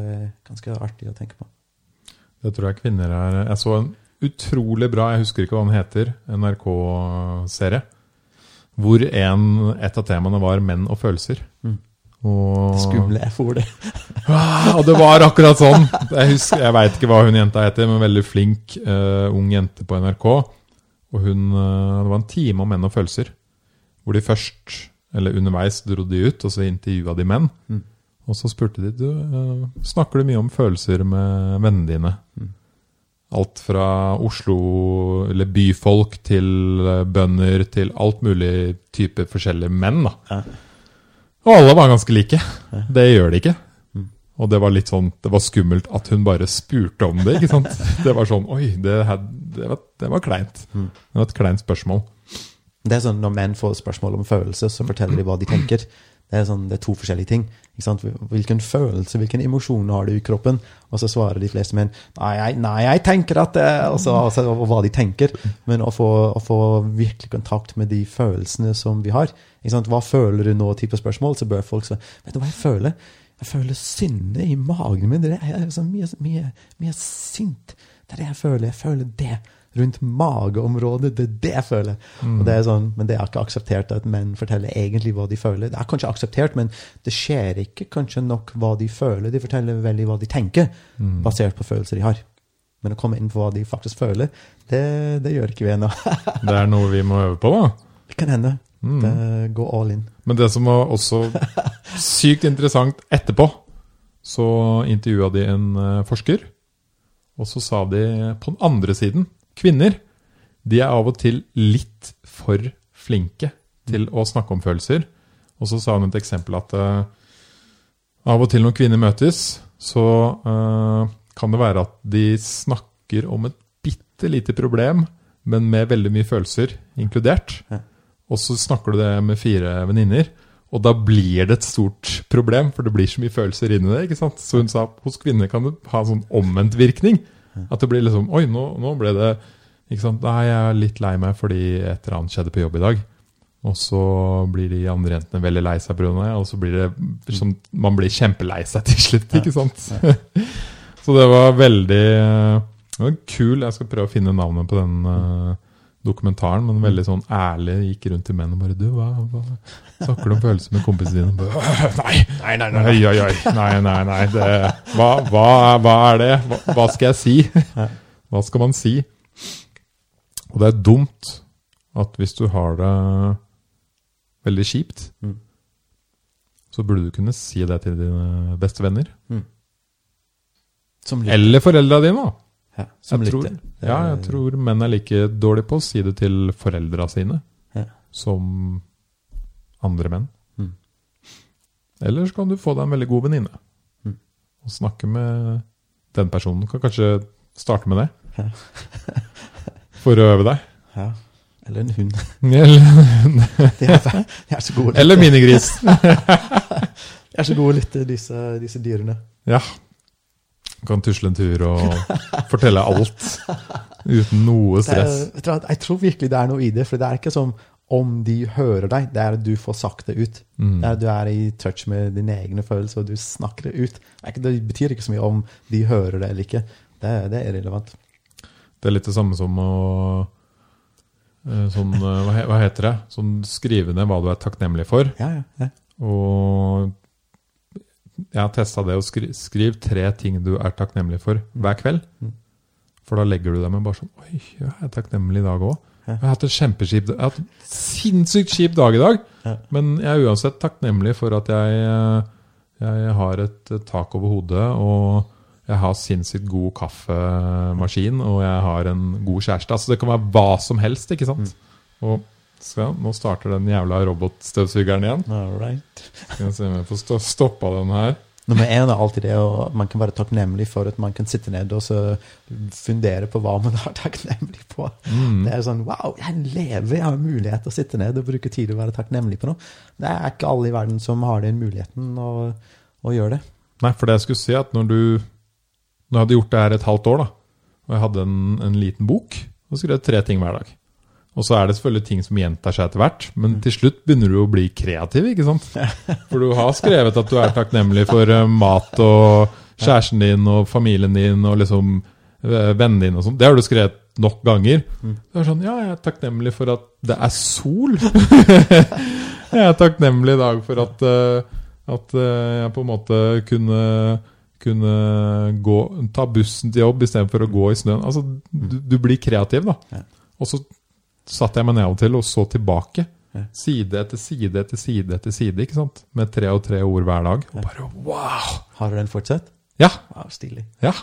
ganske artig å tenke på. Det tror jeg kvinner er Jeg så en utrolig bra, jeg husker ikke hva den heter, NRK-serie. Hvor en, et av temaene var menn og følelser. Mm. Og, Skumle F-ord, det. Ah, og det var akkurat sånn! Jeg, husker, jeg veit ikke hva hun jenta heter, men veldig flink uh, ung jente på NRK. Og hun, uh, Det var en time om menn og følelser. Hvor de først, eller underveis, dro de ut, og så intervjua de menn. Mm. Og så spurte de du, uh, snakker du mye om følelser med vennene dine. Mm. Alt fra Oslo, eller byfolk, til eh, bønder, til alt mulig type forskjellige menn. da. Og alle var ganske like. Det gjør de ikke. Mm. Og det var litt sånn, det var skummelt at hun bare spurte om det. ikke sant? Det var sånn Oi, det, her, det, var, det var kleint. Mm. Det var et kleint spørsmål. Det er sånn Når menn får spørsmål om følelse, så forteller de hva de tenker. Det er, sånn, det er to forskjellige ting. Hvilken følelse, hvilken emosjon har du i kroppen? Og så svarer de fleste med nei, jeg, nei, jeg tenker at det og, så, og, så, hva de tenker. Men å få, å få virkelig kontakt med de følelsene som vi har? Hva føler du nå? type spørsmål, så bør folk si Vet du hva jeg føler? Jeg føler sinne i magen min. Det er så mye, mye, mye sint. Det er det jeg føler. Jeg føler det rundt mageområdet. Det er det jeg føler. Og det er sånn, men det er ikke akseptert at menn forteller egentlig hva de føler. Det er kanskje akseptert, men det skjer ikke kanskje nok hva de føler. De forteller veldig hva de tenker, Mm. basert på følelser de har. Men å komme inn på hva de faktisk føler, det, det gjør ikke vi ennå. Det er noe vi må øve på, da. Det kan hende. Mm. Det, gå all in. Men det som var også sykt interessant etterpå, så intervjua de en eh, forsker. Og så sa de på den andre siden kvinner de er av og til litt for flinke til å snakke om følelser. Og så sa hun et eksempel at uh, av og til når kvinner møtes, så uh, kan det være at de snakker om et bitte lite problem, men med veldig mye følelser inkludert. Og så snakker du det med fire venninner, og da blir det et stort problem, for det blir så mye følelser inni det. ikke sant? Så hun sa hos kvinner kan det ha en sånn omvendt virkning. At det blir liksom Oi, nå, nå ble det ikke sant? Nei, jeg er litt lei meg fordi et eller annet skjedde på jobb i dag. Og så blir de andre jentene veldig lei seg pga. det, og så blir det som Man blir kjempelei seg til slutt, ikke sant? så det var veldig eh, det var kul. Jeg skal prøve å finne navnet på den eh, dokumentaren, men veldig sånn ærlig gikk rundt til menn og bare Du, hva, hva snakker du om følelser med kompisene dine? Bare, Nei, nei, nei, nei, nei, nei, nei, nei, nei det, hva, hva, hva er det? Hva, hva skal jeg si? Hva skal man si? Og det er dumt at hvis du har det veldig kjipt, Mm. så burde du kunne si det til dine beste venner. Som. Eller foreldra dine, da. Ja, som Jeg tror, lytter. Det ja, er- jeg tror menn er like dårlige på å si det til foreldra sine Ja. som andre menn. Mm. Eller så kan du få deg en veldig god venninne Mm. og snakke med den personen. Kan kanskje starte med det Ja. for å øve deg. Ja. Eller en hund. Eller, De er, de er så gode eller minigris. De er så gode å lytte, disse, disse dyrene. Ja. Kan tusle en tur og fortelle alt uten noe stress. er, jeg tror virkelig det er noe i det. For det er ikke som om de hører deg, det er at du får sagt det ut. Mm. Det er at du er i touch med dine egne følelser, og du snakker det ut. Det, betyr ikke så mye om de hører det eller ikke. Det, er- det er irrelevant. Det er litt det samme som å eh, sånn, eh, hva heter det? Sånn skrive ned hva du er takknemlig for. Ja, ja, ja. Og jeg har testa det å skri, skrive tre ting du er takknemlig for hver kveld. Mm. For da legger du deg med bare sånn Oi, jeg er takknemlig i dag òg. Jeg har hatt en kjempeskip, Jeg har hatt en sinnssykt kjip dag i dag. Ja. Men jeg er uansett takknemlig for at jeg, eh, jeg har et tak over hodet, og jeg har sinnssykt god kaffemaskin, og jeg har en god kjæreste. Altså Det kan være hva som helst, ikke sant? Og skal, nå starter den jævla robotstøvsugeren igjen. All right. Skal se om jeg får stå, stoppa den her. Nummer én er alltid det, og man kan være takknemlig for at man kan sitte ned og så fundere på hva man er takknemlig på. Mm. Det er sånn Wow, jeg lever, jeg har mulighet til å sitte ned og bruke tid og være takknemlig på noe. Det er ikke alle i verden som har den muligheten å, å gjøre det. Nei, for det jeg skulle si, at når du Når jeg hadde gjort det her et halvt år, da, og jeg hadde en, en liten bok, og skrev tre ting hver dag. Og så er det selvfølgelig ting som gjentar seg etter hvert, men til slutt begynner du å bli kreativ, ikke sant? For du har skrevet at du er takknemlig for eh, mat og kjæresten din og familien din og liksom eh, vennene dine og sånn. Det har du skrevet nok ganger. Det er sånn, ja, jeg er takknemlig for at det er sol. jeg er takknemlig i dag for at, eh, at jeg på en måte kunne, kunne gå, ta bussen til jobb istedenfor å gå i snøen. Altså, du, du blir kreativ, da. Og så satt jeg meg ned av og til og så tilbake. Side etter side etter side etter side, ikke sant? Med tre og tre ord hver dag. Og bare wow! Har du den fortsatt? Ja! Wow, stilig. ja.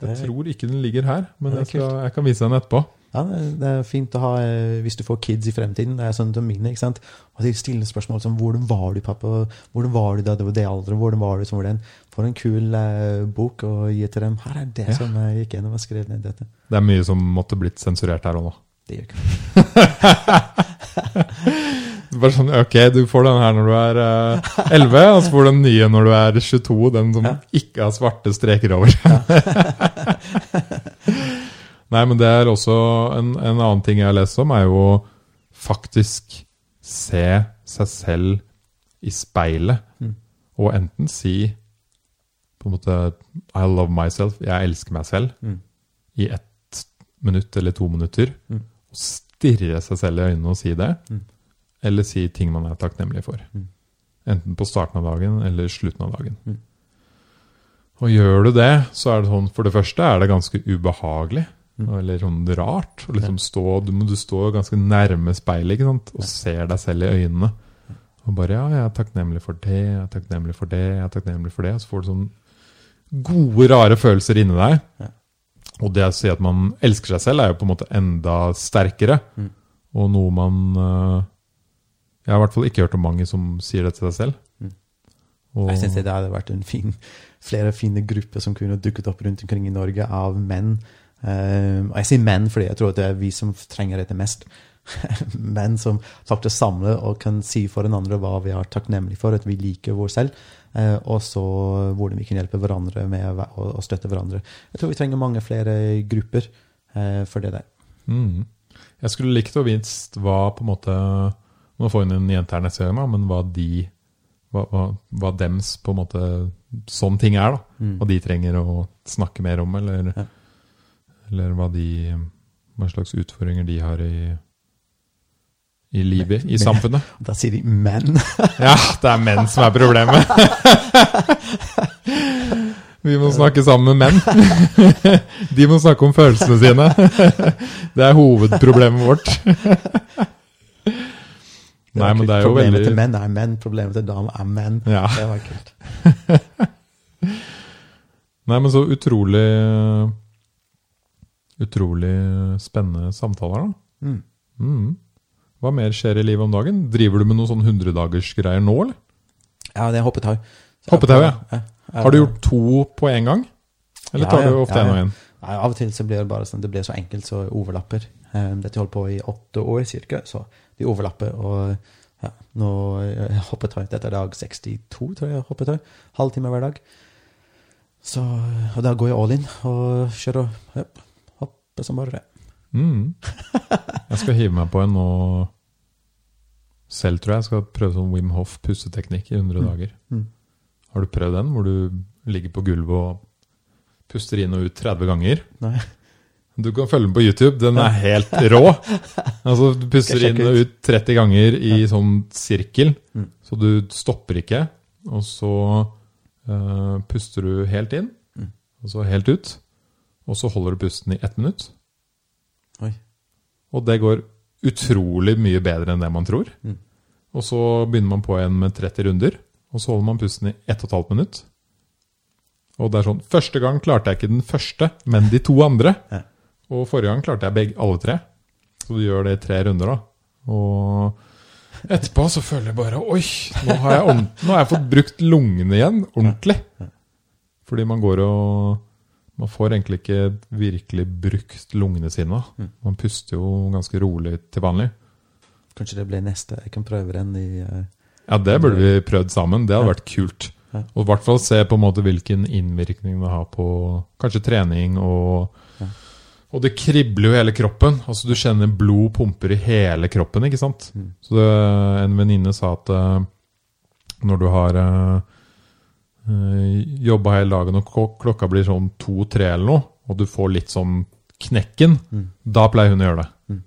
Jeg Det tror ikke den ligger her, men jeg, skal, jeg kan vise den etterpå. Ja, det er- fint å ha eh, hvis du får kids i fremtiden. Det er sånn som mine. ikke sant? Og de stiller spørsmål som 'Hvordan var du, pappa? Hvordan var du da det var det alderen? Hvordan var du som var den?' For en kul eh, bok å gi til dem. Her er det Ja. som jeg gikk gjennom og skrev ned dette. Det er mye som måtte blitt sensurert her og nå. Det gjør ikke. Bare sånn, ok, du får den her når du er uh, 11, og så får du den nye når du er 22, den som Ja. ikke har svarte streker over. Nei, men det er også en, en annen ting jeg har lest om, er jo å faktisk se seg selv i speilet, Mm. og enten si på en måte I love myself, jeg elsker meg selv, Mm. i ett minutt eller to minutter, Mm. Og stirre seg selv i øynene og si det, Mm. eller si ting man er takknemlig for. Mm. Enten på starten av dagen eller slutten av dagen. Mm. Og gjør du det, så er det sånn For det første er det ganske ubehagelig. Mm. Eller sånn rart. å liksom stå, du, må, du står ganske nærme speilet og ser deg selv i øynene. Og bare 'Ja, jeg er takknemlig for det, jeg er takknemlig for det, jeg er takknemlig for det.' Og så får du sånne gode, rare følelser inni deg. Ja. Og det å si at man elsker seg selv, er jo på en måte enda sterkere. Mm. Og noe man øh, Jeg har i hvert fall ikke hørt om mange som sier det til seg selv. Mm. Og, Jeg syns det hadde vært en fin, flere fine grupper som kunne dukket opp rundt omkring i Norge av menn. Eh, og jeg sier menn fordi jeg tror at det er vi som trenger dette mest. menn som faktisk samler og kan si for den andre hva vi er takknemlige for, at vi liker vår selv. Eh, og så hvordan vi kan hjelpe hverandre med å, støtte hverandre. Jeg tror vi trenger mange flere grupper eh, for det der. Mm. Jeg skulle likt å visst hva på en måte Nå får hun en jente her neste gang, men hva de hva, hva, hva dems på en måte sånn ting er, da. Mm. Hva de trenger å snakke mer om, eller, Ja. eller hva de Hva slags utfordringer de har i i livet, i Men- samfunnet. Da sier de menn. Ja, det er menn som er problemet. Vi må snakke sammen med menn. De må snakke om følelsene sine. Det er hovedproblemet vårt. Nei, men det er jo Problemet veldig til menn er menn, problemet til damer er menn. Ja. Det var kult. Nei, men så utrolig Utrolig spennende samtaler, da. Mm. Mm. Hva mer skjer i livet om dagen? Driver du med noen sånn hundredagersgreier nå, eller? Ja, det er hoppetau. Hoppetau, ja. Har du gjort to på en gang? Eller tar du ofte ja. og? Nei, Av og til så blir det bare sånn, det blir så enkelt så overlapper. Um, dette holdt på i åtte år cirka, så de overlapper. Og ja, nå eh, hoppetau. Dette er dag 62, tror jeg. hoppetau. Halvtime hver dag. Så, og da går jeg all in og kjører hopp, hopper som bare det. Mm. Jeg skal hive meg på en nå selv, tror jeg. Skal prøve sånn Wim Hof pusteteknikk i 100 dager. Mm. Har du prøvd den, hvor du ligger på gulvet og puster inn og ut 30 ganger? Nei. Du kan følge den på YouTube. Den er helt rå. Altså, du puster inn og ut 30 ganger i sånn sirkel, Mm. så du stopper ikke. Og så uh, puster du helt inn, Mm. og så helt ut. Og så holder du pusten i ett minutt. Oi. Og det går utrolig mye bedre enn det man tror. Mm. Og så begynner man på igjen med 30 runder, og så holder man pusten i 1 12 minutt. Og det er sånn Første gang klarte jeg ikke den første, men de to andre. Ja. Og forrige gang klarte jeg begge, alle tre. Så du gjør det i tre runder, da. Og etterpå så føler jeg bare Oi, nå har jeg, nå har jeg fått brukt lungene igjen ordentlig. Fordi man går og Man får egentlig ikke virkelig brukt lungene sine. da. Man puster jo ganske rolig til vanlig. Kanskje det blir neste. Jeg kan prøve den i uh, Ja, det burde vi prøvd sammen. Det hadde Ja. vært kult. Ja. Og i hvert fall se på en måte hvilken innvirkning det har på kanskje trening og Ja. Og det kribler jo hele kroppen. Altså Du kjenner blod pumper i hele kroppen, ikke sant? Mm. Så det, en venninne sa at uh, når du har uh, jobba hele dagen og klokka blir sånn to-tre eller noe, og du får litt sånn knekken, Mm. da pleier hun å gjøre det. Mm.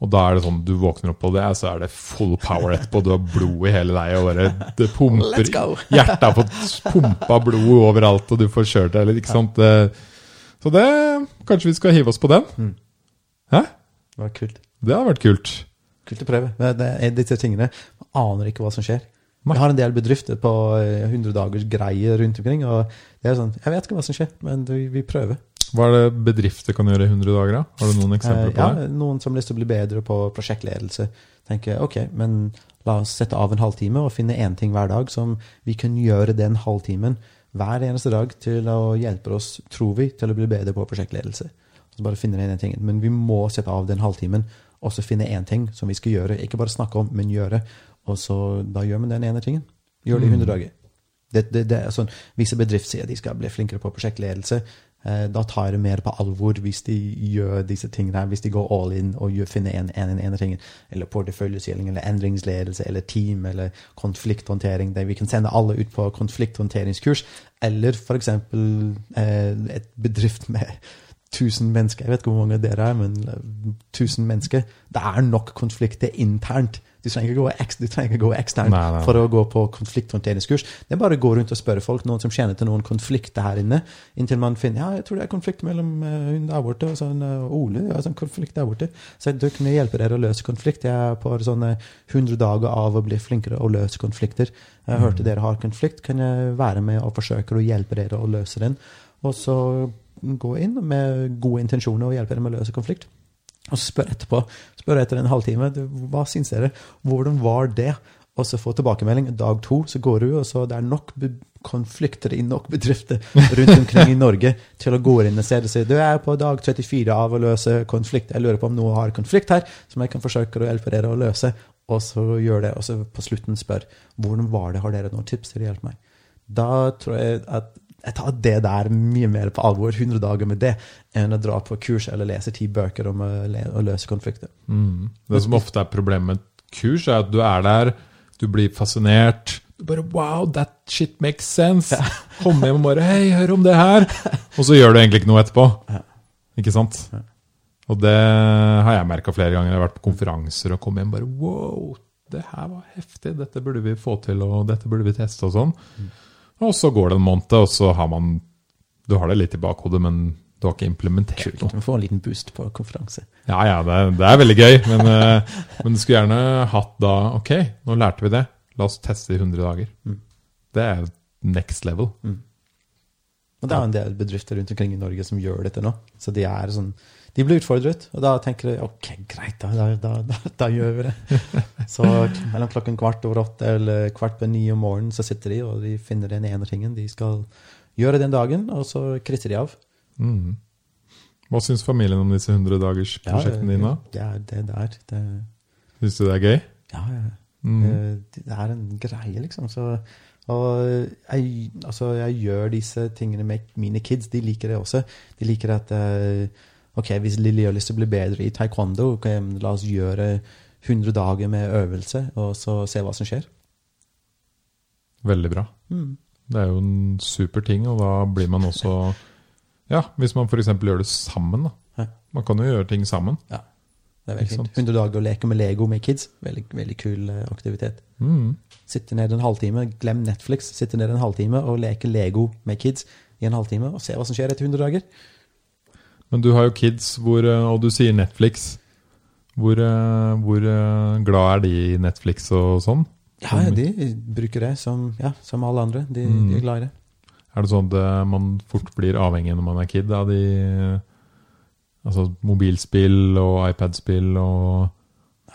Og da er det sånn, du våkner opp på det, så er det full power etterpå. Du har blod i hele deg, og bare det pumper! Hjertet har fått pumpa blod overalt, og du får kjørt deg, litt. ikke sant? Det, så det Kanskje vi skal hive oss på den? Mm. Hæ? Det var kult. Det har vært kult. Kult å prøve. Det er disse tingene Man aner ikke hva som skjer. Jeg har en del bedrifter på eh, 100 dagers greier rundt omkring. Og det er sånn Jeg vet ikke hva som skjer, men vi, vi prøver. Hva er det bedrifter kan gjøre i 100 dager, da? Har du noen eksempler på det? ja, noen som har lyst til å bli bedre på prosjektledelse. Tenker ok, men la oss sette av en halvtime og finne én ting hver dag som vi kan gjøre den halvtimen hver eneste dag til å hjelpe oss, tror vi, til å bli bedre på prosjektledelse. Så bare finne den tingen. Men vi må sette av den halvtimen og så finne én ting som vi skal gjøre. Ikke bare snakke om, men gjøre. Og så da gjør man den ene tingen. Gjør det i 100 dager. Det, det, det er sånn, Visse bedrifter sier de skal bli flinkere på prosjektledelse. Eh, da tar jeg det mer på alvor hvis de gjør disse tingene. her, Hvis de går all in og gjør, finner en, en, en, en ting. Eller porteføljestyring, eller endringsledelse, eller team, eller konflikthåndtering. Der vi kan sende alle ut på konflikthåndteringskurs. Eller f.eks. Eh, et bedrift med 1000 mennesker. Jeg vet ikke hvor mange dere er, men eh, 1000 mennesker. Det er nok konflikter internt. Du trenger ikke gå, eks, du trenger ikke gå eksternt Nei, nei, nei. for å gå på konflikthåndteringskurs. Det er bare å gå rundt og spørre folk, noen som kjenner til noen konflikter her inne, inntil man finner ja, jeg tror det er konflikt mellom uh, hun der borte og sånn uh, Ole. ja, sånn konflikt der borte. Så jeg kan hjelpe dere å løse konflikt. Jeg er på sånne 100 dager av å bli flinkere å løse konflikter. Jeg hørte dere har konflikt, kan jeg være med og forsøke å hjelpe dere å løse den? Og så gå inn med gode intensjoner og hjelpe dere med å løse konflikt. Og så spør etterpå, spør etter en halvtime, hva syns dere? Hvordan var det? Og så få tilbakemelding. Dag to så går du, og så det er nok konflikter i nok bedrifter rundt omkring i Norge til å gå inn og se det. Du er på dag 34 av å løse konflikt. Jeg lurer på om noe har konflikt her, som jeg kan forsøke å hjelpe dere å løse. Og så gjør det, og så på slutten spør hvordan var det, har dere noen tips til å hjelpe meg? Da tror jeg at jeg tar det der mye mer på alvor, 100 dager med det, enn å dra på kurs eller lese ti bøker om å, løse konflikter. Mm. Det som ofte er problemet med kurs, er at du er der, du blir fascinert. Du bare Wow, that shit makes sense! Kom hjem og bare Hei, hør om det her! Og så gjør du egentlig ikke noe etterpå. Ja. Ikke sant? Ja. Og det har jeg merka flere ganger. Jeg har vært på konferanser og kommet hjem bare Wow, det her var heftig! Dette burde vi få til, og dette burde vi teste, og sånn. Og så går det en måned, og så har man Du har det litt i bakhodet, men du har ikke implementert noe. Du får en liten boost på konferanse. Ja, ja, det, det er veldig gøy, men, eh, men du skulle gjerne hatt da Ok, nå lærte vi det. La oss teste i 100 dager. Mm. Det er next level. Og det er en del bedrifter rundt omkring i Norge som gjør dette nå. Så de er sånn De blir utfordret, og da tenker de ok, greit, da, da, da, da, gjør vi det. Så mellom klokken kvart over åtte eller kvart på ni om morgenen så sitter de og de finner den ene tingen de skal gjøre den dagen, og så krysser de av. Mm. Hva syns familien om disse 100-dagersprosjektene dine? Det er det der. Det, Syns du det er gøy? ja, ja. Mm. Eh, Det er en greie, liksom. Så, og jeg, altså, jeg gjør disse tingene med mine kids. De liker det også. De liker at eh, Ok, hvis Lilly har lyst til å bli bedre i taekwondo, okay, la oss gjøre 100 dager med øvelse, og så se hva som skjer. Veldig bra. Mm. Det er jo en super ting, og da blir man også Ja, hvis man f.eks. gjør det sammen, da. Man kan jo gjøre ting sammen. Ja, det er veldig fint. 100 dager å leke med Lego med kids. Veldig, veldig kul eh, aktivitet. Mm. Sitte ned en halvtime, glem Netflix, sitte ned en halvtime og leke Lego med kids i en halvtime, og se hva som skjer etter 100 dager. Men du har jo kids, hvor, eh, og du sier Netflix. Hvor, eh, hvor eh, glad er de i Netflix og sånn? Ja, ja, de bruker det som, ja, som alle andre. De, Mm. de er glad i det. Er det sånn at man fort blir avhengig når man er kid av de Altså mobilspill og iPad-spill og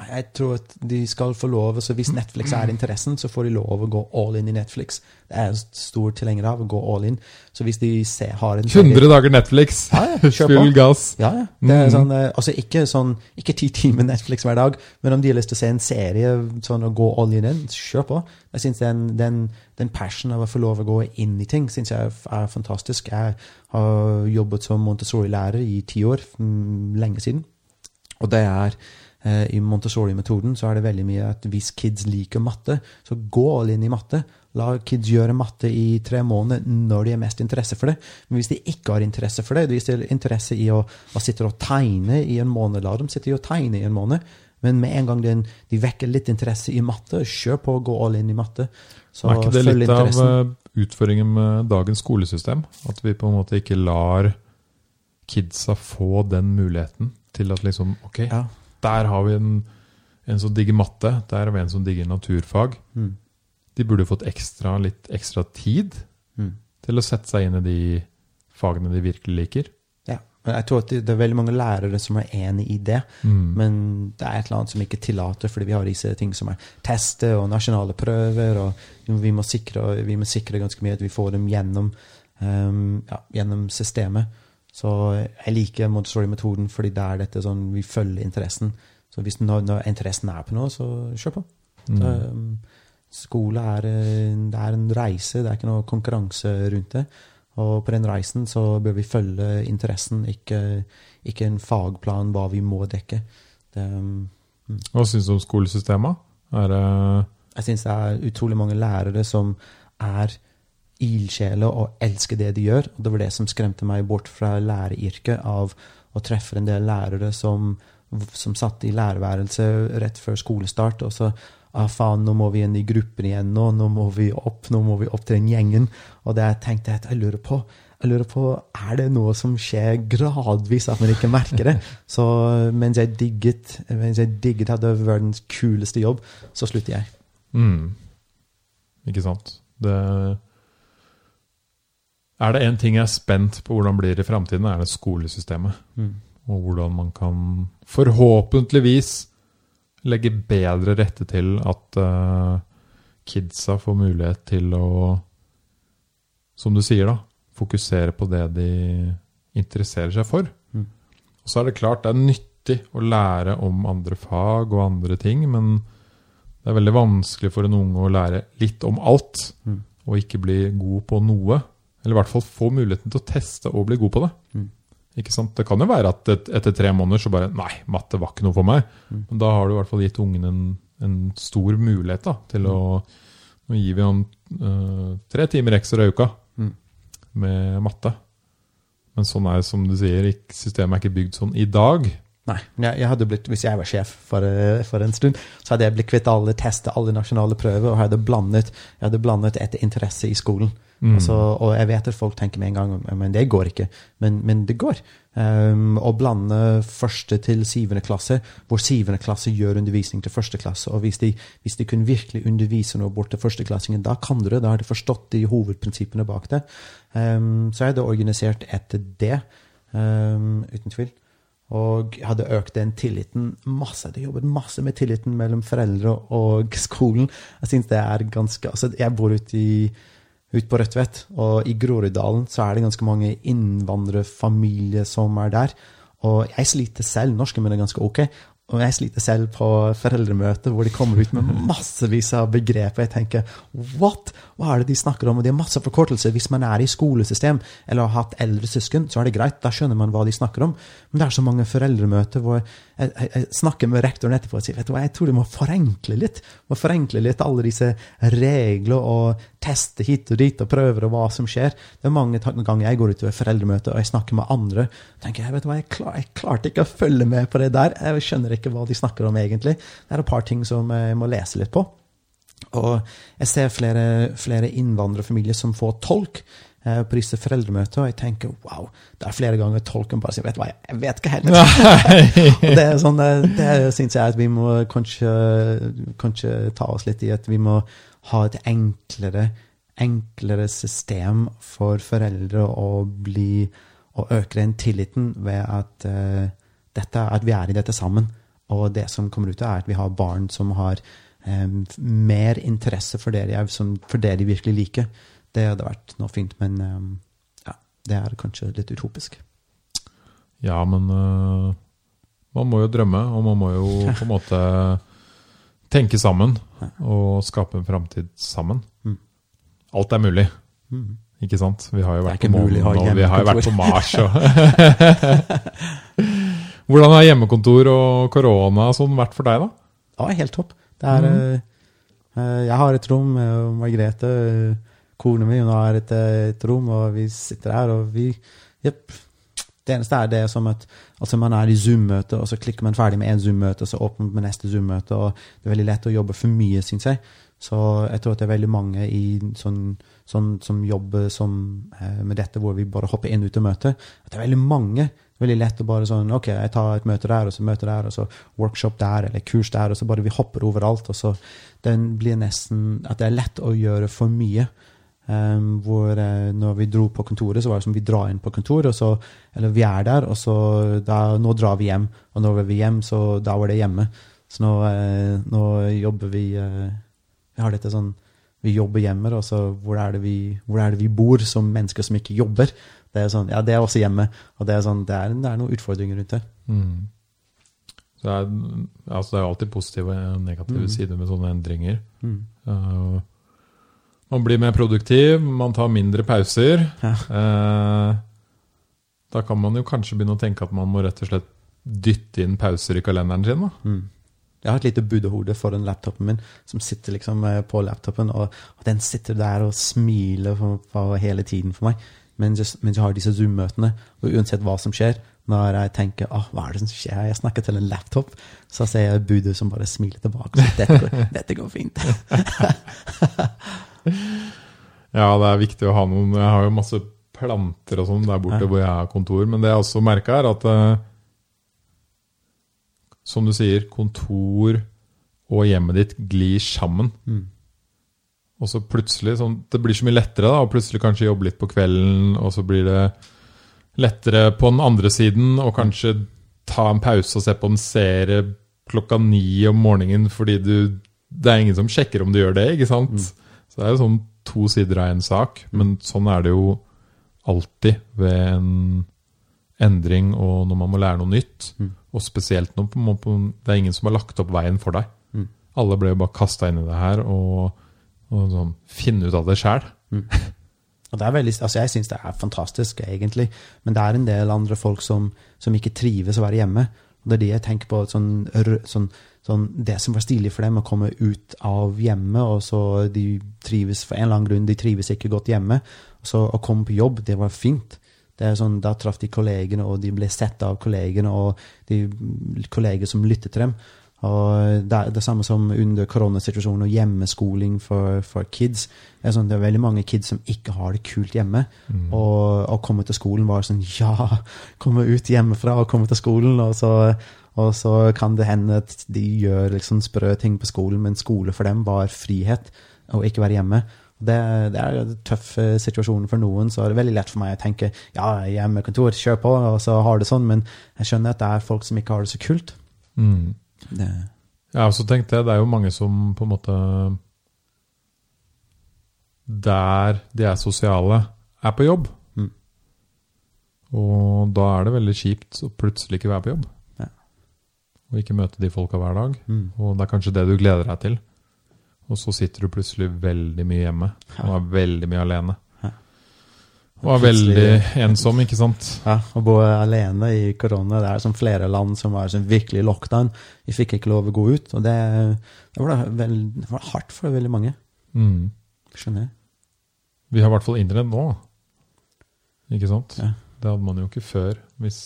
Jeg tror at de skal få lov, så Hvis Netflix er interessen, så får de lov å gå all in i Netflix. Det er jeg stor tilhenger av, å gå all in. Så hvis de ser, har en 100 dager Netflix! Ja, ja. Full gass! Ja, ja. Det er Mhm. sånn, eh, altså ikke sånn, ikke ti timer Netflix hver dag, men om de har lyst til å se en serie sånn og gå all in den, kjør på. Jeg synes den, den, den passionen av å få lov å gå inn i ting, synes jeg er, fantastisk. Jeg har jobbet som Montessori-lærer i ti år, mm, lenge siden. Og det er, i Montessori-metoden så er det veldig mye at hvis kids liker matte, så gå all inn i matte. La kids gjøre matte i tre måneder når de har mest interesse for det. Men hvis de ikke har interesse for det, hvis de har interesse i å, å sitte og tegne i en måned, la dem sitte og tegne i en måned. Men med en gang de, de vekker litt interesse i matte, kjør på å gå all inn i matte. Så er ikke det litt av interessen. eh, utfordringen med dagens skolesystem? At vi på en måte ikke lar kidsa få den muligheten til at liksom Ok, Ja. Der har vi en, en som digger matte, der har vi en som digger naturfag. Mm. De burde fått ekstra, litt ekstra tid Mm. til å sette seg inn i de fagene de virkelig liker. Ja. Men jeg tror at det, er veldig mange lærere som er enig i det. Mm. Men det er et eller annet som ikke tillater, fordi vi har disse ting som er tester og nasjonale prøver, og vi må sikre, vi må sikre ganske mye at vi får dem gjennom, um, ja, gjennom systemet. Så jeg liker Montessori-metoden fordi det er dette sånn vi følger interessen. Så hvis når, når interessen er på noe, så kjør på. Mm. Så, um, skole er, en- det er en reise, det er ikke noe konkurranse rundt det. Og på den reisen så bør vi følge interessen, ikke, ikke en fagplan hva vi må dekke. Det, um, Hva syns du om skolesystemet? Er det jeg syns det er utrolig mange lærere som er ildsjeler og elsker det de gjør. Det var det som skremte meg bort fra læreryrket, av å treffe en del lærere som, som satt i lærerværelset rett før skolestart, og så ah, faen, nå må vi inn i gruppen igjen nå, nå må vi opp, nå må vi opp til den gjengen. Og det tenkte jeg at jeg lurer på, jeg lurer på, er det noe som skjer gradvis, at man ikke merker det? Så mens jeg digget, mens jeg digget hadde verdens kuleste jobb, så slutter jeg. mm. Ikke sant? Det Er det én ting jeg er spent på hvordan det blir i framtiden, er det skolesystemet. Mm. Og hvordan man kan forhåpentligvis legge bedre rette til at uh, kidsa får mulighet til å, som du sier, da, fokusere på det de interesserer seg for. Mm. Og så er det klart det er nyttig å lære om andre fag og andre ting, men det er veldig vanskelig for en unge å lære litt om alt, Mm. og ikke bli god på noe. Eller i hvert fall få muligheten til å teste og bli god på det. Mm. Ikke sant? Det kan jo være at et, etter tre måneder så bare Nei, matte var ikke noe for meg. Mm. Men da har du i hvert fall gitt ungen en, en stor mulighet da, til å Nå gir vi han øh, tre timer ekstra i uka Mm. med matte. Men sånn er som du sier, systemet er ikke bygd sånn i dag. Nei, jeg, jeg hadde blitt, Hvis jeg var sjef for, eh, for en stund, så hadde jeg blitt kvitt alle tester, alle nasjonale prøver, og hadde blandet, jeg hadde blandet etter interesse i skolen. Mm. Altså, og jeg vet at folk tenker med en gang men det går ikke. Men, men det går. Um, å blande første til syvende klasse, hvor syvende klasse gjør undervisning til første klasse. Og hvis de, hvis de kunne virkelig undervise noe bort til førsteklassingen, da kan du det. Da har de forstått de hovedprinsippene bak det. Um, så er det organisert etter det, um, uten tvil. Og hadde økt den tilliten masse. De jobbet masse med tilliten mellom foreldre og skolen. Jeg synes det er ganske, altså Jeg bor ute i ut på Rødtvet, og i Groruddalen så er det ganske mange innvandrerfamilier som er der. Og jeg sliter selv, norsken min er ganske ok, og jeg sliter selv på foreldremøter hvor de kommer ut med massevis av begreper. Jeg tenker what? Hva er det de snakker om? Og det er masse forkortelser. Hvis man er i skolesystem eller har hatt eldre søsken, så er det greit. Da skjønner man hva de snakker om. Men det er så mange foreldremøter hvor jeg, jeg, jeg snakker med rektoren etterpå og sier vet du hva, jeg tror de må forenkle litt. Må forenkle litt alle disse regler og teste hit og dit og prøver og hva som skjer. Det er mange ganger jeg går ut til foreldremøter og jeg snakker med andre. tenker jeg vet du hva, jeg, klar, jeg klarte ikke å følge med på det der. Jeg skjønner ikke hva de snakker om egentlig. Det er et par ting som jeg må lese litt på. Og jeg ser flere, flere innvandrerfamilier som får tolk eh, på disse foreldremøtene, og jeg tenker wow, det er flere ganger tolken bare sier vet du hva, jeg vet ikke helt. og det er sånn, eh, det syns jeg at vi må kanskje, kanskje ta oss litt i at vi må ha et enklere, enklere system for foreldre å bli og øke den tilliten ved at, uh, dette, at vi er i dette sammen. Og det som kommer ut er at vi har barn som har um, mer interesse for det, de, som, for det de virkelig liker. Det hadde vært noe fint, men um, ja, det er kanskje litt utopisk. Ja, men uh, man må jo drømme, og man må jo på en måte tenke sammen og skape en framtid sammen. Mm. Alt er mulig. Mm. Ikke sant? Vi har jo vært på månen, og vi har jo vært på Mars. Hvordan har hjemmekontor og korona sånn vært for deg, da? Ja, helt topp. Er, mm. uh, jeg har et rom, og Margrethe, kona mi, hun har et, et, rom, og vi sitter her, og vi Jepp. Det eneste er det som at altså man er i Zoom-møte, og så klikker man ferdig med én Zoom-møte, og så åpner man med neste Zoom-møte, og det er veldig lett å jobbe for mye, syns jeg. Så jeg tror at det er veldig mange i sånn, sånn som jobber som, eh, med dette, hvor vi bare hopper inn ut av møtet. At det er veldig mange veldig lett å bare sånn OK, jeg tar et møte der, og så møte der, og så workshop der, eller kurs der, og så bare vi hopper overalt. og så Den blir nesten At det er lett å gjøre for mye. Um, hvor uh, når vi dro på kontoret, så var det som vi drar inn på kontoret, og så Eller vi er der, og så da, Nå drar vi hjem. Og når vi er hjem, så da var det hjemme. Så nå, uh, nå jobber vi uh, Vi har dette sånn Vi jobber hjemme, og så hvor er, det vi, hvor er det vi bor som mennesker som ikke jobber? Det er sånn, ja, det er også hjemme. Og det er, sånn, det er, det er noen utfordringer rundt det. Mm. Så det er, altså det er alltid positive og negative mm. sider med sånne endringer. Mm. Uh, man blir mer produktiv, man tar mindre pauser. Ja. Eh, da kan man jo kanskje begynne å tenke at man må rett og slett dytte inn pauser i kalenderen sin. Mm. Jeg har et lite buddehode foran laptopen min som sitter liksom eh, på laptopen, og, og den sitter der og smiler for, for hele tiden for meg mens, jeg har disse Zoom-møtene. Og uansett hva som skjer, når jeg tenker oh, hva er det som skjer, jeg snakker til en laptop, så ser jeg budet som bare smiler tilbake. Så dette, dette går fint. ja, det er viktig å ha noen Jeg har jo masse planter og sånn der borte ja. hvor jeg har kontor, men det jeg også merka, er at uh, som du sier, kontor og hjemmet ditt glir sammen. Mm. Og så plutselig sånn, Det blir så mye lettere da, og plutselig kanskje jobbe litt på kvelden, og så blir det lettere på den andre siden og kanskje ta en pause og se på en serie klokka ni om morgenen fordi du Det er ingen som sjekker om du gjør det, ikke sant? Mm. Så det er jo sånn to sider av en sak, men sånn er det jo alltid ved en endring og når man må lære noe nytt. Mm. Og spesielt når det er ingen som har lagt opp veien for deg. Mm. Alle ble jo bare kasta inn i det her. og og sånn, finne ut av det sjæl. Mm. Altså jeg syns det er fantastisk, egentlig. Men det er en del andre folk som, som ikke trives å være hjemme. Det er det jeg tenker på. Sånn, sånn, sånn, det som var stilig for dem, å komme ut av hjemmet, og så de trives for en eller annen grunn, de trives ikke godt hjemme. Så å komme på jobb, det var fint. Det er sånn, Da traff de kollegene, og de ble sett av kollegene, og de kolleger som lyttet til dem. Og det er det samme som under koronasituasjonen og hjemmeskoling for, for kids. Det er, sånn, det er, veldig mange kids som ikke har det kult hjemme. Mm. Og å komme til skolen var sånn Ja, komme ut hjemmefra og komme til skolen. Og så, og så kan det hende at de gjør liksom sprø ting på skolen, men skole for dem var frihet og ikke være hjemme. Det, det, er en tøff eh, situasjon for noen, så er det veldig lett for meg å tenke ja, hjemmekontor, kjør på, og så har det sånn, men jeg skjønner at det er folk som ikke har det så kult. Mm. Det. Jeg har også tenkt det. Det er jo mange som på en måte Der de er sosiale, er på jobb. Mm. Og da er det veldig kjipt å plutselig ikke være på jobb. Ja. Og ikke møte de folka hver dag. Mm. Og det er kanskje det du gleder deg til. Og så sitter du plutselig veldig mye hjemme og er veldig mye alene. Ja. Og er veldig ensom, ikke sant? Ja, Å bo alene i korona Det er som flere land som var som virkelig lockdown. Vi fikk ikke lov å gå ut. Og det, det, var, veld, det var hardt for veldig mange. Mm. Skjønner jeg. Vi har i hvert fall internett nå. Ikke sant? Ja. Det hadde man jo ikke før hvis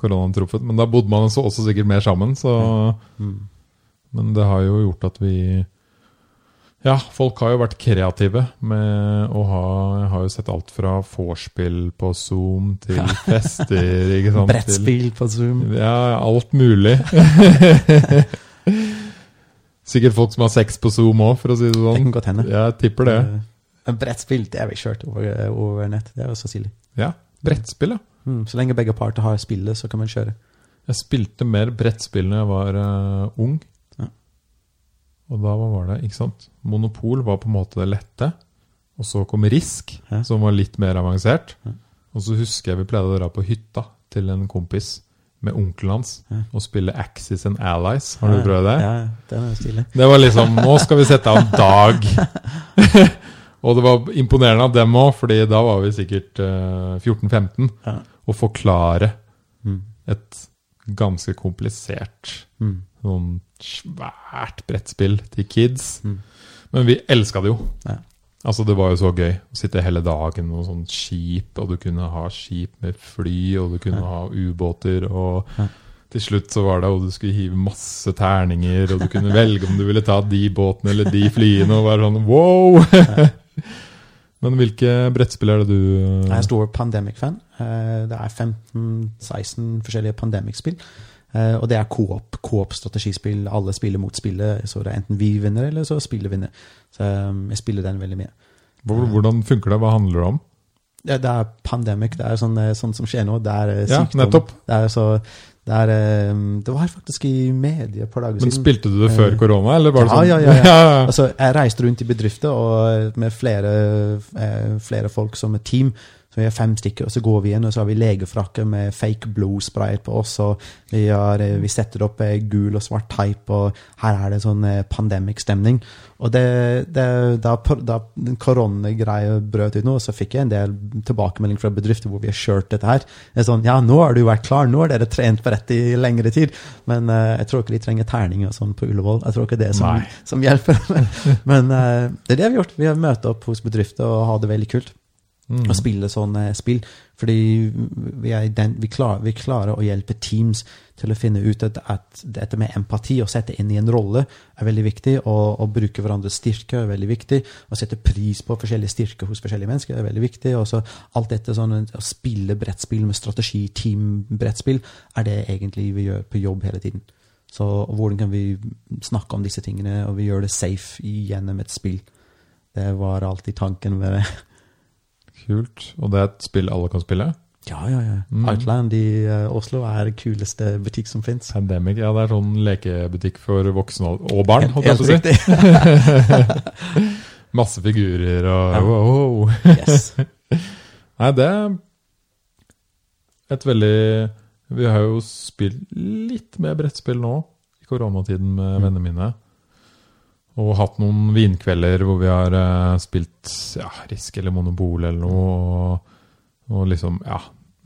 koronaen truffet. Men da bodde man også, også sikkert mer sammen, så Mm. Men det har jo gjort at vi Ja, folk har jo vært kreative med å ha Jeg har jo sett alt fra vorspiel på Zoom til fester, ikke sant? Brettspill på Zoom. Ja, alt mulig. Sikkert folk som har sex på Zoom òg, for å si det Det sånn. kan godt hende. Jeg tipper det. Eh, brettspill det har vi kjørt over, over nett. Det er jo så stilig. Ja, Brettspill, ja. Mm. Så lenge begge parter har spillet, så kan man kjøre. Jeg spilte mer brettspill da jeg var uh, ung. Og da var det, ikke sant? Monopol var på en måte det lette. Og så kom Risk, Ja. som var litt mer avansert. Ja. Og så husker jeg vi pleide å dra på hytta til en kompis med onkelen hans Ja. og spille Axis and Allies. Har du prøvd det? Ja, det er stilig. Det var liksom Nå skal vi sette av en dag. og det var imponerende av dem òg, Fordi da var vi sikkert uh, 14-15. Ja. Å forklare Mm. et ganske komplisert, Mm. Sånn svært brettspill til kids. Mm. Men vi elska det jo. Ja. Altså Det var jo så gøy å sitte hele dagen med sånn skip, og du kunne ha skip med fly, og du kunne Ja. ha ubåter, og Ja. til slutt så var det og du skulle hive masse terninger, og du kunne velge om du ville ta de båtene eller de flyene, og være sånn wow! Men hvilke brettspill er det du Jeg er stor Pandemic-fan. Eh, Det er 15-16 forskjellige Pandemic-spill. Eh, Og det er co-op, co-op-strategispill. Alle spiller mot spillet, så det er enten vi vinner, eller så spillet vinner. Så um, jeg spiller den veldig mye. Hvordan funker det? Hva handler det om? Det, det er pandemic, det er sånn, eh, sånn som skjer nå. Det er sykdom. Ja, nettopp. Det er så det, er, eh, det var faktisk i media et par dager Men spilte du det før Eh, korona, eller var det ja, sånn? ja, ja, ja. Altså, jeg reiste rundt i bedrifter med flere, eh, flere folk som et team. Så vi er fem stykker, og så går vi inn, og så har vi legefrakker med fake blodspray på oss. Og vi, har, eh, vi setter opp eh, gul og svart teip, og her er det sånn eh, pandemic-stemning. Og det, det, da, da koronagreia brøt ut nå, så fikk jeg en del tilbakemelding fra bedrifter hvor vi har kjørt dette her. Det er sånn, ja, nå har du vært klar, nå har dere trent på rett i lengre tid. Men uh, jeg tror ikke de trenger terning og sånn på Ullevål. Jeg tror ikke det er som, som hjelper. Men uh, det er det vi har gjort. Vi har møtt opp hos bedrifter og har det veldig kult. Mm. Å spille sånne spill. Fordi vi, den, vi, klarer, vi klarer å hjelpe teams til å finne ut at, at dette med empati, å sette inn i en rolle, er veldig viktig. Å bruke hverandres styrke er veldig viktig. Å sette pris på forskjellige styrker hos forskjellige mennesker er veldig viktig. Og så alt dette sånn, å spille brettspill med strategi, team-brettspill, er det egentlig vi gjør på jobb hele tiden. Så hvordan kan vi snakke om disse tingene, og vi gjør det safe gjennom et spill. Det var alltid tanken med det. Kult. Og det er et spill alle kan spille? Ja, ja, ja. Mm. Outland i eh, Oslo er det kuleste butikk som fins. Pandemic, ja det er sånn lekebutikk for voksne og- og barn, holdt jeg på å si. Masse figurer og Ja. wow. Yes. Nei, det er et veldig Vi har jo spilt litt mer brettspill nå i koronatiden med Mm. vennene mine. Og hatt noen vinkvelder hvor vi har uh, spilt ja, Risk eller Monopol eller noe. Og, og liksom, ja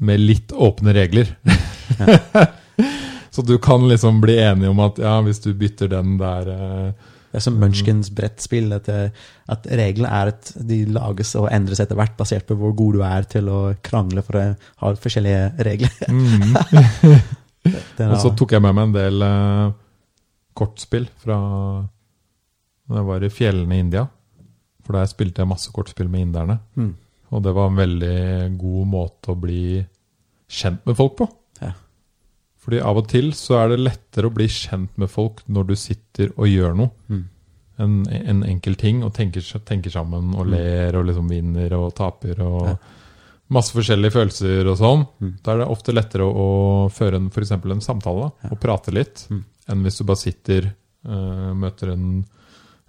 Med litt åpne regler. Så du kan liksom bli enig om at ja, hvis du bytter den der uh, Det er som Munchkins brettspill. At, eh, at reglene er at de lages og endres etter hvert, basert på hvor god du er til å krangle for å ha forskjellige regler. mm. Den Og så tok jeg med meg en del uh, kortspill fra da jeg var i fjellene i India. For der spilte jeg masse kortspill med inderne. Mm. Og det var en veldig god måte å bli kjent med folk på. Ja. Fordi av og til så er det lettere å bli kjent med folk når du sitter og gjør noe. Mm. En, en enkel ting, og tenker, tenker sammen og Mm. ler og liksom vinner og taper og Ja. masse forskjellige følelser og sånn. Mm. Da er det ofte lettere å, å føre en, for en samtale Ja. og prate litt, Mm. enn hvis du bare sitter, uh, møter en,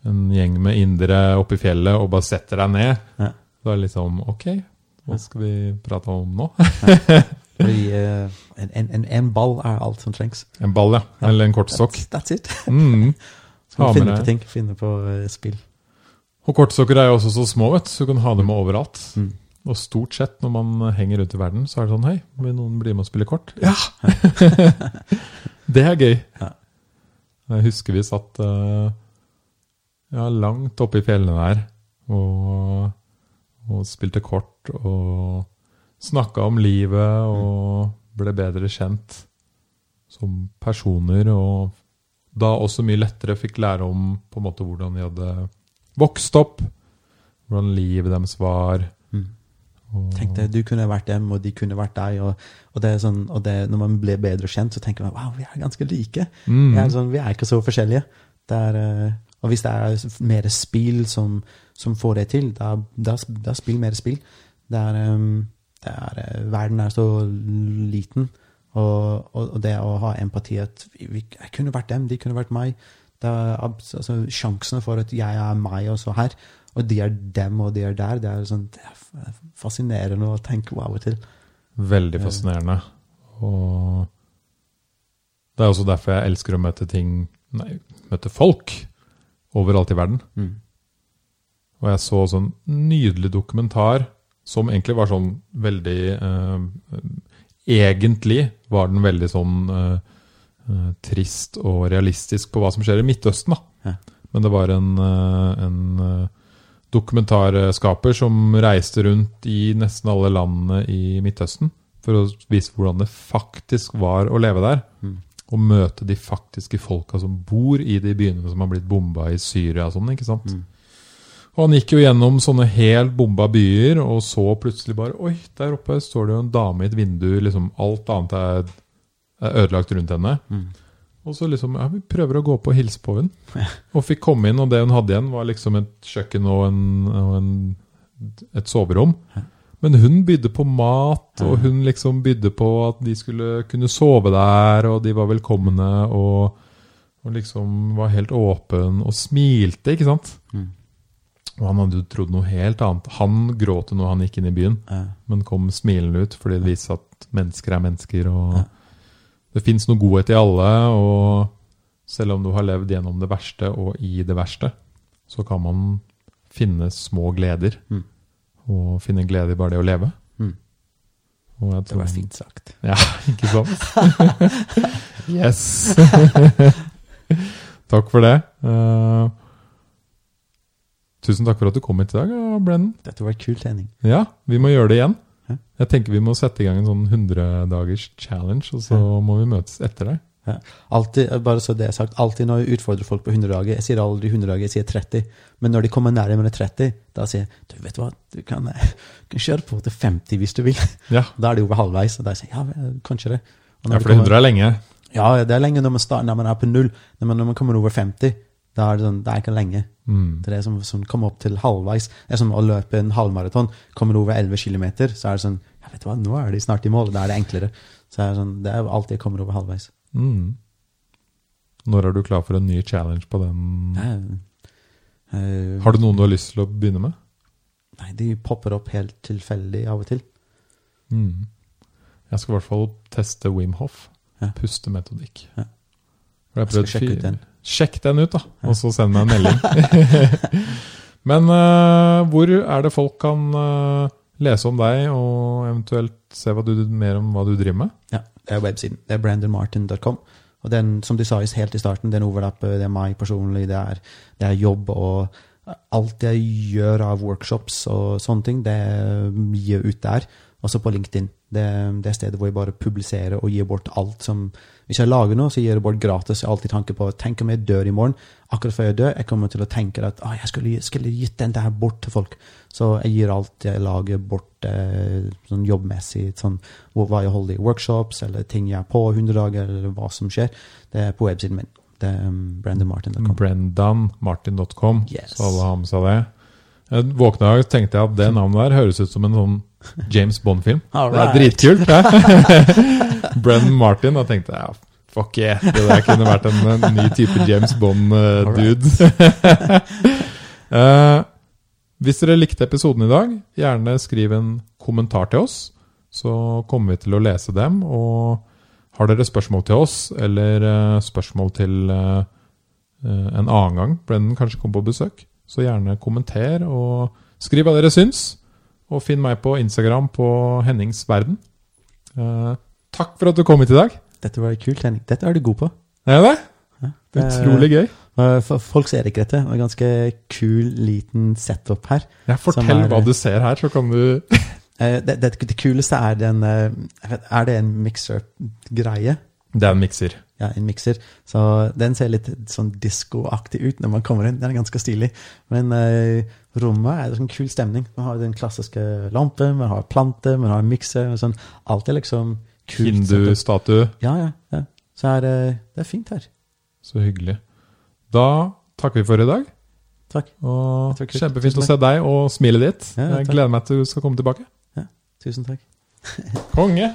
en gjeng med indere oppe i fjellet og bare setter deg ned. Ja. Da er det liksom Ok, hva skal vi prate om nå? Fordi uh, en, en, en, ball er alt som trengs. En ball, ja. Eller en kortstokk. That's, that's it. Mm. Så finne på ting, finne på uh, spill. Og kortstokker er jo også så små, vet du, så du kan ha dem med overalt. Mm. Og stort sett når man henger rundt i verden, så er det sånn Hei, vil noen bli med og spille kort? Ja! det er gøy. Ja. Jeg husker vi satt eh, ja, langt oppe i fjellene der og, og spilte kort og snakka om livet og ble bedre kjent som personer. Og da også mye lettere fikk lære om på en måte hvordan de hadde vokst opp, hvordan livet deres var. Mm. Og, Tenk deg, du kunne vært dem, og de kunne vært deg. Og, og, det sånn, og det, når man blir bedre kjent, så tenker man wow, vi er ganske like. Mm. Vi, er sånn, vi er ikke så forskjellige. Det er, eh, og hvis det er mer spill som, som får det til, da, da, da spill mer spill. Det er, um, det er, eh, verden er så liten, og, og, og det å ha empati at vi, Jeg kunne vært dem, de kunne vært meg. Er, altså, sjansene for at jeg er meg også her, og de er dem og de er der, det er, sånn, det er fascinerende å tenke wow til. Veldig fascinerende. Og det er også derfor jeg elsker å møte ting Nei, møte folk overalt i verden. Mm. Og jeg så sånn nydelig dokumentar som egentlig var sånn veldig eh, Egentlig var den veldig sånn eh, eh, trist og realistisk på hva som skjer i Midtøsten, da. Ja. Men det var en, eh, en eh, dokumentarskaper som reiste rundt i nesten alle landene i Midtøsten for å vise hvordan det faktisk var å leve der. Mm. Og møte de faktiske folka som bor i de byene som har blitt bomba i Syria og sånn. ikke sant? Mm. Og han gikk jo gjennom sånne helt bomba byer, og så plutselig bare Oi, der oppe står det jo en dame i et vindu. liksom Alt annet er, er ødelagt rundt henne. Mm. Og så liksom Ja, vi prøver å gå på og hilse på henne. Og fikk komme inn, og det hun hadde igjen, var liksom et kjøkken og, en, og en, et soverom. Men hun bydde på mat, og hun liksom bydde på at de skulle kunne sove der, og de var velkomne, og, og liksom var helt åpen og smilte, ikke sant? Mm. Og han hadde jo trodd noe helt annet. Han gråt jo når han gikk inn i byen, Ja. men kom smilende ut fordi det viste at mennesker er mennesker, og Ja. det fins noe godhet i alle, og selv om du har levd gjennom det verste og i det verste, så kan man finne små gleder. Mm. Og finne glede i bare det å leve. Mm. Og jeg Det var fint sagt. Ja, ikke sant? yes! takk for det. Uh, tusen takk for at du kom hit i dag, Blenden. Brennan. Dette var kul trening. Ja, vi må gjøre det igjen. Jeg tenker vi må sette i gang en sånn 100 dagers challenge, og så må vi møtes etter det. Altid, bare så det er sagt, alltid når jeg utfordrer folk på 100 dager Jeg sier aldri 100 dager, jeg sier 30. Men når de kommer nærmere 30, da sier jeg du vet hva, du kan, du kan kjøre på til 50 hvis du vil. Ja, Da er det over halvveis. Og da sier jeg ja, kanskje det. Ja for det det 100 er lenge. Ja, det er lenge når man, starter, når man er på null. Når man, når man kommer over 50, da er det sånn, det er ikke lenge. Mm. Det er som, som kommer opp til halvveis. Det er som å løpe en halvmaraton. Kommer du over 11 km, så er det sånn ja, vet du hva, nå er de snart i mål. Da er det enklere. Så er det, sånn, det er alltid jeg kommer over halvveis. Mm. Når er du klar for en ny challenge på den? Eh, uh, Har du noen du har lyst til å begynne med? Nei, de popper opp helt tilfeldig av og til. Mm. Jeg skal i hvert fall teste Wim Hof. Ja. Pustemetodikk. Ja. Jeg, Jeg skal sjekke ut den. Sjekk den ut, da, og så send meg en melding. Men uh, hvor er det folk kan uh, lese om deg, og eventuelt se du, mer om hva du driver med? Ja, er websiden. Det er brandonmartin.com. Og den, som de sa helt i starten, den overlapper, det er meg personlig, det er, det er jobb og alt jeg gjør av workshops og sånne ting, det gir mye ut der. Også på LinkedIn. Det, det er stedet hvor jeg bare publiserer og gir bort alt som Hvis jeg lager noe, så gir jeg det bort gratis. Jeg har alltid tanke på Tenk om jeg dør i morgen. Akkurat før jeg dør, jeg kommer til å tenke at «Å, jeg skulle, skulle gitt den der bort til folk. Så jeg gir alt jeg lager bort eh, sånn jobbmessig. Sånn, hva jeg holder i workshops, eller ting jeg er på 100 dager, eller hva som skjer. Det er på websiden min. Det er um, brandonmartin.com. Brendanmartin.com, Yes. så alle har med seg det. Jeg våkna og tenkte jeg at det navnet der høres ut som en sånn James Bond-film. Det er dritkult. Ja. Brendan Martin. Da tenkte ja, fuck yeah, det der kunne vært en, en ny type James Bond-dude. uh, hvis dere likte episoden i dag, gjerne skriv en kommentar til oss. så kommer vi til å lese dem. Og har dere spørsmål til oss, eller eh, spørsmål til eh, eh, en annen gang, Brennan kanskje kommer på besøk, så gjerne kommenter og skriv hva dere syns. Og finn meg på Instagram på Hennings verden. Eh, takk for at du kom hit i dag. Dette var kult, Henning. Dette er du god på. Er det? Ja. Det er utrolig gøy. Eh, For folk ser ikke dette. Det er en ganske kul, liten setup her. Ja, fortell er- hva du ser her, så kan du Eh, Det, det, det kuleste er den eh, Er det en mixer-greie? Det er en mikser. Ja, en mikser. Så den ser litt sånn diskoaktig ut når man kommer inn. Den er ganske stilig. Men eh, rommet er en sånn kul stemning. Man har den klassiske lampen, man har planter, man har en mikser. Sånn. Alt er liksom kult. Hindu-statue. Ja, ja. ja. Så er det, det er fint her. Så hyggelig. Da takker vi for i dag. Takk. Og kjempefint å se deg og smilet ditt. Ja, Jeg gleder meg til du skal komme tilbake. Ja, Tusen takk. Konge!